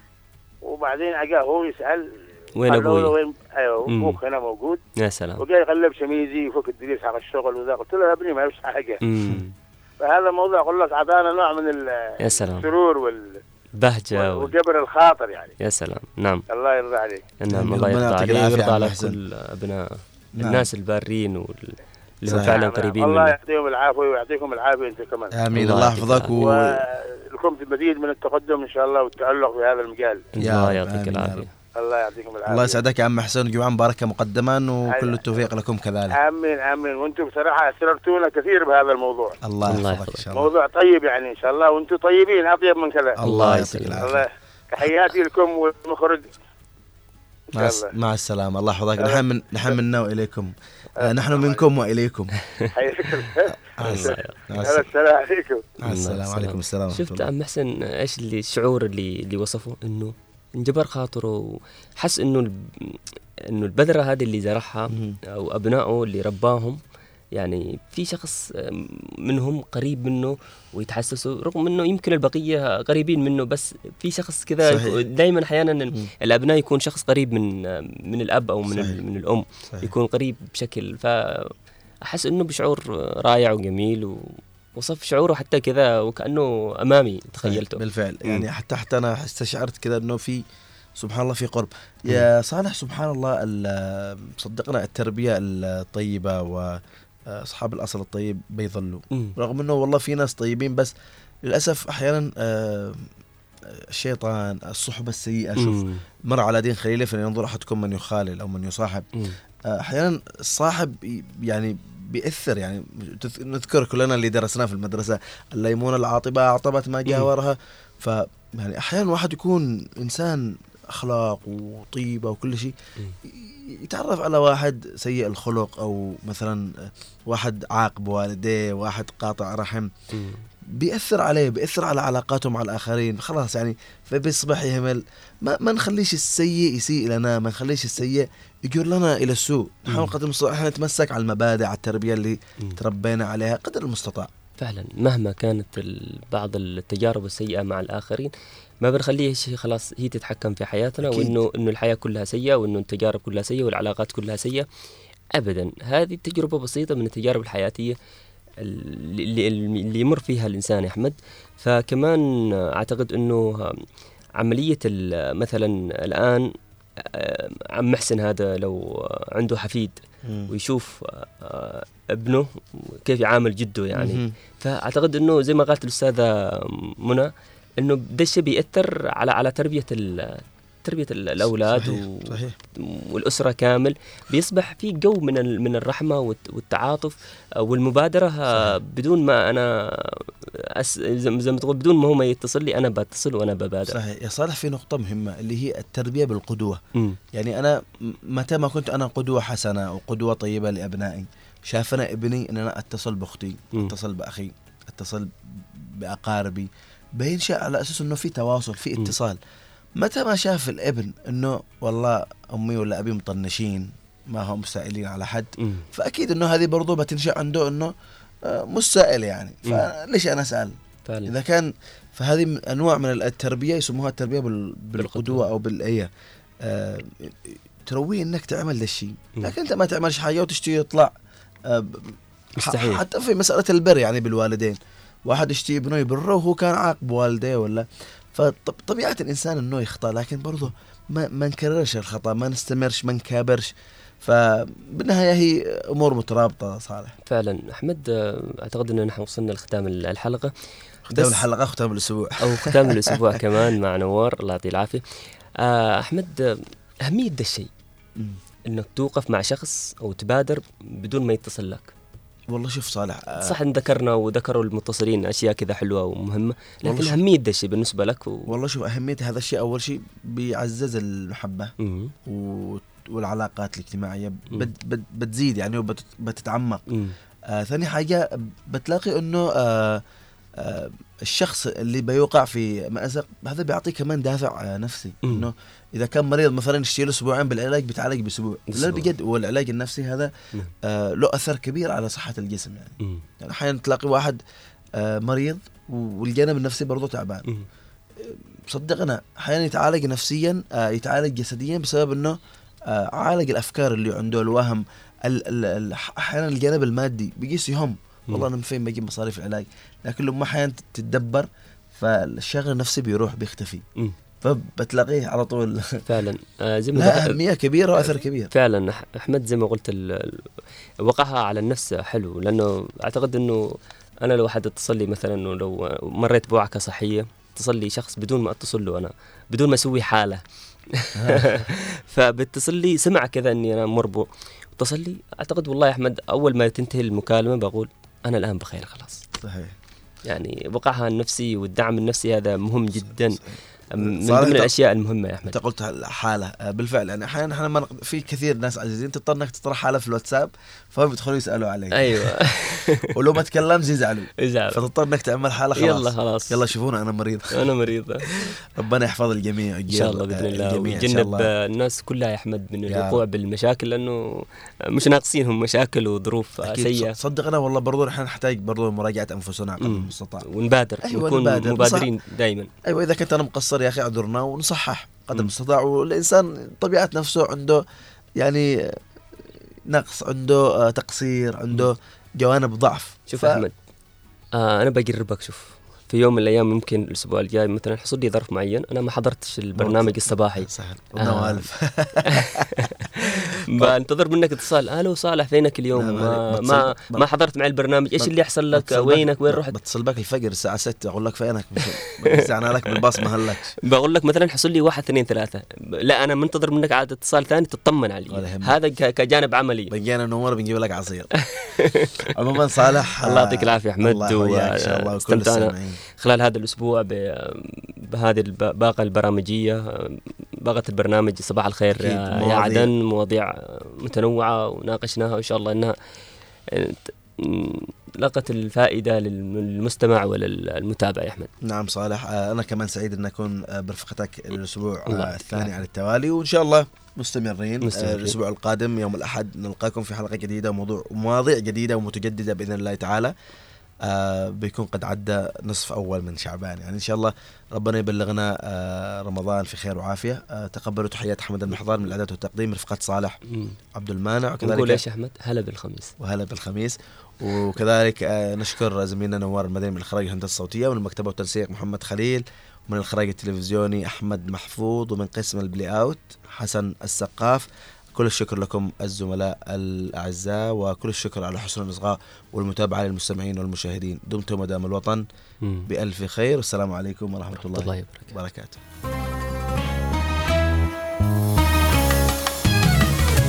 وبعدين أجا هو يسأل وين أبوي؟ وين؟ أيوه مم. أبوك هنا موجود. يا سلام. وجاي يقلب شميزي وفك الدريس حق الشغل وذا. قلت له يا ابني ما فيش حاجة. امم فهذا موضوع أقول لك أعطانا نوع من ال- يا سلام. السرور وال... بهجة وال... وجبر الخاطر يعني. يا سلام. نعم. الله يرضى عليك. نعم آمين. الله يرضى عليه العافية ويرضى على. كل أبناء نعم. الناس البارين وال- اللي هم. فعلا قريبين الله يعطيهم العافية ويعطيكم العافية أنت كمان. آمين. الله يحفظك و... ولكم مزيد من التقدم إن شاء الله والتألق في هذا المجال. يا الله يعطيك العافية. الله يعطيكم العافية. الله يسعدك يا عم حسين جمعا مباركه مقدما وكل. التوفيق لكم كذلك. آمين آمين. وأنتم بصراحة أسررتونا كثير بهذا الموضوع. الله الله يحفظك إن شاء الله. موضوع طيب يعني إن شاء الله وأنتم طيبين أطيب من كذا. الله يعطيك. العافية. الله تحياتي لكم والمخرج. مع, مع السلامة. الله يحفظك. نحن من... نحن منا واليكم نحن منكم وإليكم حياكم مع السلامه مع هلا السلامه السلام عليكم عليكم السلام ورحمة شفت. عم محسن إيش اللي الشعور اللي اللي وصفه إنه انجبر خاطره وحس إنه. إنه البذرة هذه اللي زرعها. أو أبنائه اللي رباهم يعني في شخص منهم قريب منه ويتحسسوا رغم انه يمكن البقية قريبين منه بس في شخص كذا. دائما أحيانا. الأبناء يكون شخص قريب من من الأب أو من صحيح. من الأم صحيح. يكون قريب بشكل فاحس إنه بشعور رائع وجميل ووصف شعوره حتى كذا وكأنه أمامي تخيلته بالفعل مم. يعني حتى حتى أنا استشعرت كذا إنه في سبحان الله في قرب يا صالح سبحان الله ال- صدقنا التربية الطيبة واصحاب الأصل الطيب بيظلوا. رغم إنه والله في ناس طيبين بس للأسف أحيانا آه، الشيطان الصحبة السيئة شوف. مر على دين خليله فلينظر أحدكم من يخالل أو من يصاحب. آه، أحيانا الصاحب يعني بيأثر يعني نذكر كلنا اللي درسناه في المدرسة الليمون العاطبة أعطبت ما جاورها ف يعني أحيانا الواحد يكون إنسان أخلاق وطيبة وكل شيء يتعرف على واحد سيء الخلق أو مثلا واحد عاق بوالديه واحد قاطع رحم بيأثر عليه بيأثر على علاقاته مع الآخرين خلاص يعني فبيصبح يهمل. ما, ما نخليش السيء يسيء لنا ما نخليش السيء يجر لنا إلى السوء. نحاول قدر المستطاع إحنا نتمسك على المبادئ على التربية اللي تربينا عليها قدر المستطاع. فعلا مهما كانت بعض التجارب السيئة مع الآخرين ما بنخليه شيء خلاص هي تتحكم في حياتنا أكيد. وإنه إنه الحياة كلها سيئة وإنه التجارب كلها سيئة والعلاقات كلها سيئة أبدا هذه تجربة بسيطة من التجارب الحياتية اللي, اللي يمر فيها الإنسان يا أحمد فكمان أعتقد إنه عملية ال- مثلا الآن آه، عم محسن هذا لو عنده حفيد. ويشوف آه، ابنه كيف يعامل جده يعني. فأعتقد إنه زي ما قالت الأستاذة منى إنه ده الشيء بيأثر على على تربية ال- تربية ال- الأولاد صحيح، و- صحيح. والأسرة كامل بيصبح في جو من ال- من الرحمة والت- والتعاطف آه، والمبادرة آه، بدون ما أنا أس زي ما تقول بدون ما هو ما يتصل لي أنا بتصل وأنا ببادر صحيح يا صالح في نقطة مهمة اللي هي التربية بالقدوة مم. يعني أنا م- متى ما كنت أنا قدوة حسنة وقدوة طيبة لأبنائي شاف أنا ابني أن أنا أتصل بأختي مم. أتصل بأخي أتصل بأقاربي بينشأ على أساس أنه في تواصل في اتصال. متى ما شاف الابن أنه والله أمي ولا أبي مطنشين ما هم سائلين على حد مم. فأكيد أنه هذه برضو بتنشأ عنده أنه آه، مش سائل يعني. فليش أنا أسأل؟ فعلا. إذا كان فهذه أنواع من التربية يسموها التربية بال- بالقدوة. أو بالأية. آه ترويه إنك تعمل ذا الشيء. لكن أنت ما تعملش حاجة وتشتي يطلع آه مستحيل. حتى في مسألة البر يعني بالوالدين. واحد يشتي ابنه يبره وهو كان عاق بوالديه ولا؟ فطبيعه الإنسان إنه يخطأ لكن برضه ما ما نكررش الخطأ ما نستمرش ما نكابرش. فبالنهاية هي أمور مترابطة صالح. فعلا. أحمد آه، أعتقد إنه نحن وصلنا لختام ال- الحلقة. ختام الحلقة ختام الأسبوع. أو ختام [LAUGHS] الأسبوع كمان مع نوار الله يعطيه العافية. آه، أحمد آه، أهمية ده الشيء. إنك توقف مع شخص أو تبادر بدون ما يتصل لك. والله شوف صالح آه، صح إن ذكرنا وذكروا المتصلين أشياء كذا حلوة ومهمة لكن أهمية ده الشيء بالنسبة لك و... والله شوف أهمية هذا الشيء أول شيء بيعزز المحبة مم. و- والعلاقات الاجتماعية مم. بت بت بتزيد يعني وبتتعمق مم. آه ثاني حاجة بتلاقي أنه آه آه الشخص اللي بيوقع في مأزق هذا بيعطيه كمان دافع آه نفسي مم. إنه إذا كان مريض مثلا يشتي له أسبوعين بالعلاج بيتعالج بأسبوع لا. بجد والعلاج النفسي هذا نعم. آه له أثر كبير على صحة الجسم يعني. يعني أحيانا تلاقي واحد آه مريض والجانب النفسي برضه تعبان مم. صدقنا أحيانا يتعالج نفسيا آه، يتعالج جسديا بسبب إنه آه، عالج الأفكار اللي عنده الوهم ال- ال- ال- أحيانا الجانب المادي بيقيس يهم والله أنا من فين بجيب مصاريف العلاج لكن لما أحيانا تتدبر فالشغل النفسي بيروح بيختفي مم. فبتلاقيه على طول. [LAUGHS] فعلا. آه زي ما لها أهمية كبيرة وأثر كبير. فعلا. أحمد زي ما قلت وقعها على النفس حلو لأنه أعتقد إنه أنا لو حد اتصل لي مثلا إنه لو مريت بوعكة صحية اتصل لي شخص بدون ما أتصل له أنا بدون ما أسوي حالة. [LAUGHS] فبتصل لي سمع كذا إني أنا مربو اتصل لي. أعتقد والله يا أحمد أول ما تنتهي المكالمة بقول أنا الآن بخير خلاص. صحيح. يعني وقعها النفسي والدعم النفسي هذا مهم جدا. من ضمن الأشياء المهمة يا أحمد. أنت قلت حالة. آه، بالفعل. يعني أحيانا إحنا ما في كثير ناس عزيزين تضطر إنك تطرح حالة في الواتساب فهم بيدخلوا يسألوا عليك أيوه. [LAUGHS] ولو ما تكلمت يزعلوا. يزعل فتضطر إنك تعمل حالة خلاص. يلا خلاص. يلا شوفونا أنا مريض. [LAUGHS] أنا مريض. [LAUGHS] ربنا يحفظ الجميع إن شاء الله بإذن الله. ويجنب. الناس كلها يا أحمد من الوقوع. بالمشاكل لأنه مش ناقصينهم مشاكل وظروف سيئة. صدقنا والله برضو نحن نحتاج برضو مراجعة أنفسنا قدر مم. المستطاع. ونبادر. أيوة نكون. مبادرين دائما أيوه إذا كنت أنا مقصر يا أخي اعذرنا ونصحح قدر المستطاع. والإنسان طبيعة نفسه عنده يعني نقص عنده آه، تقصير عنده جوانب ضعف. شوف ف... أحمد آه أنا بقربك شوف. في يوم من الأيام ممكن الأسبوع الجاي مثلا حصل لي ظرف معين أنا ما حضرتش البرنامج الصباحي. سهل. آه. [LAUGHS] بنتظر منك اتصال. ألو صالح فينك اليوم؟ ما ما, ما حضرت معي البرنامج. إيش اللي يحصل لك؟ وينك؟ وين رحت؟ بتصل بك الفجر الساعة 6 أقول لك فينك؟ أنا لك بالباص ما هلكش. [LAUGHS] بقول لك مثلا حصل لي واحد اثنين ثلاثة. لا أنا منتظر منك عاد اتصال ثاني تطمن علي. هذا كجانب عملي. بقينا نور بنجيب لك عصير. [LAUGHS] عموما صالح الله يعطيك العافية أحمد واستمتعنا خلال هذا الأسبوع بهذه الباقه البرامجية باقة البرنامج صباح الخير يا عدن مواضيع متنوعة وناقشناها وإن شاء الله إنها لقت الفائدة للمستمع وللمتابع يا أحمد. نعم صالح أنا كمان سعيد إن أكون برفقتك الأسبوع الثاني على التوالي وإن شاء الله مستمرين, مستمرين. الأسبوع القادم يوم الأحد نلقاكم في حلقة جديدة وموضوع مواضيع جديدة ومتجددة بإذن الله تعالى. آه بيكون قد عدى نصف أول من شعبان. يعني إن شاء الله ربنا يبلغنا آه رمضان في خير وعافية. آه تقبلوا تحيات أحمد المحضار من الاعداد والتقديم رفقة صالح. عبد المانع. وكذلك نقول إيش أحمد؟ هلا بالخميس. وهلا بالخميس. وكذلك آه نشكر زميلنا نوار المدني من الاخراج الهندسة الصوتية ومن المكتبة والتنسيق محمد خليل ومن الاخراج التلفزيوني أحمد محفوظ ومن قسم البلاي أوت حسن السقاف. كل الشكر لكم الزملاء الأعزاء وكل الشكر على حسن الإصغاء والمتابعة للمستمعين والمشاهدين. دمتم مدام الوطن بألف خير. والسلام عليكم ورحمة الله, الله وبركاته.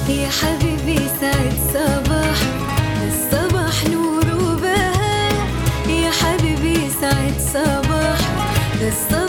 يا حبيبي سعد صباح الصباح نور وبهاء. يا حبيبي سعد صباح الصباح